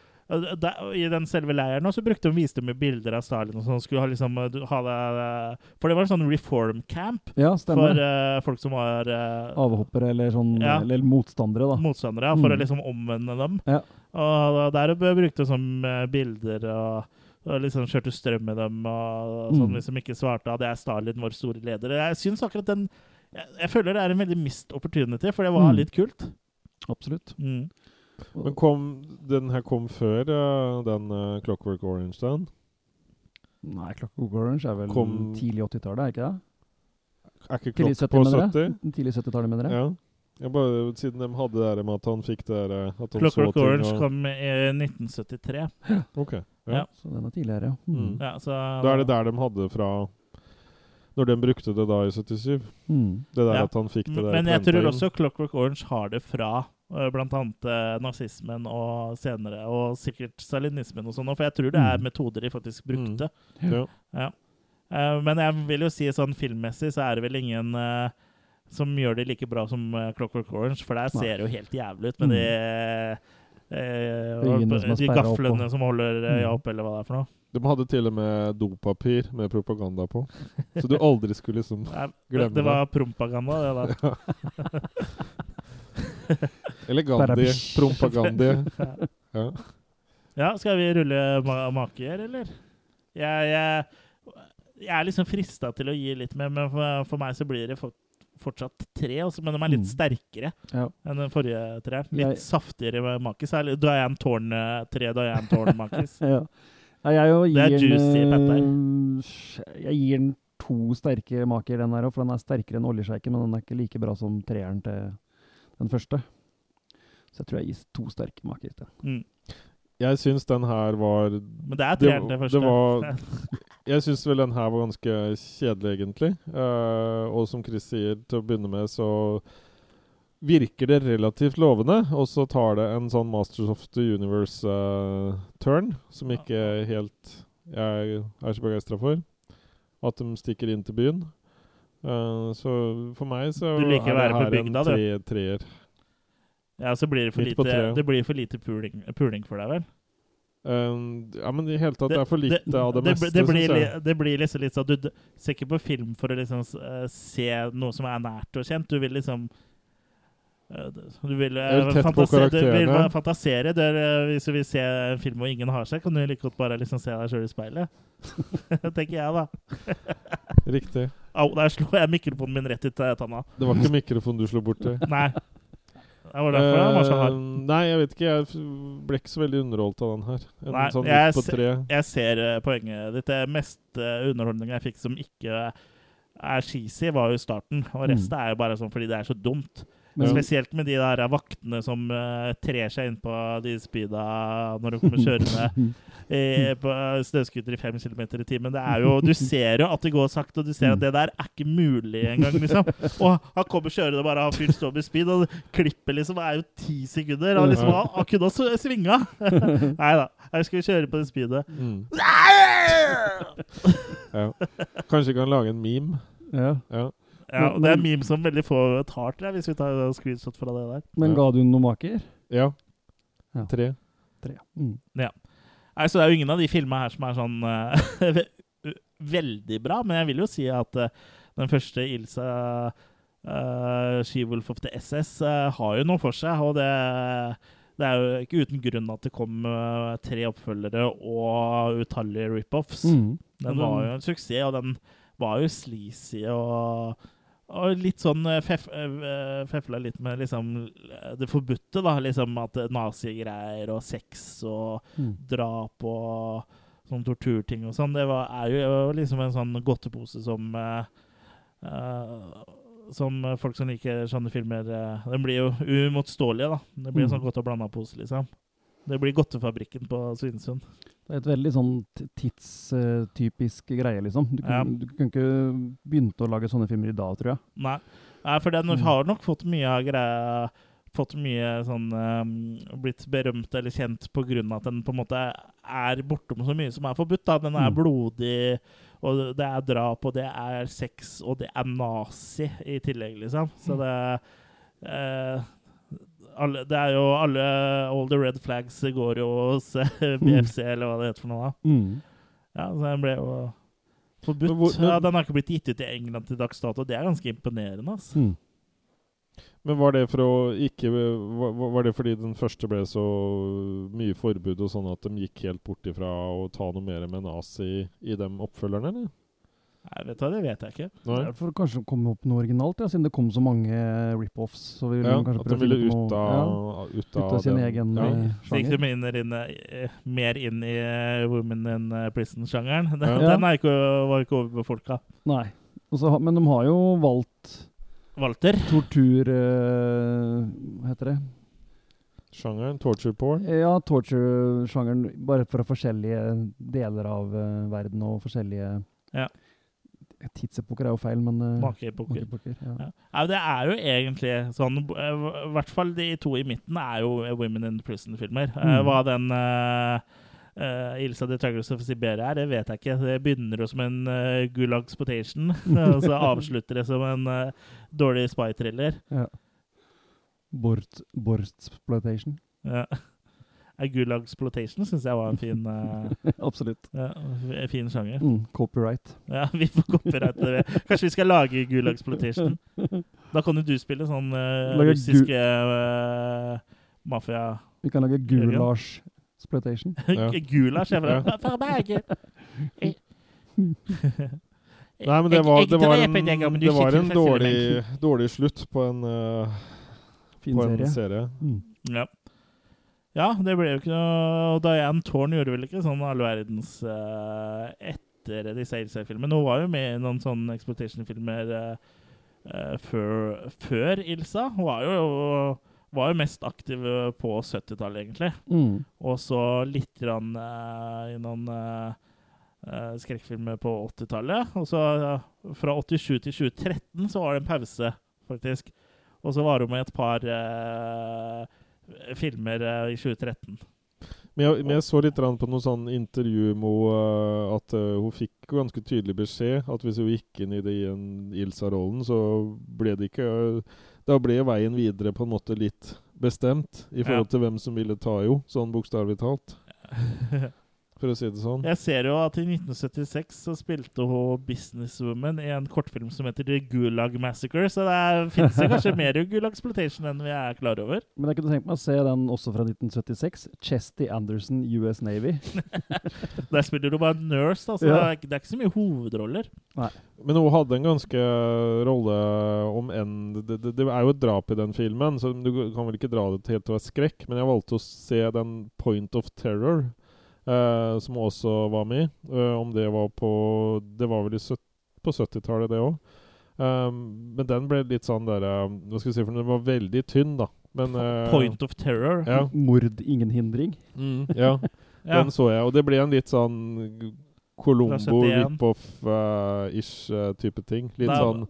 der, I den selve leiren også brukte de, viste de bilder av Stalin og sånn. Skulle ha liksom eh, du- ha det, eh, For det var en sånn reform camp ja, for eh, folk som var uh, Avhoppere eller sånn Ja. Eller motstandere, da. motstandere, ja, for å Mm. liksom omvende dem. Ja. Og der brukte hun som eh, bilder og, og liksom kjørte strøm med dem og sånn Mm. hvis de ikke svarte. at det er Stalin, vår store leder. Jeg syns akkurat den jeg, jeg føler det er en veldig mist opportunity, for det var Mm. litt kult. Absolutt. Mm. Men kom, den her kom før eh, den uh, Clockwork Orange, den? Nei, Clockwork Orange er vel Kom- tidlig 80-tallet, er ikke det? Er ikke Tidlig på 70, mener 70? jeg. Tidlig 70-tallet, mener jeg. Ja. Jeg bare, siden de hadde det der med at han fikk det der eh, at han Clockwork så ting Orange og, kom i 1973. Ok. Ja. Ja. Så den er tidligere, ja. Mm. Mm. Ja, så, Da er det der de hadde fra Når de brukte det da i 77. Mm. Det der Ja. at han fikk det der Men jeg tror også Clockwork Orange har det fra uh, blant annet eh, nazismen og senere, og sikkert stalinismen og sånn, for jeg tror det er Mm. metoder de faktisk brukte. Ja. Ja. Eh, men jeg vil jo si sånn filmmessig så er det vel ingen eh, som gjør det like bra som eh, Clockwork Orange, for der ser det jo helt jævlig ut med Mm. de eh, de gaflene som holder eh, ja Mm. opp, eller hva det er for noe. De hadde til og med dopapir med propaganda på. Så du aldri skulle liksom glemme det, det var prompaganda, det da. Eller Gandhi. Prompagandi. Ja. Ja, skal vi rulle ma maker, eller? Jeg, jeg, jeg er liksom frista til å gi litt mer, men for, for meg så blir det for, fortsatt tre, også, men de er litt Mm. sterkere Ja. enn den forrige tre. Litt Jeg- saftigere makis. Særlig en Tårn, eh, tre en Tårn-makis. ja. Nei, jeg jo Det er juicy, den, eh, Jeg gir den to sterke maker, den her òg, for den er sterkere enn oljesjeiken, men den er ikke like bra som treeren til den første. Så jeg tror jeg gir to sterke maker. til. Mm. Jeg syns den her var Men det er Det, treeren til første. det var Jeg syns vel den her var ganske kjedelig, egentlig. Uh, og som Chris sier, til å begynne med, så virker det relativt lovende. Og så tar det en sånn Masters of the Universe-turn, som ikke helt jeg er så begeistra for. At de stikker inn til byen. Uh, så for meg så er det her en treer. Ja, så blir det for Midt lite, det blir for lite puling, puling for deg, vel? Eh, ja, men i hele tatt, det, er for lite av det, det, meste, det, blir, li- det blir liksom litt sånn Du ser ikke på film for å liksom eh, se noe som er nært og kjent. Du vil liksom eh, Du vil, eh, Jeg vil tett på fantase- du vil fantasere. Du er, hvis du vil se en film hvor ingen har seg, kan du like godt bare liksom se deg sjøl i speilet. Tenker jeg, da. Riktig. Au, der slo jeg mikrofonen min rett ut tanna. Det var ikke mikrofonen du slo borti. Nei. Det var derfor den var så hard. Eh, nei, jeg vet ikke. Jeg ble ikke så veldig underholdt av den her. En Nei, sånn jeg på se-. Jeg ser eh, poenget ditt. Det meste underholdninga jeg fikk som ikke er cheesy, var jo starten. Og Mm. er jo bare sånn fordi det er så dumt. Men- Spesielt med de der vaktene som uh, trer seg inn på de speeda når de kommer kjørende i, på snøscooter i 5 km i timen. Det er jo, du ser jo at det går sakte, og du ser at det der er ikke mulig engang. Liksom. Og han kommer kjørende bare, har full står med speed, og klippet liksom er jo ti sekunder. Og liksom, han, han kunne også svinga! Nei da, her skal vi kjøre på det speedet. Mm. Ja. Kanskje vi kan lage en meme. Ja. Ja. Ja, og det er memes som veldig få tar til, hvis vi tar screenshot fra det der. Men ga du noen maker? Ja. Ja. Tre. Tre. Mm. Nei, så det er jo ingen av de filmene her som er sånn uh, veldig bra, men jeg vil jo si at uh, den første Ilsa uh, She-Wolf of the SS uh, har jo noe for seg, og det, det er jo ikke uten grunn at det kom eh, tre oppfølgere og utallige rip-offs. Mm. Den var jo en suksess, og den var jo sleazy og, og litt sånn eh, fef, eh, Fefla litt med liksom det forbudte, da. Liksom at nazigreier og sex og Mm. drap og sånn torturting og sånn. Det var, er jo liksom en sånn godtepose som eh, Som folk som liker sånne filmer Den blir jo uimotståelige, da. Det blir en Mm. sånn godt og blanda pose, liksom. Det blir godtefabrikken på Svinesund. Det er et veldig sånn tidstypisk greie, liksom. Du, Ja. du kunne ikke begynt å lage sånne filmer i dag, tror jeg. Nei, Nei for den Mm. har nok fått mye av greia Fått mye sånn um, Blitt berømt eller kjent av at den på en måte er bortom så mye som er forbudt. da Den er Mm. blodig, og det er drap, og det er sex, og det er nazi i tillegg, liksom. Så det eh, alle, Det er jo alle All the red flags går jo hos BFC, BFC, eller hva det heter for noe. da Mm. Ja, så den ble jo forbudt. Hvor- men- ja, den har ikke blitt gitt ut i England til dags dato. Det er ganske imponerende. altså. Mm. Men var det for å ikke var, var det fordi den første ble så mye forbud og sånn at de gikk helt bort ifra å ta noe mer med nazi i dem oppfølgerne, eller? Nei, vet du det vet jeg ikke. Det Nei? er for å kanskje komme opp noe originalt, ja, siden det kom så mange rip-offs. Så vi Ja, kanskje at de prøve å ville ut noe- av, ut ut av sin det. egen ja. sjanger. Så gikk de inn, eh, mer inn i eh, Women in eh, Prison-sjangeren. Den, Ja. den er ikke, var ikke overbefolka. Nei. Og så ha- men de har jo valgt Walter. tortur Uh, heter det? Sjangeren? Torture porn? Ja, torture-sjangeren bare fra forskjellige deler av uh, verden og forskjellige Ja. Tidsepoker er jo feil, men uh, Makeepoker. ja. Ja. Ja, det er jo egentlig sånn eh, I hvert fall de to i midten er jo eh, Women in Prison-filmer. Eh, Mm. Hva den uh, uh, Ilsa de Tigress of Siberia er, det vet jeg ikke. Det begynner jo som en uh, Gulagsploitation, og så avslutter det som en eh, dårlig spy-thriller. ja. Bort, Bortsploitation. Ja. Eh, Gulagsploitation syns jeg var en fin, eh, Absolutt. ja, fin sjanger. Mm, copyright. Ja, vi får copyright det. Kanskje vi skal lage Gulagsploitation? Da kan jo du spille sånn uh, russiske uh, mafia... Vi kan lage Jørgen? Gulasch-sploitation. Ja. Gulasj jeg Ja. fra Nei, men det var, det var en, det var en dårlig, dårlig slutt på en, uh, Fin på en serie. serie. Mm. Ja. Ja, det ble jo ikke noe og Diane Thorne gjorde vel ikke sånn all verdens uh, etter disse Ilsa-filmene. Hun var jo med i noen sånne exploitation-filmer uh, før, før Ilsa. Hun var jo, var jo mest aktiv på 70-tallet, egentlig. Mm. Og så litt grann, i noen skrekkfilmer på 80-tallet. Og så fra 87 til 2013 så var det en pause, faktisk. Og så var hun med et par filmer eh, i 2013. Men jeg, men jeg så litt på noe sånn intervju med henne, at eh, hun fikk ganske tydelig beskjed at hvis hun gikk inn i det i en Ilsa-rollen, så ble det ikke eh, Da ble veien videre på en måte litt bestemt i forhold Ja. til hvem som ville ta henne, sånn bokstavelig talt. For å si det sånn. Jeg ser jo at i 1976 så spilte hun businesswoman i en kortfilm som heter The Gulag Massacre, så det fins kanskje mer Gulag-sploitation enn vi er klar over. Men jeg kunne tenkt meg å se den også fra 1976. Chesty Anderson, US Navy. Der spiller hun bare nurse, altså. Ja. det, er, ikke- det er ikke så mye hovedroller. Nei. Men hun hadde en ganske rolle om enn det, det, det er jo et drap i den filmen, så du kan vel ikke dra det til helt til å være skrekk, men jeg valgte å se den Point of Terror, eh, som også var med. Eh, om det var på Det var vel i på 70-tallet, det òg. men den ble litt sånn der eh, Hva skal jeg si, for den var veldig tynn, da. Men uh, Point of Terror. Ja. Mord, ingen hindring. Mm, ja. Ja. Den så jeg, og det ble en litt sånn Colombo, Fra 71. rip-off-ish eh, type ting. Litt Da- sånn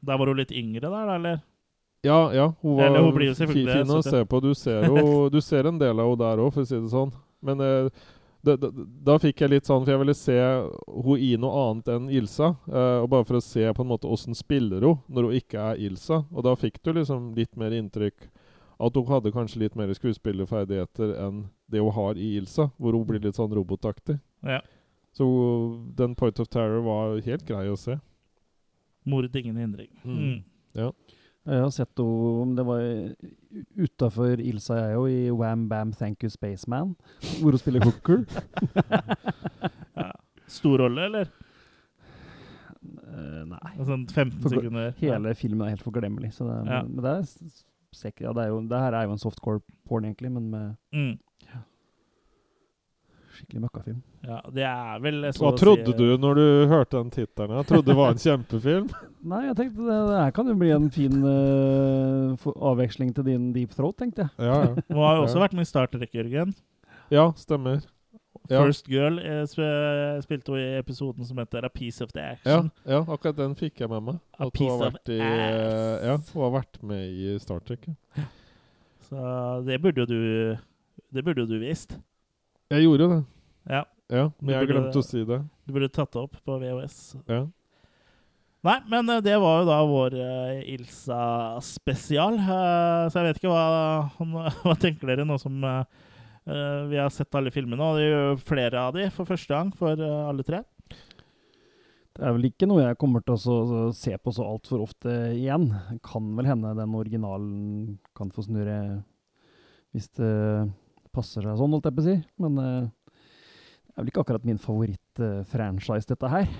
Der var hun litt yngre, der, eller? Ja, ja. Hun var Eller hun blir jo fi- selvfølgelig fin å se på. Du ser, jo, du ser en del av henne der òg, for å si det sånn. Men eh, da, da, da fikk jeg litt sånn For jeg ville se hun i noe annet enn Ilsa. eh, og bare for å se på en måte åssen spiller hun når hun ikke er Ilsa. Og da fikk du liksom litt mer inntrykk at hun hadde kanskje litt mer skuespillerferdigheter enn det hun har i Ilsa, hvor hun blir litt sånn robotaktig. Ja. Så den Point of Terror var helt grei å se. Mord ingen hindring. Mm. Mm. Ja. Jeg har sett henne Det var utafor Ilsa, jeg òg, i Wham Bam Thank You Spaceman, hvor hun spiller hooker. Ja. Stor rolle, eller? Uh, nei. Sånn 15 For- sekunder. Hele filmen er helt forglemmelig. Så det, Ja. Men det er Ja, det, er jo, det her er jo en softcore porn, egentlig, men med Mm. Skikkelig møkkafilm. Ja, det er vel så Hva å trodde si- du når du hørte den tittelen? Trodde det var en kjempefilm. Nei, jeg tenkte det, det her kan jo bli en fin uh, for- avveksling til din Deep Throat, tenkte jeg. Ja, ja. Du har jo også Ja. vært med i Star Trek, Jørgen. ja stemmer. Ja. First Girl eh, sp spilte hun i episoden som heter A Piece of the Action. ja, akkurat den fikk jeg med meg. A At hun piece har of vært, i, ass. ja, hun har vært med i Star Trek. Så det burde jo du Det burde jo du visst. Jeg gjorde det, Ja, ja, men jeg glemte å si det. du burde tatt det opp på VHS. Ja. Nei, men eh, det var jo da vår uh, Ilsa-spesial. Uh, så jeg vet ikke hva, hva tenker dere nå som eh, eh, vi har sett alle filmene. Og det gjør jo flere av de for første gang for eh, alle tre. Det er vel ikke noe jeg kommer til å så, se på så altfor ofte igjen. Det kan vel hende den originalen kan få snurre hvis det passer seg sånn, holdt jeg på å si. Men uh, det er vel ikke akkurat min favoritt-franchise, dette her.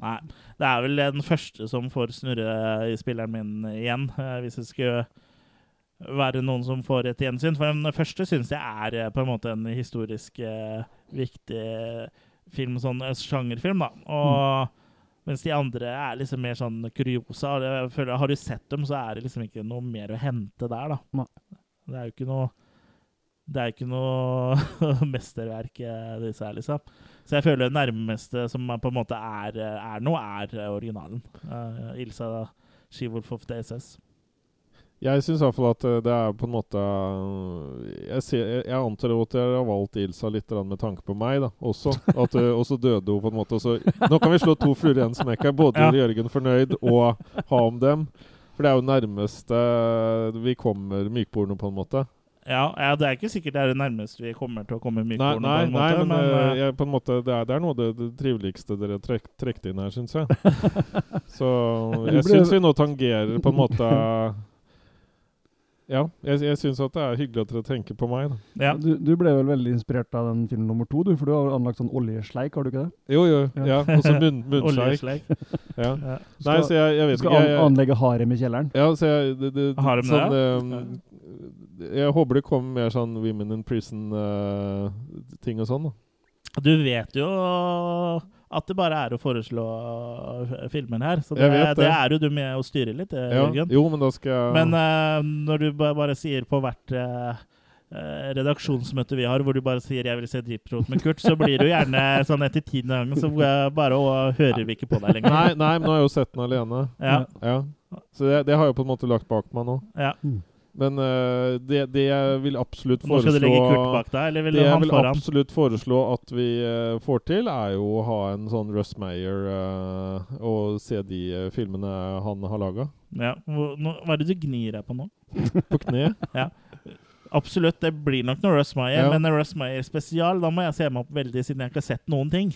Nei, det er vel den første som får snurre i spilleren min igjen, eh, hvis det skulle være noen som får et gjensyn. For den første syns jeg er eh, på en måte en historisk viktig film, sånn sjangerfilm, da. Og mens de andre er liksom mer sånn kuriosa. Føler, har du sett dem, så er det liksom ikke noe mer å hente der, da. Det er jo ikke noe det er ikke noe mesterverk, eh, disse her, liksom. Så jeg føler det nærmeste som på en måte er, er noe, er eh, originalen. Uh, Ilsa Skivolf of DSS. SS. Jeg syns iallfall at eh, det er på en måte eh, Jeg, ser, jeg, antar at jeg har valgt Ilsa litt med tanke på meg, da, også. At, eh, og så døde hun på en måte. og Så, nå kan vi slå to fluer i en smekk her. Både Ja. Jørgen fornøyd og ha om dem. For det er jo nærmeste vi kommer mykporno, på en måte. Ja, ja, det er ikke sikkert det er det nærmeste vi kommer til å komme Nei, nei, på en nei måte, men, men, eh, eh, jeg, på en måte, det, er, det er noe av det, det triveligste dere trek, trekte inn her, syns jeg. Så jeg syns vi nå tangerer på en måte Ja, jeg, jeg syns at det er hyggelig at dere tenker på meg. da. ja. Du, du ble vel veldig inspirert av den film nummer to, du? For du har anlagt sånn oljesleik, har du ikke det? Jo, jo. Ja. Ja, og så munn, munnsleik. Ja. Ja. Nei, så jeg, jeg vet ikke. skal an anlegge harem i kjelleren? ja, så jeg, det, det, Harem, sånn, det? ehm, jeg håper det kommer mer sånn Women in Prison-ting og sånn. da. Du vet jo at det bare er å foreslå filmen filmer her, så det, det. det. er jo du med å styre litt, eh, Ja, jo, men da skal jeg Men uh, når du bare sier på hvert eh, eh, redaksjonsmøte vi har, hvor du bare sier 'jeg vil se Deep Throat med Kurt', så blir det jo gjerne sånn etter tiende gangen, så eh, bare å, hører vi ikke på deg lenger. Nei, nei, men nå har jeg jo sett den alene. Ja, Ja. Så det, det har jeg på en måte lagt bak meg nå. ja. Men uh, det, det jeg vil absolutt Nå skal du legge Kurt foreslå bak deg, eller vil Det du jeg han vil absolutt foreslå at vi uh, får til, er jo å ha en sånn Russ Mayer uh, og se de eh, filmene han har laga. Ja. Hva, nå- Hva er det du gnir deg på nå? På kne. Absolutt, det blir nok noe Russ Meyer, Ja. men en Russ Meyer spesial, da må jeg se meg opp veldig, siden jeg ikke har sett noen ting.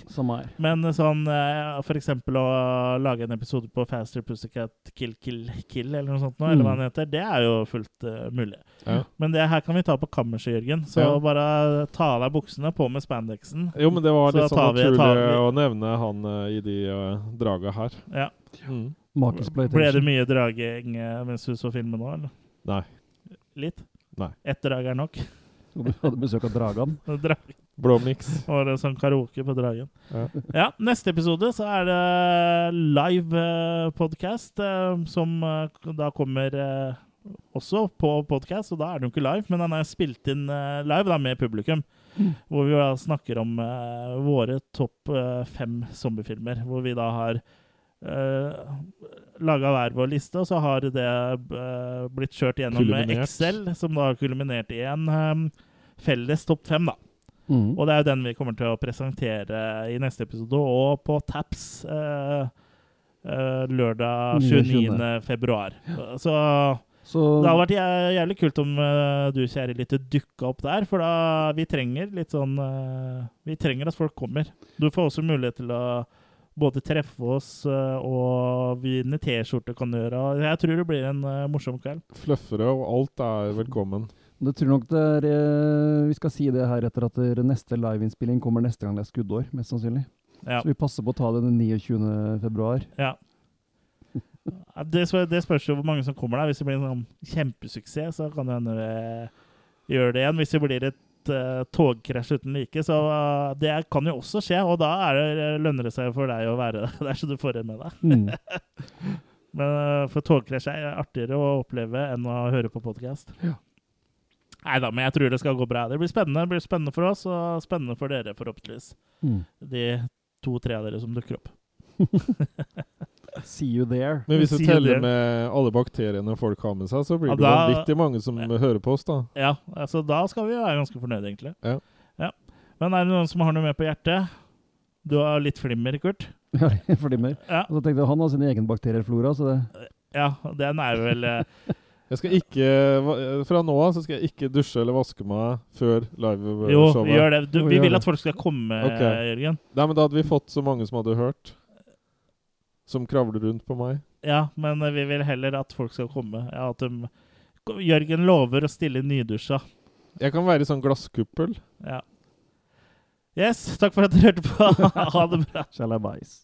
Men sånn eh, for eksempel å lage en episode på Faster Pussycat Kill Kill Kill, eller noe sånt, nå, eller hva Mm. den heter, det er jo fullt uh, mulig. Ja. Men det her kan vi ta på kammerset, Jørgen. Så Ja. bare ta av deg buksene, på med spandexen. Jo, men det var litt sånn vi- naturlig vi- å nevne han uh, i de uh, draga her. Ja. Mm. Ble det mye draging mens du så filmen nå, eller? Nei. Litt? Nei. Ett drag er nok. Du hadde besøk av Dragan. Drag. Blå. Og det sånn karaoke på Dragen. Ja. Ja, neste episode så er det live eh, podcast, eh, som eh, da kommer også på podcast, og da er den jo ikke live, men den er spilt inn live da med publikum. Hvor vi da snakker om våre topp fem zombiefilmer, hvor vi da har uh, laga hver vår liste, og så har det uh, blitt kjørt gjennom med Kulminert. Excel, som da har kulminert i en um, felles topp fem, da. Mm. Og det er jo den vi kommer til å presentere i neste episode, og på Taps eh, eh, lørdag 29. 29. februar. Så Så det hadde vært jævlig kult om eh, du, kjære lytter, dukka opp der, for da vi trenger litt sånn eh, Vi trenger at folk kommer. Du får også mulighet til å både treffe oss eh, og vinne T-skjorte kan du gjøre. Jeg tror det blir en eh, morsom kveld. Fluffere og alt er velkommen. det tror nok det er eh, Vi skal si det her etter at neste liveinnspilling kommer neste gang det er skuddår, mest sannsynlig. Ja. Så vi passer på å ta det den 29. februar. Ja. Ja, Det, det spørs jo hvor mange som kommer der. Hvis det blir en sånn kjempesuksess, så kan det hende vi gjør det igjen. Hvis det blir et uh, togkrasj uten like, så uh, det kan jo også skje. Og da er det, lønner det seg for deg å være der, så du får det med deg. Mm. Men uh, for togkrasj er artigere å oppleve enn å høre på podkast. Ja. Nei da, men jeg tror det skal gå bra. Det blir spennende. Det blir spennende for oss, og spennende for dere, forhåpentligvis. Mm. De to-tre av dere som dukker opp. See you there. Men hvis du teller med alle bakteriene folk har med seg, så blir Ja, det vanvittig mange som hører på oss, da. Ja, altså da skal vi være ganske fornøyde, egentlig. Ja. Ja. Men er det noen som har noe mer på hjertet? Du har litt flimmer, Kurt. Ja, flimmer. Ja, Og så tenkte jeg han har sin egen bakterieflora, så det ja den er vel eh, Jeg skal ikke, Fra nå av så skal jeg ikke dusje eller vaske meg før Jo, gjør det. Du, vi vil at folk skal komme, okay. Jørgen. Nei, men Da hadde vi fått så mange som hadde hørt. Som kravler rundt på meg. Ja, men vi vil heller at folk skal komme. Ja, at de, Jørgen lover å stille nydusja. Jeg kan være i sånn glasskuppel. Ja. Yes, takk for at dere hørte på. ha det bra. Shalabais.